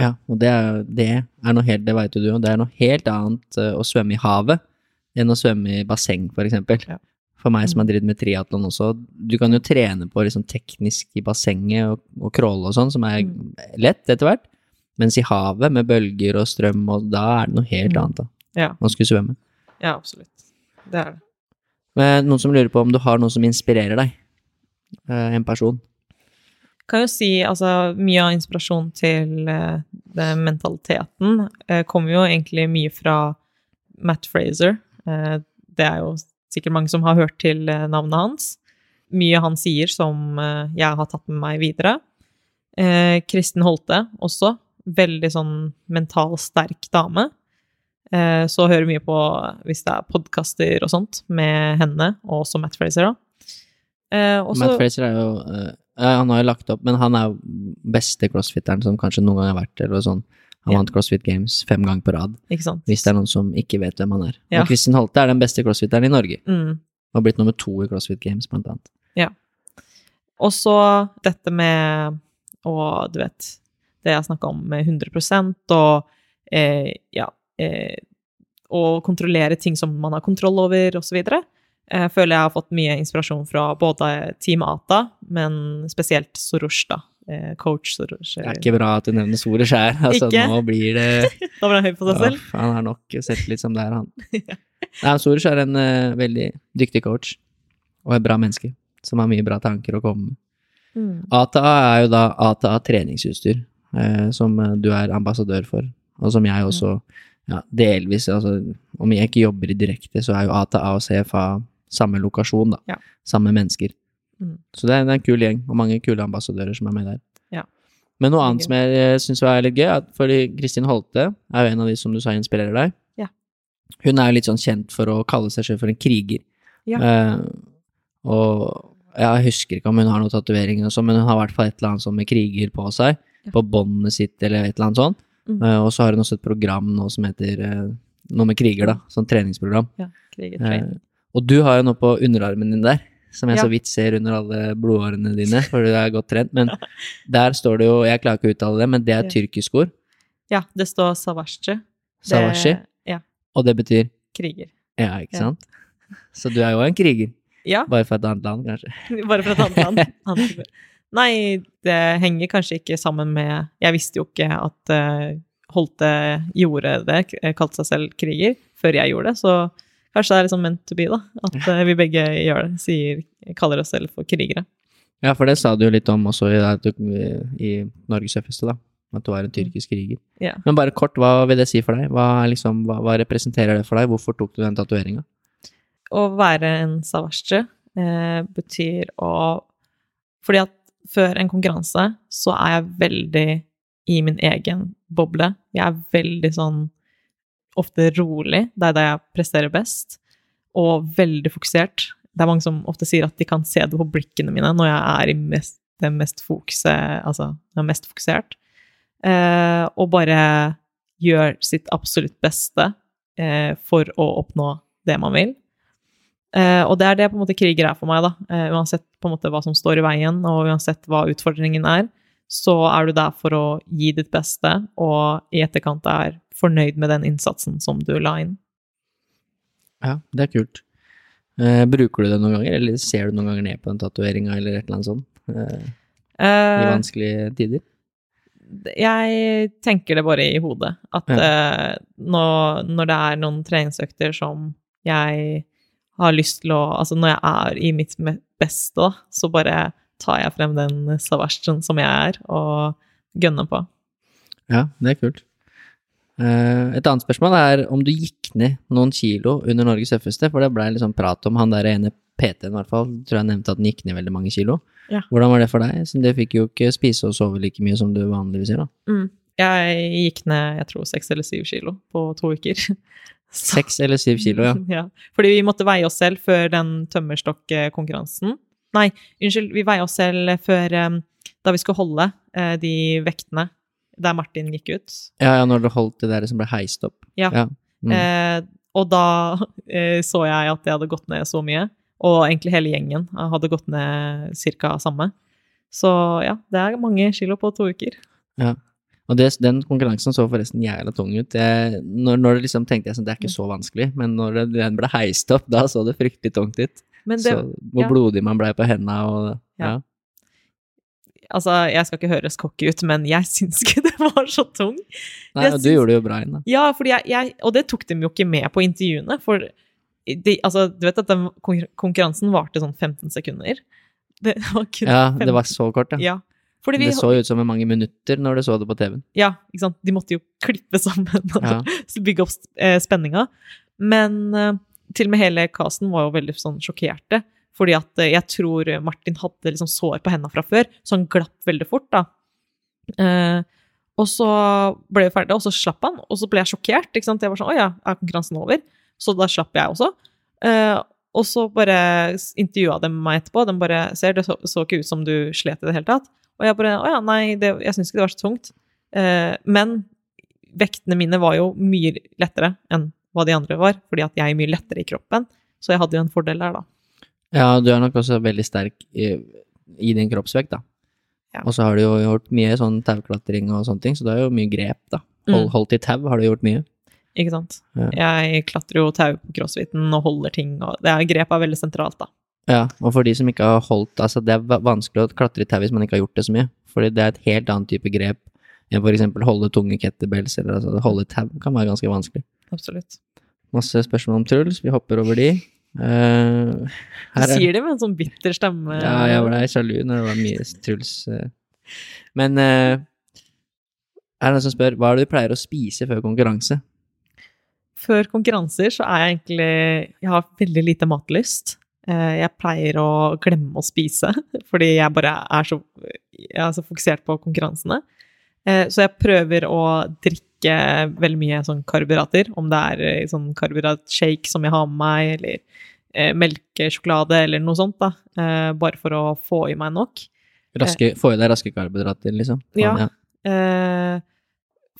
Ja, og det er, det er noe helt, det vet jo du, det er noe helt annet eh, å svømme i havet enn å svømme i basseng, for eksempel. Ja. For meg som har drevet med triatlon også, du kan jo trene på liksom teknisk i bassenget og, og crawle og sånn, som er Mm. lett etter hvert. Mens i havet med bølger og strøm, og da er det noe helt Mm. annet da. Ja. Man skulle svømme. Ja, absolutt. Det er det. Men noen som lurer på om du har noe som inspirerer deg? Eh, En person? Kan jo si altså mye av inspirasjonen til uh, mentaliteten uh, kommer jo egentlig mye fra Matt Fraser. Uh, det er jo sikkert mange som har hørt til navnet hans. Mye han sier som jeg har tatt med meg videre. Kristin Holte også. Veldig sånn mental sterk dame. Så hører mye på hvis det er podkaster og sånt med henne, og også Matt Fraser, da. Også, Matt Fraser er jo Han har jo lagt opp, men han er jo beste crossfitteren som kanskje noen gang har vært, eller sånn. Han Ja. vant CrossFit Games fem ganger på rad, Ikke sant? hvis det er noen som ikke vet hvem han er. Ja. Og Kristin Holte er den beste crossfitteren i Norge, Mm. og har blitt nummer to i CrossFit Games, blant annet. Ja. Og så dette med å, du vet, det jeg snakka om med 100 og eh, ja eh, Å kontrollere ting som man har kontroll over, osv. Jeg føler jeg har fått mye inspirasjon fra både Team Ata, men spesielt Sorush, da. Eh, coach Sorush. Det er ikke bra at du nevner store her. altså Ikke? nå blir det Da ble han høy på seg selv. Ja, Han har nok sett litt som det er, han. Nei, Soros er en uh, veldig dyktig coach, og et bra menneske, som har mye bra tanker å komme med. Mm. ATA er jo da ATA treningsutstyr, eh, som eh, du er ambassadør for, og som jeg også ja, delvis altså, Om jeg ikke jobber i direkte, så er jo ATA og CFA samme lokasjon, da. Ja. Samme mennesker. Mm. Så det er, det er en kul gjeng, og mange kule ambassadører som er med der. Ja. Men noe annet som jeg syns var litt gøy, er at fordi Kristin Holte er jo en av de som du sa inspirerer deg. Ja. Hun er jo litt sånn kjent for å kalle seg selv for en kriger. Ja. Eh, og jeg husker ikke om hun har noen tatoveringer, og sånn, men hun har i hvert fall et eller annet sånn med kriger på seg. På båndet sitt, eller et eller annet sånt. Mm. Uh, og så har hun også et program nå som heter uh, noe med kriger, da. Sånn treningsprogram. Ja, kriger, Eh, training. Og du har jo noe på underarmen din der, som jeg Ja. så vidt ser under alle blodårene dine, for du er godt trent. Men der står det jo, jeg klarer ikke å uttale det, men det er tyrkisk ord. Ja, det står Savasje. Savashi. Ja, Og det betyr kriger. Ja, ikke Ja. sant? Så du er jo en kriger. Ja, Bare fra et annet land, kanskje. bare fra et annet land. Nei, det henger kanskje ikke sammen med Jeg visste jo ikke at eh, Holte gjorde det, kalte seg selv kriger, før jeg gjorde det, så kanskje det er liksom meant to be, da. At eh, vi begge gjør det. Sier, kaller oss selv for krigere. Ja, for det sa du jo litt om også i, i Norges tøffeste, da. At du er en tyrkisk kriger. Ja. Men bare kort, hva vil det si for deg? Hva, liksom, hva, hva representerer det for deg? Hvorfor tok du den tatoveringa? Å være en savasje eh, betyr å Fordi at før en konkurranse så er jeg veldig i min egen boble. Jeg er veldig sånn ofte rolig. Det er der jeg presterer best. Og veldig fokusert. Det er mange som ofte sier at de kan se det på blikkene mine når jeg er i mest, det mest fokuset Altså, jeg er mest fokusert. Eh, og bare gjør sitt absolutt beste eh, for å oppnå det man vil. Eh, og det er det på en måte kriger er for meg, da. Eh, uansett på en måte hva som står i veien, og uansett hva utfordringen er, så er du der for å gi ditt beste, og i etterkant er fornøyd med den innsatsen som du la inn. Ja, det er kult. Eh, bruker du det noen ganger, eller ser du noen ganger ned på den tatoveringa, eller et eller annet sånt? Eh, I Eh, vanskelige tider? jeg tenker det bare i hodet. At eh, når, når det er noen treningsøkter som jeg har lyst til å Altså når jeg er i mitt beste, da, så bare tar jeg frem den savasjen som jeg er, og gønner på. Ja, det er kult. Eh, et annet spørsmål er om du gikk ned noen kilo under Norges tøffeste, for det blei liksom prat om han der ene PT-en, i hvert fall. Tror jeg nevnte at han gikk ned veldig mange kilo. Ja. Hvordan var det for deg? Så det fikk jo ikke spise og sove like mye som du vanligvis gjør, da. Mm. Jeg gikk ned jeg tror seks eller syv kilo på to uker. Seks eller syv kilo, ja. ja. Fordi vi måtte veie oss selv før den tømmerstokkonkurransen. Nei, unnskyld, vi veier oss selv før eh, da vi skulle holde eh, de vektene der Martin gikk ut. Ja, ja, når du holdt det der som ble heist opp. Ja. Mm. Eh, og da eh, så jeg at jeg hadde gått ned så mye, og egentlig hele gjengen hadde gått ned ca. samme. Så ja, det er mange kilo på to uker. Ja. Og det, den konkurransen så forresten jævla tung ut. Jeg, når, når det liksom tenkte jeg sånn, det er ikke så vanskelig, men når det, den ble heist opp, da så det fryktelig tungt ut. Men det, så hvor ja. blodig man blei på henda og ja. Altså, jeg skal ikke høres cocky ut, men jeg syns ikke det var så tung. Nei, Jeg du syns- gjorde det jo bra inn, da. Ja, jeg, jeg, og det tok de jo ikke med på intervjuene, for de, altså, du vet at den konkurransen varte sånn 15 sekunder. Det var kun Ja, 15 det var så kort, ja. Ja. Vi, Det så ut som i mange minutter når du så det på TV-en. ja, ikke sant. De måtte jo klippe sammen og Ja. bygge opp eh, spenninga. Men eh, til og med hele casten var jo veldig sånn sjokkerte. Fordi at eh, jeg tror Martin hadde liksom sår på hendene fra før, så han glapp veldig fort, da. Eh, og så ble vi ferdige, og så slapp han, og så ble jeg sjokkert. ikke sant? Jeg var sånn Å ja, er konkurransen over? Så da slapp jeg også. Eh, og så bare intervjua de meg etterpå. De bare ser, det så, så ikke ut som du slet i det hele tatt. Og jeg bare Å ja, nei, det, jeg syns ikke det var så tungt. Eh, men vektene mine var jo mye lettere enn hva de andre var, fordi at jeg er mye lettere i kroppen. Så jeg hadde jo en fordel der, da. Ja, du er nok også veldig sterk i, i din kroppsvekt, da. Ja. Og så har du jo gjort mye sånn tauklatring og sånne ting, så du har jo mye grep, da. Hold, Mm. Holdt i tau har du gjort mye. Ikke sant? Ja. Jeg klatrer jo tau på crossfiten og holder ting, og det er, grep er veldig sentralt, da. Ja, og for de som ikke har holdt Altså, det er vanskelig å klatre i tau hvis man ikke har gjort det så mye. Fordi det er et helt annet type grep enn for eksempel holde tunge kettlebells, eller altså holde tau kan være ganske vanskelig. Absolutt. Masse spørsmål om Truls, vi hopper over de. Eh, Du er- sier det med en sånn bitter stemme. Ja, jeg ble sjalu når det var mye Truls. eh. Men eh, er det noen som spør hva er det du pleier å spise før konkurranse? Før konkurranser så er jeg egentlig Jeg har veldig lite matlyst. Jeg pleier å glemme å spise, fordi jeg bare er så, jeg er så fokusert på konkurransene. Eh, Så jeg prøver å drikke veldig mye sånn karbohydrater, om det er eh, sånn karbohydratshake som jeg har med meg, eller eh, melkesjokolade eller noe sånt, da. Bare for å få i meg nok. Raske, Få i deg raske karbohydrater, liksom? Ja. ja.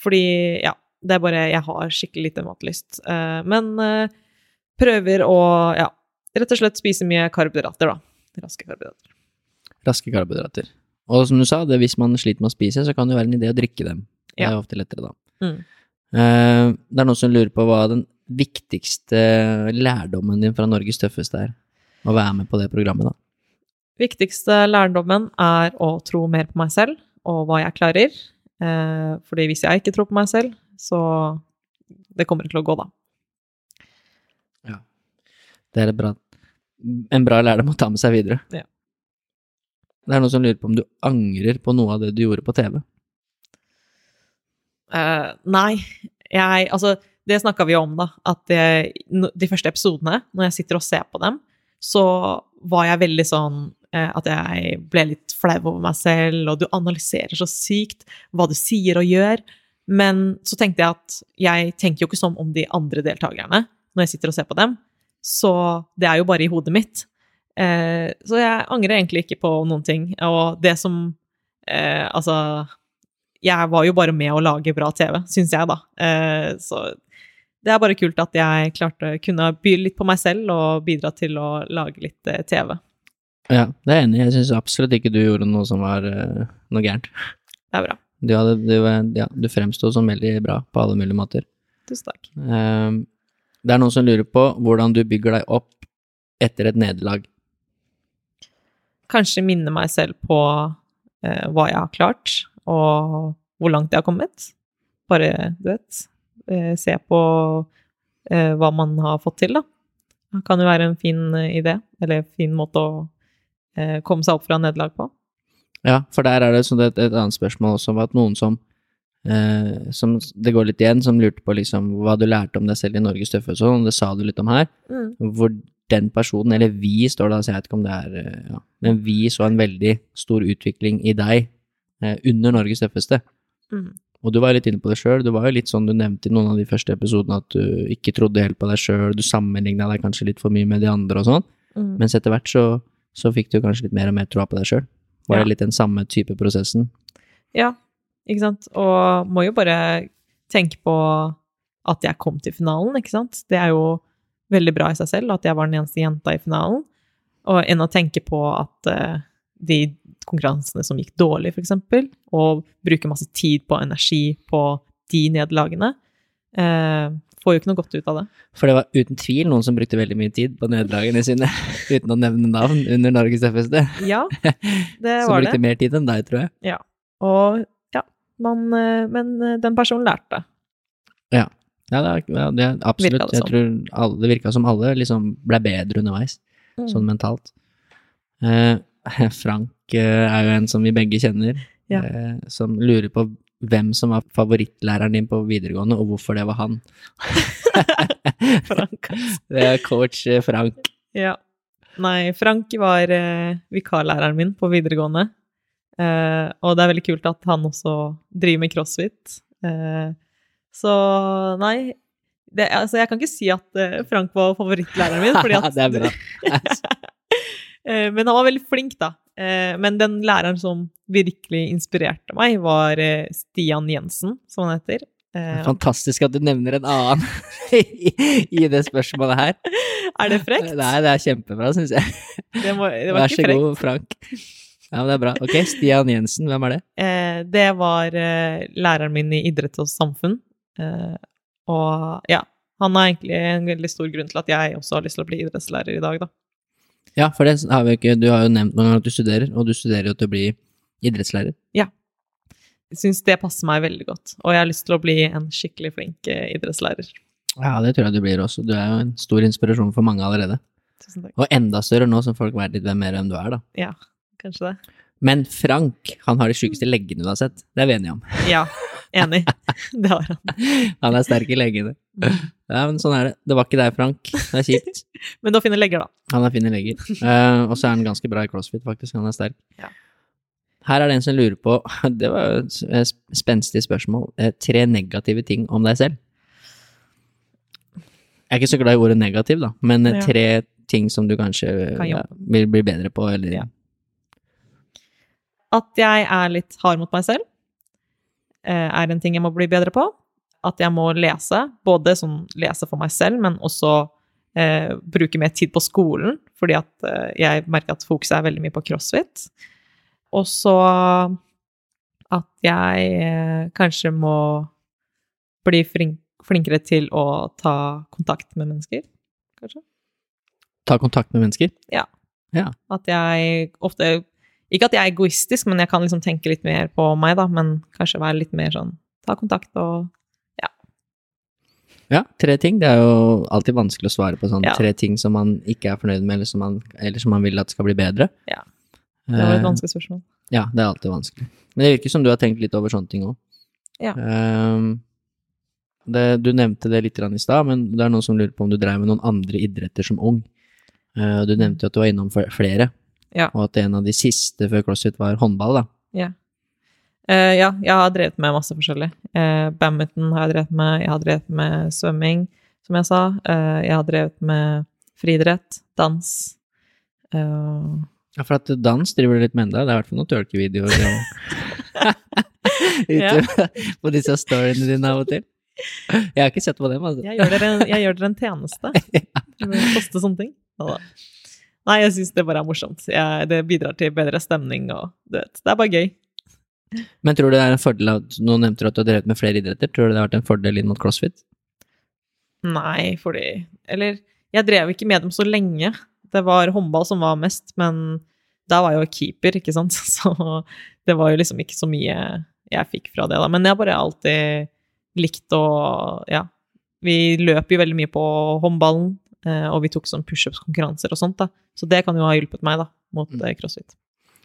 fordi, ja, det er bare Jeg har skikkelig lite matlyst. Men prøver å, ja, rett og slett spise mye karbohydrater, da. Raske karbohydrater. Raske karbohydrater. Og som du sa, det, hvis man sliter med å spise, så kan det jo være en idé å drikke dem. Det er ofte lettere da. Mm. Uh, det er noen som lurer på hva den viktigste lærdommen din fra Norges tøffeste er. Å være med på det programmet, da. Viktigste lærdommen er å tro mer på meg selv og hva jeg klarer. Uh, fordi hvis jeg ikke tror på meg selv, så det kommer ikke til å gå, da. Ja. Det er bra, en bra lærdom å ta med seg videre. Ja. Det er noen som lurer på om du angrer på noe av det du gjorde på TV. Uh, nei, jeg Altså, det snakka vi om, da. At det, de første episodene, når jeg sitter og ser på dem, så var jeg veldig sånn eh, at jeg ble litt flau over meg selv, og du analyserer så sykt hva du sier og gjør. Men så tenkte jeg at jeg tenker jo ikke sånn om de andre deltakerne når jeg sitter og ser på dem. Så det er jo bare i hodet mitt. Eh, så jeg angrer egentlig ikke på noen ting. Og det som eh, Altså jeg var jo bare med å lage bra TV, syns jeg, da. Eh, så det er bare kult at jeg klarte kunne by litt på meg selv og bidra til å lage litt eh, TV. Ja, det er jeg enig i. Jeg syns absolutt ikke du gjorde noe som var eh, noe gærent. Det er bra. Du, hadde, du, ja, du fremsto som veldig bra på alle mulige måter. Tusen takk. Eh, det er noen som lurer på hvordan du bygger deg opp etter et nederlag. Kanskje minne meg selv på eh, hva jeg har klart, og hvor langt jeg har kommet. Bare, du vet, eh, se på eh, hva man har fått til, da. Det kan jo være en fin eh, idé, eller en fin måte å eh, komme seg opp fra nederlag på. Ja, for der er det sånn et, et annet spørsmål også, om at noen som, eh, som Det går litt igjen, som lurte på liksom hva du lærte om deg selv i Norges tøffeste, og det sa du litt om her. Hvor den personen, eller vi står da, så jeg vet ikke om det er eh, ja, Men vi så en veldig stor utvikling i deg eh, under Norges tøffeste. Mm. Og du var litt inne på det sjøl. Du var jo litt sånn du nevnte i noen av de første episodene at du ikke trodde helt på deg sjøl, du sammenligna deg kanskje litt for mye med de andre og sånn. Mm. Mens etter hvert så, så fikk du kanskje litt mer og mer troa på deg sjøl. Var Ja. det litt den samme type prosessen? Ja, ikke sant. Og må jo bare tenke på at jeg kom til finalen, ikke sant. Det er jo veldig bra i seg selv at jeg var den eneste jenta i finalen. Og enn å tenke på at uh, de konkurransene som gikk dårlig, eksempel, og bruke masse tid på energi på de nederlagene, uh, får jo ikke noe godt ut av det. For det var uten tvil noen som brukte veldig mye tid på nederlagene sine, uten å nevne navn, under Norges tøffeste. Ja, det var Som brukte det. mer tid enn deg, tror jeg. Og ja, man, eh, men den personen lærte. Ja, det, er- ja, det absolutt. Virka det Jeg tror alle, det virka som alle liksom ble bedre underveis, Mm. sånn mentalt. Eh, Frank eh, er jo en som vi begge kjenner, Ja. eh, som lurer på hvem som var favorittlæreren din på videregående, og hvorfor det var han. Frank. Det er coach eh, Frank. Ja. Nei, Frank var eh, vikarlæreren min på videregående. Eh, og det er veldig kult at han også driver med crossfit. Eh, så nei det, altså, Jeg kan ikke si at eh, Frank var favorittlæreren min, fordi at det er bra. Eh, Men han var veldig flink, da. Eh, Men den læreren som virkelig inspirerte meg, var Stian Jensen, som han heter. Fantastisk at du nevner en annen i, i det spørsmålet her. Er det frekt? Nei, det er kjempebra, syns jeg. Det, må, det var Vær så god, Frank. Ja, men det er bra. Ok, Stian Jensen, hvem er det? Det var læreren min i idrett og samfunn. Eh, og ja, han er egentlig en veldig stor grunn til at jeg også har lyst til å bli idrettslærer i dag, da. Ja, for det har vi ikke Du har jo nevnt noen ganger at du studerer, og du studerer jo til å bli idrettslærer. Ja. Jeg syns det passer meg veldig godt, og jeg har lyst til å bli en skikkelig flink eh, idrettslærer. Ja, det tror jeg du blir også. Du er jo en stor inspirasjon for mange allerede. Tusen takk. Og enda større nå som folk vet litt hvem mer enn du er, da. Ja, kanskje det. Men Frank, han har de sjukeste leggene du har sett. Det er vi enige om. Ja, enig. Det har han. Han er sterk i leggene. Ja, men sånn er det. Det var ikke deg, Frank. Det er kjipt. Men du har fine legger, da. Han har i legger. Uh, og så er han ganske bra i crossfit, faktisk. Han er sterk. Ja. Her er det en som lurer på Det var jo et spenstig spørsmål. Eh, tre negative ting om deg selv. Jeg er ikke så glad i ordet negativ, da, men eh, Ja. tre ting som du kanskje Kan ja, vil bli bedre på, eller Ja. At jeg er litt hard mot meg selv, er en ting jeg må bli bedre på. At jeg må lese, både sånn lese for meg selv, men også eh, bruke mer tid på skolen, fordi at eh, jeg merker at fokuset er veldig mye på crossfit. Og så at jeg eh, kanskje må bli flink, flinkere til å ta kontakt med mennesker, kanskje. ta kontakt med mennesker. Ja. At jeg ofte Ikke at jeg er egoistisk, men jeg kan liksom tenke litt mer på meg, da. Men kanskje være litt mer sånn Ta kontakt og Ja, Ja, tre ting. Det er jo alltid vanskelig å svare på sånn Ja. tre ting som man ikke er fornøyd med, eller som man, eller som man vil at skal bli bedre. Ja. Det var et Eh, vanskelig spørsmål. Ja, det er alltid vanskelig. Men det virker som du har tenkt litt over sånne ting òg. Ja. det, du nevnte det litt i stad, men det er noen som lurer på om du drev med noen andre idretter som ung. Eh, du nevnte jo at du var innom fl- flere, Ja. og at en av de siste før CrossFit var håndball, da. Ja. Uh, ja, jeg har drevet med masse forskjellig. Uh, badminton har jeg drevet med, jeg har drevet med svømming, som jeg sa. Uh, jeg har drevet med friidrett, dans. Ja, for at dans driver du litt med enda. Det er i hvert fall noen tørkevideoer ute på disse storyene dine av og til. Jeg har ikke sett på dem, altså. jeg, gjør dere en, gjør dere en tjeneste. Det koster sånne ting. Ja, da. Nei, jeg syns det bare er morsomt. Jeg, det bidrar til bedre stemning og du vet, Det er bare gøy. Men tror du det er en fordel at Nå nevnte du at du har drevet med flere idretter. Tror du det har vært en fordel inn mot crossfit? Nei, fordi Eller, jeg drev ikke med dem så lenge. Det var håndball som var mest, men da var jeg jo keeper, ikke sant, så det var jo liksom ikke så mye jeg fikk fra det, da. Men jeg har bare alltid likt å Ja. Vi løp jo veldig mye på håndballen, og vi tok sånn pushups-konkurranser og sånt, da. Så det kan jo ha hjulpet meg, da, mot Mm. eh, crossfit.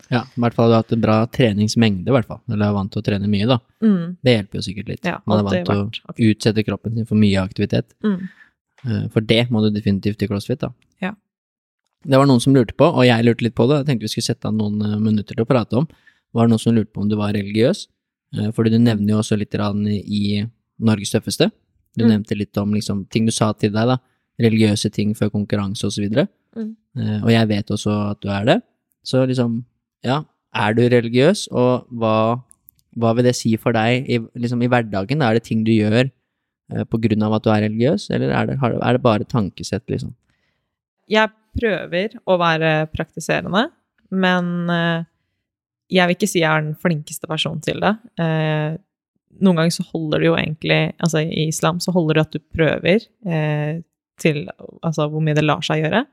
Ja, i hvert fall har du hatt en bra treningsmengde, i hvert fall. Eller er vant til å trene mye, da. Mm. Det hjelper jo sikkert litt. Ja, Man er vant til å utsette kroppen sin for mye aktivitet. Mm. Eh, For det må du definitivt i crossfit, da. Ja. Det var noen som lurte på, og jeg lurte litt på det, jeg tenkte vi skulle sette av noen eh, minutter til å prate om. Var det noen som lurte på om du var religiøs? Eh, Fordi du nevner jo også litt i Norges tøffeste. Du Mm. nevnte litt om liksom, ting du sa til deg, da. Religiøse ting før konkurranse og så. Mm. Eh, Og jeg vet også at du er det. Så liksom, ja, er du religiøs, og hva, hva vil det si for deg i, liksom, i hverdagen? Er det ting du gjør eh, på grunn av at du er religiøs, eller er det, er det bare tankesett, liksom? Jeg prøver å være praktiserende, men eh, jeg vil ikke si jeg er den flinkeste personen til det. Eh, noen ganger så holder det jo egentlig Altså i islam så holder det at du prøver eh, til Altså hvor mye det lar seg gjøre.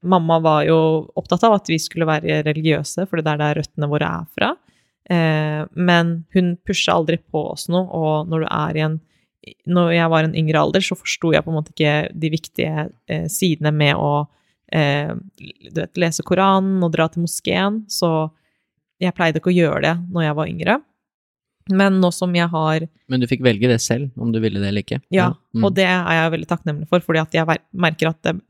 Mamma var jo opptatt av at vi skulle være religiøse, for det er der røttene våre er fra. Eh, men hun pusha aldri på oss noe, og når du er i en Når jeg var en yngre alder, så forsto jeg på en måte ikke de viktige eh, sidene med å eh, vet, lese Koranen og dra til moskeen, så jeg pleide ikke å gjøre det når jeg var yngre. Men nå som jeg har Men du fikk velge det selv, om du ville det eller ikke. Ja, Mm. og det er jeg veldig takknemlig for, fordi at jeg merker at det,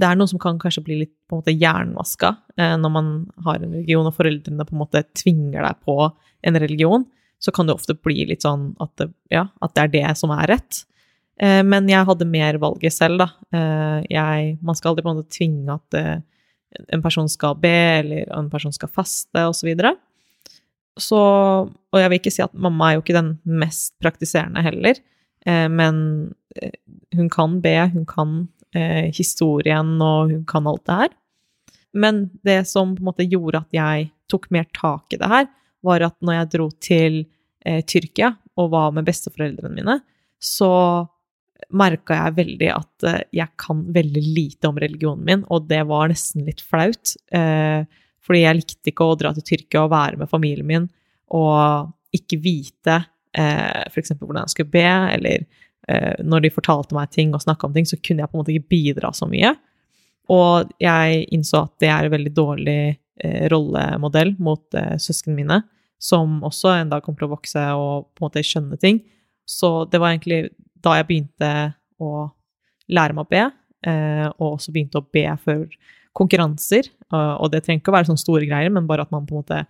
det er noe som kan kanskje bli litt på en måte jernvaska eh, når man har en religion, og foreldrene på en måte tvinger deg på en religion. Så kan det ofte bli litt sånn at det, ja, at det er det som er rett. Eh, men jeg hadde mer valget selv, da. Eh, jeg, man skal aldri på en måte tvinge at eh, en person skal be, eller en person skal faste, osv. Så, videre. Så Og jeg vil ikke si at mamma er jo ikke den mest praktiserende heller, eh, men eh, hun kan be, hun kan eh, historien, og hun kan alt det her. Men det som på en måte gjorde at jeg tok mer tak i det her, var at når jeg dro til eh, Tyrkia og var med besteforeldrene mine, så merka jeg veldig at eh, jeg kan veldig lite om religionen min, og det var nesten litt flaut. Eh, fordi jeg likte ikke å dra til Tyrkia og være med familien min og ikke vite eh, f.eks. hvordan jeg skulle be, eller eh, når de fortalte meg ting og snakka om ting, så kunne jeg på en måte ikke bidra så mye. Og jeg innså at det er en veldig dårlig eh, rollemodell mot eh, søsknene mine, som også en dag kommer til å vokse og på en måte skjønne ting. Så det var egentlig da jeg begynte å lære meg å be, eh, og også begynte å be for konkurranser. Og, det trenger ikke å være sånne store greier, men bare at man på en måte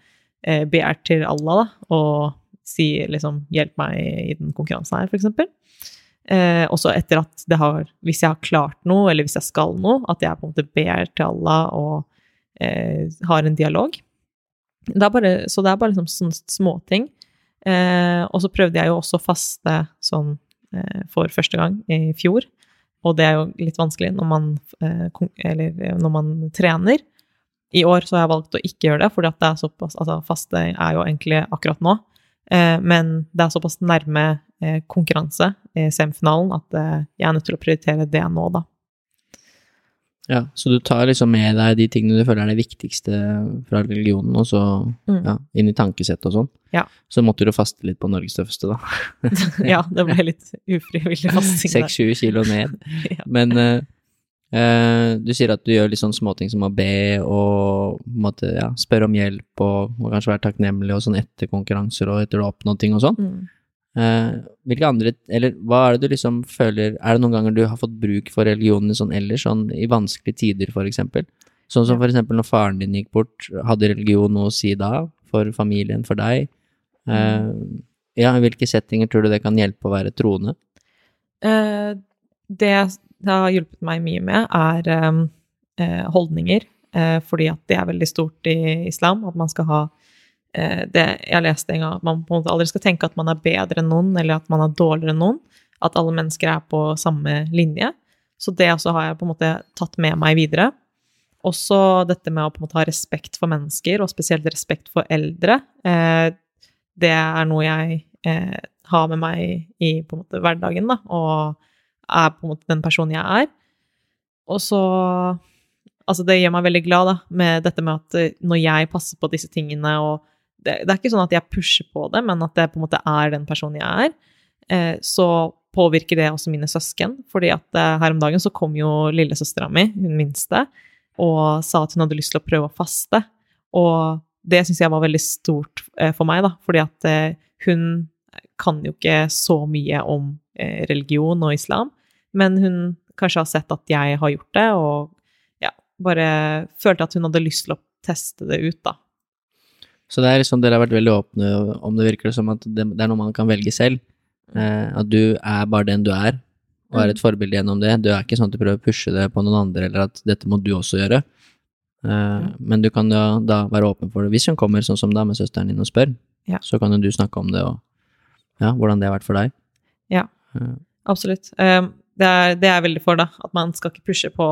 eh, ber til Allah da, og sier liksom 'hjelp meg i den konkurransen her', eksempel. Eh, også etter at det har Hvis jeg har klart noe, eller hvis jeg skal noe, at jeg på en måte ber til Allah og eh, har en dialog. Det bare, så det er bare liksom sånne småting. Eh, og så prøvde jeg jo også å faste sånn eh, for første gang i fjor. Og det er jo litt vanskelig når man, eh, eller, eh, når man trener. I år så har jeg valgt å ikke gjøre det, fordi at det er såpass, altså faste er jo egentlig akkurat nå. Eh, men det er såpass nærme konkurranse i semifinalen at jeg er nødt til å prioritere det nå, da. Ja, så du tar liksom med deg de tingene du føler er det viktigste fra religionen, og så Mm. ja, inn i tankesettet og sånn. Ja. Så måtte du faste litt på Norges tøffeste, da. ja, det ble litt ufrivillig fasting der. 6-7 kilo ned. Ja. Men uh, uh, du sier at du gjør litt sånn småting som å be og måtte, ja, spørre om hjelp og, og kanskje være takknemlig og sånn etter konkurranser og etter du har oppnådd ting og sånn. Mm. Eh, hvilke andre, eller hva er det du liksom føler Er det noen ganger du har fått bruk for religionen sånn ellers, sånn i vanskelige tider, for eksempel? Sånn som for eksempel når faren din gikk bort, hadde religion noe å si da? For familien, for deg? Eh, ja, i hvilke settinger tror du det kan hjelpe å være troende? Eh, det det har hjulpet meg mye med, er holdninger. Fordi at det er veldig stort i islam, at man skal ha det Jeg leste en gang at man på en måte aldri skal tenke at man er bedre enn noen, eller at man er dårligere enn noen. At alle mennesker er på samme linje. Så det også har jeg på en måte tatt med meg videre. Også dette med å på en måte ha respekt for mennesker, og spesielt respekt for eldre. Eh, det er noe jeg eh, har med meg i på en måte hverdagen, da, og er på en måte den personen jeg er. Og så Altså, det gjør meg veldig glad, da, med dette med at eh, når jeg passer på disse tingene og det, det er ikke sånn at jeg pusher på det, men at det på en måte er den personen jeg er, eh, så påvirker det også mine søsken. Fordi at eh, her om dagen så kom jo lillesøstera mi, hun minste, og sa at hun hadde lyst til å prøve å faste. Og det syns jeg var veldig stort eh, for meg, da, fordi at eh, hun kan jo ikke så mye om eh, religion og islam, men hun kanskje har sett at jeg har gjort det, og ja, bare følte at hun hadde lyst til å teste det ut, da. Så det er liksom, dere har vært veldig åpne om det virker som at det, det er noe man kan velge selv. Eh, at du er bare den du er, og er et forbilde gjennom det. Du er ikke sånn at du prøver å pushe det på noen andre, eller at dette må du også gjøre. Eh, Men du kan da, da være åpen for det. Hvis hun kommer sånn som da med søsteren din og spør, Ja. så kan jo du snakke om det, og ja, hvordan det har vært for deg. Ja. Eh, Absolutt. Um, Det er, det er veldig for, da. At man skal ikke pushe på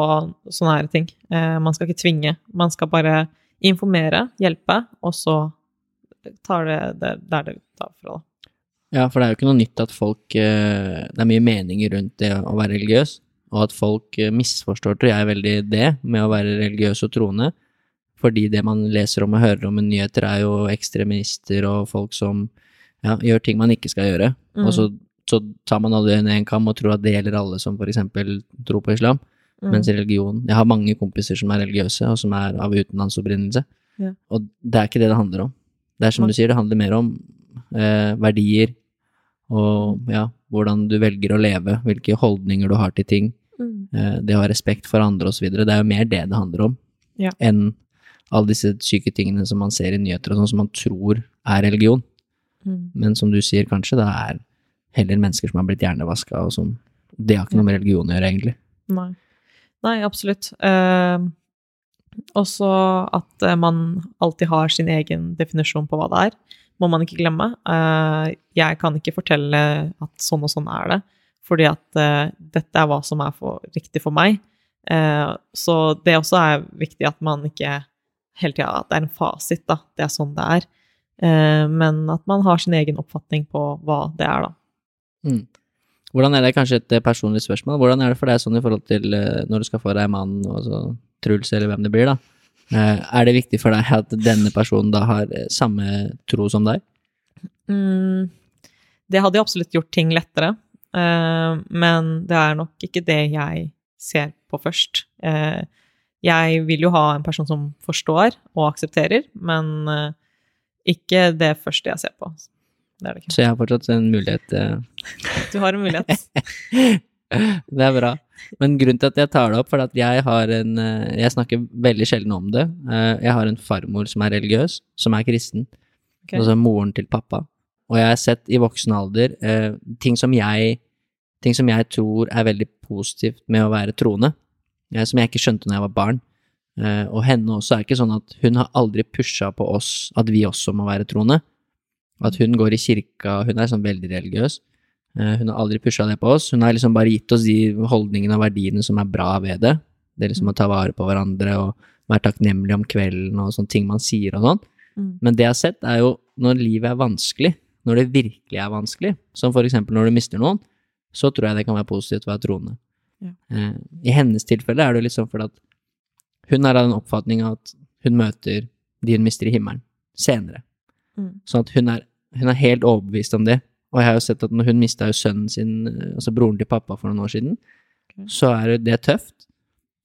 sånne her ting. Eh, Man skal ikke tvinge. Man skal bare informere, hjelpe, og så tar det, det der det tar fra, da. Ja, for det er jo ikke noe nytt at folk eh, Det er mye meninger rundt det å være religiøs, og at folk eh, misforstår, tror jeg, veldig det med å være religiøs og troende. Fordi det man leser om og hører om i nyheter, er jo ekstremister og folk som ja, gjør ting man ikke skal gjøre. Mm. Og så, så tar man alle under én kam og tror at det gjelder alle som eksempel tror på islam. Mm. Mens religion Jeg har mange kompiser som er religiøse, og som er av utenlandsopprinnelse. Ja. Og det er ikke det det handler om. Det er som du sier, det handler mer om eh, verdier og ja, hvordan du velger å leve, hvilke holdninger du har til ting, Mm. eh, det å ha respekt for andre osv. Det er jo mer det det handler om, Ja. enn alle disse syke tingene som man ser i nyheter og sånn som man tror er religion. Mm. Men som du sier, kanskje det er heller mennesker som har blitt hjernevaska, og som Det har ikke noe med religion å gjøre, egentlig. Nei. Nei, absolutt. Eh, også at eh, man alltid har sin egen definisjon på hva det er, må man ikke glemme. Eh, jeg kan ikke fortelle at sånn og sånn er det, fordi at eh, dette er hva som er for, riktig for meg. Så det også er viktig at man ikke hele tida At det er en fasit, da. Det er sånn det er. Men at man har sin egen oppfatning på hva det er, da. Mm. Hvordan er det, kanskje et eh, personlig spørsmål, hvordan er det for deg sånn i forhold til eh, når du skal få deg mann, og så Truls eller hvem det blir, da? Eh, Er det viktig for deg at denne personen da har samme tro som deg? Mm, det hadde jo absolutt gjort ting lettere, men det er nok ikke det jeg ser på først. Jeg vil jo ha en person som forstår og aksepterer, men ikke det første jeg ser på. Det er det ikke. Så jeg har fortsatt en mulighet eh, Du har en mulighet. Det er bra. Men grunnen til at jeg tar det opp, er at jeg har en eh, Jeg snakker veldig sjelden om det. Eh, Jeg har en farmor som er religiøs, som er kristen. Okay. Altså moren til pappa. Og jeg har sett i voksen alder ting som jeg Ting som jeg tror er veldig positivt med å være troende, som jeg ikke skjønte når jeg var barn. Og henne også er ikke sånn at hun har aldri pusha på oss at vi også må være troende. At hun går i kirka, hun er sånn veldig religiøs. Eh, Hun har aldri pusha det på oss. Hun har liksom bare gitt oss de holdningene og verdiene som er bra ved det. Det er liksom å ta vare på hverandre og være takknemlig om kvelden og sånne ting man sier og sånn. Mm. Men det jeg har sett, er jo når livet er vanskelig, når det virkelig er vanskelig, som for eksempel når du mister noen, så tror jeg det kan være positivt å være troende. Ja. Eh, I hennes tilfelle er det sånn fordi at hun er av den oppfatning at hun møter de hun mister i himmelen, senere. Mm. Sånn at hun er, hun er helt overbevist om det. Og jeg har jo sett at når hun mista jo sønnen sin, eh, altså broren til pappa for noen år siden, okay. så er det tøft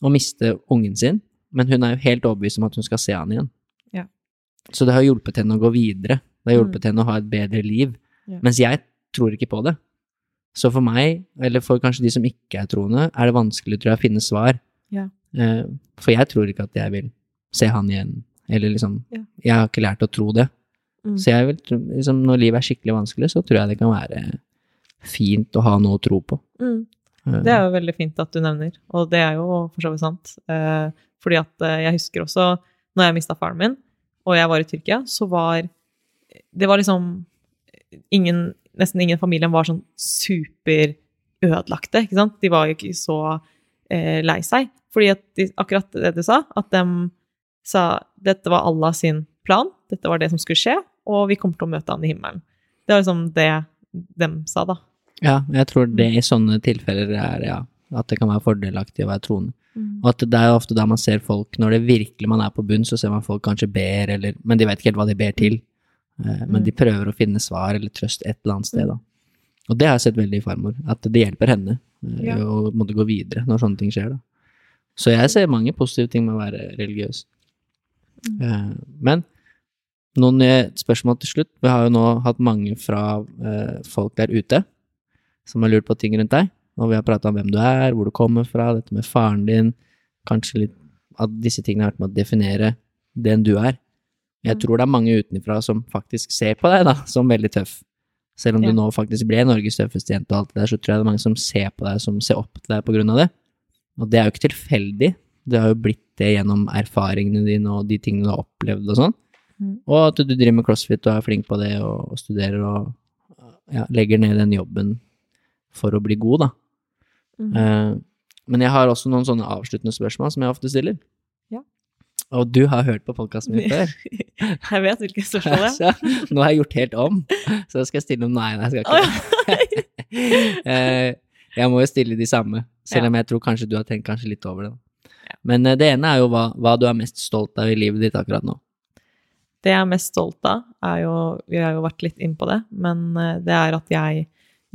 å miste ungen sin, men hun er jo helt overbevist om at hun skal se han igjen. Ja. Så det har hjulpet henne å gå videre. Det har Mm. hjulpet henne å ha et bedre liv. Ja. Mens jeg tror ikke på det. Så for meg, eller for kanskje de som ikke er troende, er det vanskelig, tror jeg, å finne svar. Ja. Eh, for jeg tror ikke at jeg vil se han igjen, eller liksom. Jeg har ikke lært å tro det. Mm. Så jeg vil, liksom, når livet er skikkelig vanskelig, så tror jeg det kan være fint å ha noe å tro på. Mm. Eh, Det er jo veldig fint at du nevner, og det er jo for så vidt sant. Eh, fordi at eh, jeg husker også når jeg mista faren min, og jeg var i Tyrkia, så var Det var liksom ingen Nesten ingen i familien var sånn superødelagte, ikke sant? De var jo ikke så eh, lei seg. Fordi at de, akkurat det du sa, at de sa dette var Allah sin plan, dette var det som skulle skje, og vi kommer til å møte han i himmelen. Det var liksom det dem sa, da. Ja, jeg tror det i sånne tilfeller er ja, at det kan være fordelaktig å være troende. Mm. Og at det er jo ofte da man ser folk, når det virkelig man er på bunn, så ser man folk kanskje ber, eller Men de vet ikke helt hva de ber til. Eh, Men Mm. de prøver å finne svar eller trøst et eller annet sted, da. Og det har jeg sett veldig i farmor, at det hjelper henne eh, Ja. å måtte gå videre når sånne ting skjer, da. Så jeg ser mange positive ting med å være religiøs. Mm. Eh, Men noen spørsmål til slutt. Vi har jo nå hatt mange fra eh, folk der ute som har lurt på ting rundt deg. Og vi har prata om hvem du er, hvor du kommer fra, dette med faren din. Kanskje litt at disse tingene har vært med å definere den du er. Jeg Mm. tror det er mange utenfra som faktisk ser på deg da, som veldig tøff. Selv om Ja. du nå faktisk ble Norges tøffeste jente og alt det der, så tror jeg det er mange som ser på deg, som ser opp til deg på grunn av det. Og det er jo ikke tilfeldig. Det har jo blitt det gjennom erfaringene dine og de tingene du har opplevd og sånn. Og at du driver med crossfit og er flink på det og, og studerer og ja, legger ned den jobben for å bli god, da. Mm. Eh, men jeg har også noen sånne avsluttende spørsmål som jeg ofte stiller. Ja. Og du har hørt på podkasten min før. Jeg vet hvilke spørsmål det er. Så nå har jeg gjort helt om, så skal jeg stille om Nei, nei, jeg skal ikke. Eh, jeg må jo stille de samme, selv Ja. om jeg tror kanskje du har tenkt litt over det. da. Men eh, det ene er jo hva, hva du er mest stolt av i livet ditt akkurat nå. Det jeg er mest stolt av, er jo Vi har jo vært litt inn på det, men eh, det er at jeg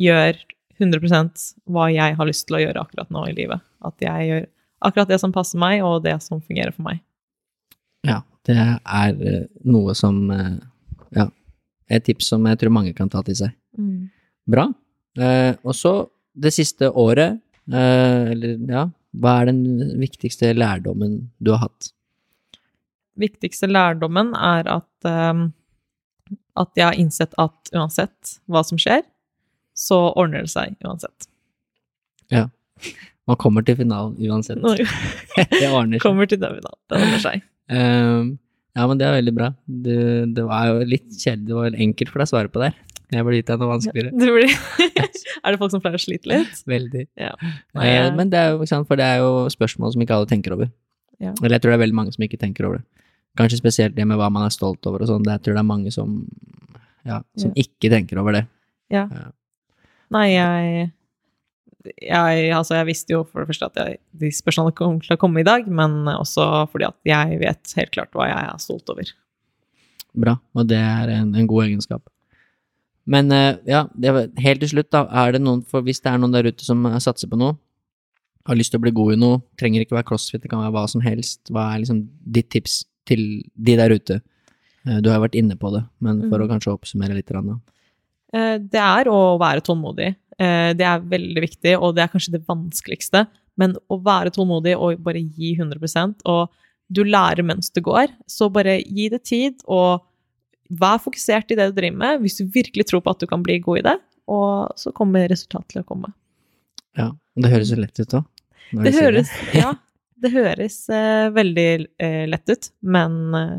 gjør 100% hva jeg har lyst til å gjøre akkurat nå i livet. At jeg gjør akkurat det som passer meg, og det som fungerer for meg. Ja, det er eh, noe som eh, Ja, et tips som jeg tror mange kan ta til seg. Bra. Eh, og så det siste året, eh, eller ja, hva er den viktigste lærdommen du har hatt? Viktigste lærdommen er at, eh, at jeg har innsett at uansett hva som skjer, så ordner det seg uansett. Ja. Man kommer til finalen uansett. Det ordner seg. kommer til den finalen. Det ordner seg. Um, ja, men det er veldig bra. Det, det var jo litt kjedelig, det var vel enkelt for deg å svare på der. Jeg burde gitt deg noe vanskeligere. Det blir, er det folk som pleier å slite litt? Veldig. Ja. Nei, jeg- men det er jo, for det er jo spørsmål som ikke alle tenker over. Ja. Eller jeg tror det er veldig mange som ikke tenker over det. Kanskje spesielt det med hva man er stolt over og sånn. Jeg tror det er mange som, ja, som ikke tenker over det. Ja. Ja. Nei, jeg, jeg Altså, jeg visste jo for det første at jeg, de spørsmålene kom til å komme i dag, men også fordi at jeg vet helt klart hva jeg er stolt over. Bra, og det er en, en god egenskap. Men eh, ja, det helt til slutt, da, er det noen for hvis det er noen der ute som eh, satser på noe, har lyst til å bli god i noe, trenger ikke være crossfit, det kan være hva som helst. Hva er liksom ditt tips til de der ute? Eh, Du har jo vært inne på det, men for Mm. å kanskje oppsummere litt. da. Eh, Det er å være tålmodig. Eh, Det er veldig viktig, og det er kanskje det vanskeligste. Men å være tålmodig og bare gi 100% og du lærer mens du går, så bare gi det tid, og vær fokusert i det du driver med, hvis du virkelig tror på at du kan bli god i det, og så kommer resultatet til å komme. Ja, og det høres jo lett ut òg. Det høres, ja, det høres eh, veldig eh, lett ut, men eh,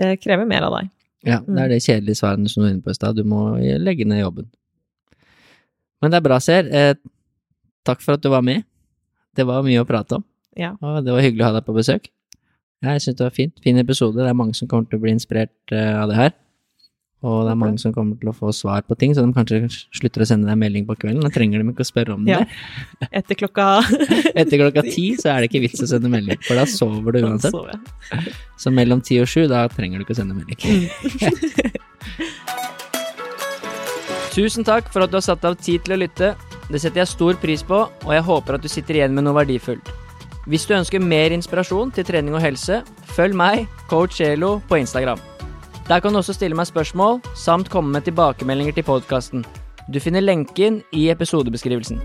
det krever mer av deg. Ja, det er det kjedelige svaret som du var inne på i stad. Du må legge ned jobben. Men det er bra, Ser. Eh, takk for at du var med. Det var mye å prate om, Ja. og det var hyggelig å ha deg på besøk. Jeg syns det var fint. Fin episode. Det er mange som kommer til å bli inspirert av det her. Og det er mange som kommer til å få svar på ting, så de kanskje slutter å sende deg melding på kvelden. Da trenger de ikke å spørre om det. Ja. Etter klokka Etter klokka ti så er det ikke vits å sende melding, for da sover du uansett. Så. Så mellom ti og sju, da trenger du ikke å sende melding. Tusen takk for at du har satt av tid til å lytte. Det setter jeg stor pris på, og jeg håper at du sitter igjen med noe verdifullt. Hvis du ønsker mer inspirasjon til trening og helse, følg meg, coach Elo, på Instagram. Der kan du også stille meg spørsmål, samt komme med tilbakemeldinger til podkasten. Du finner lenken i episodebeskrivelsen.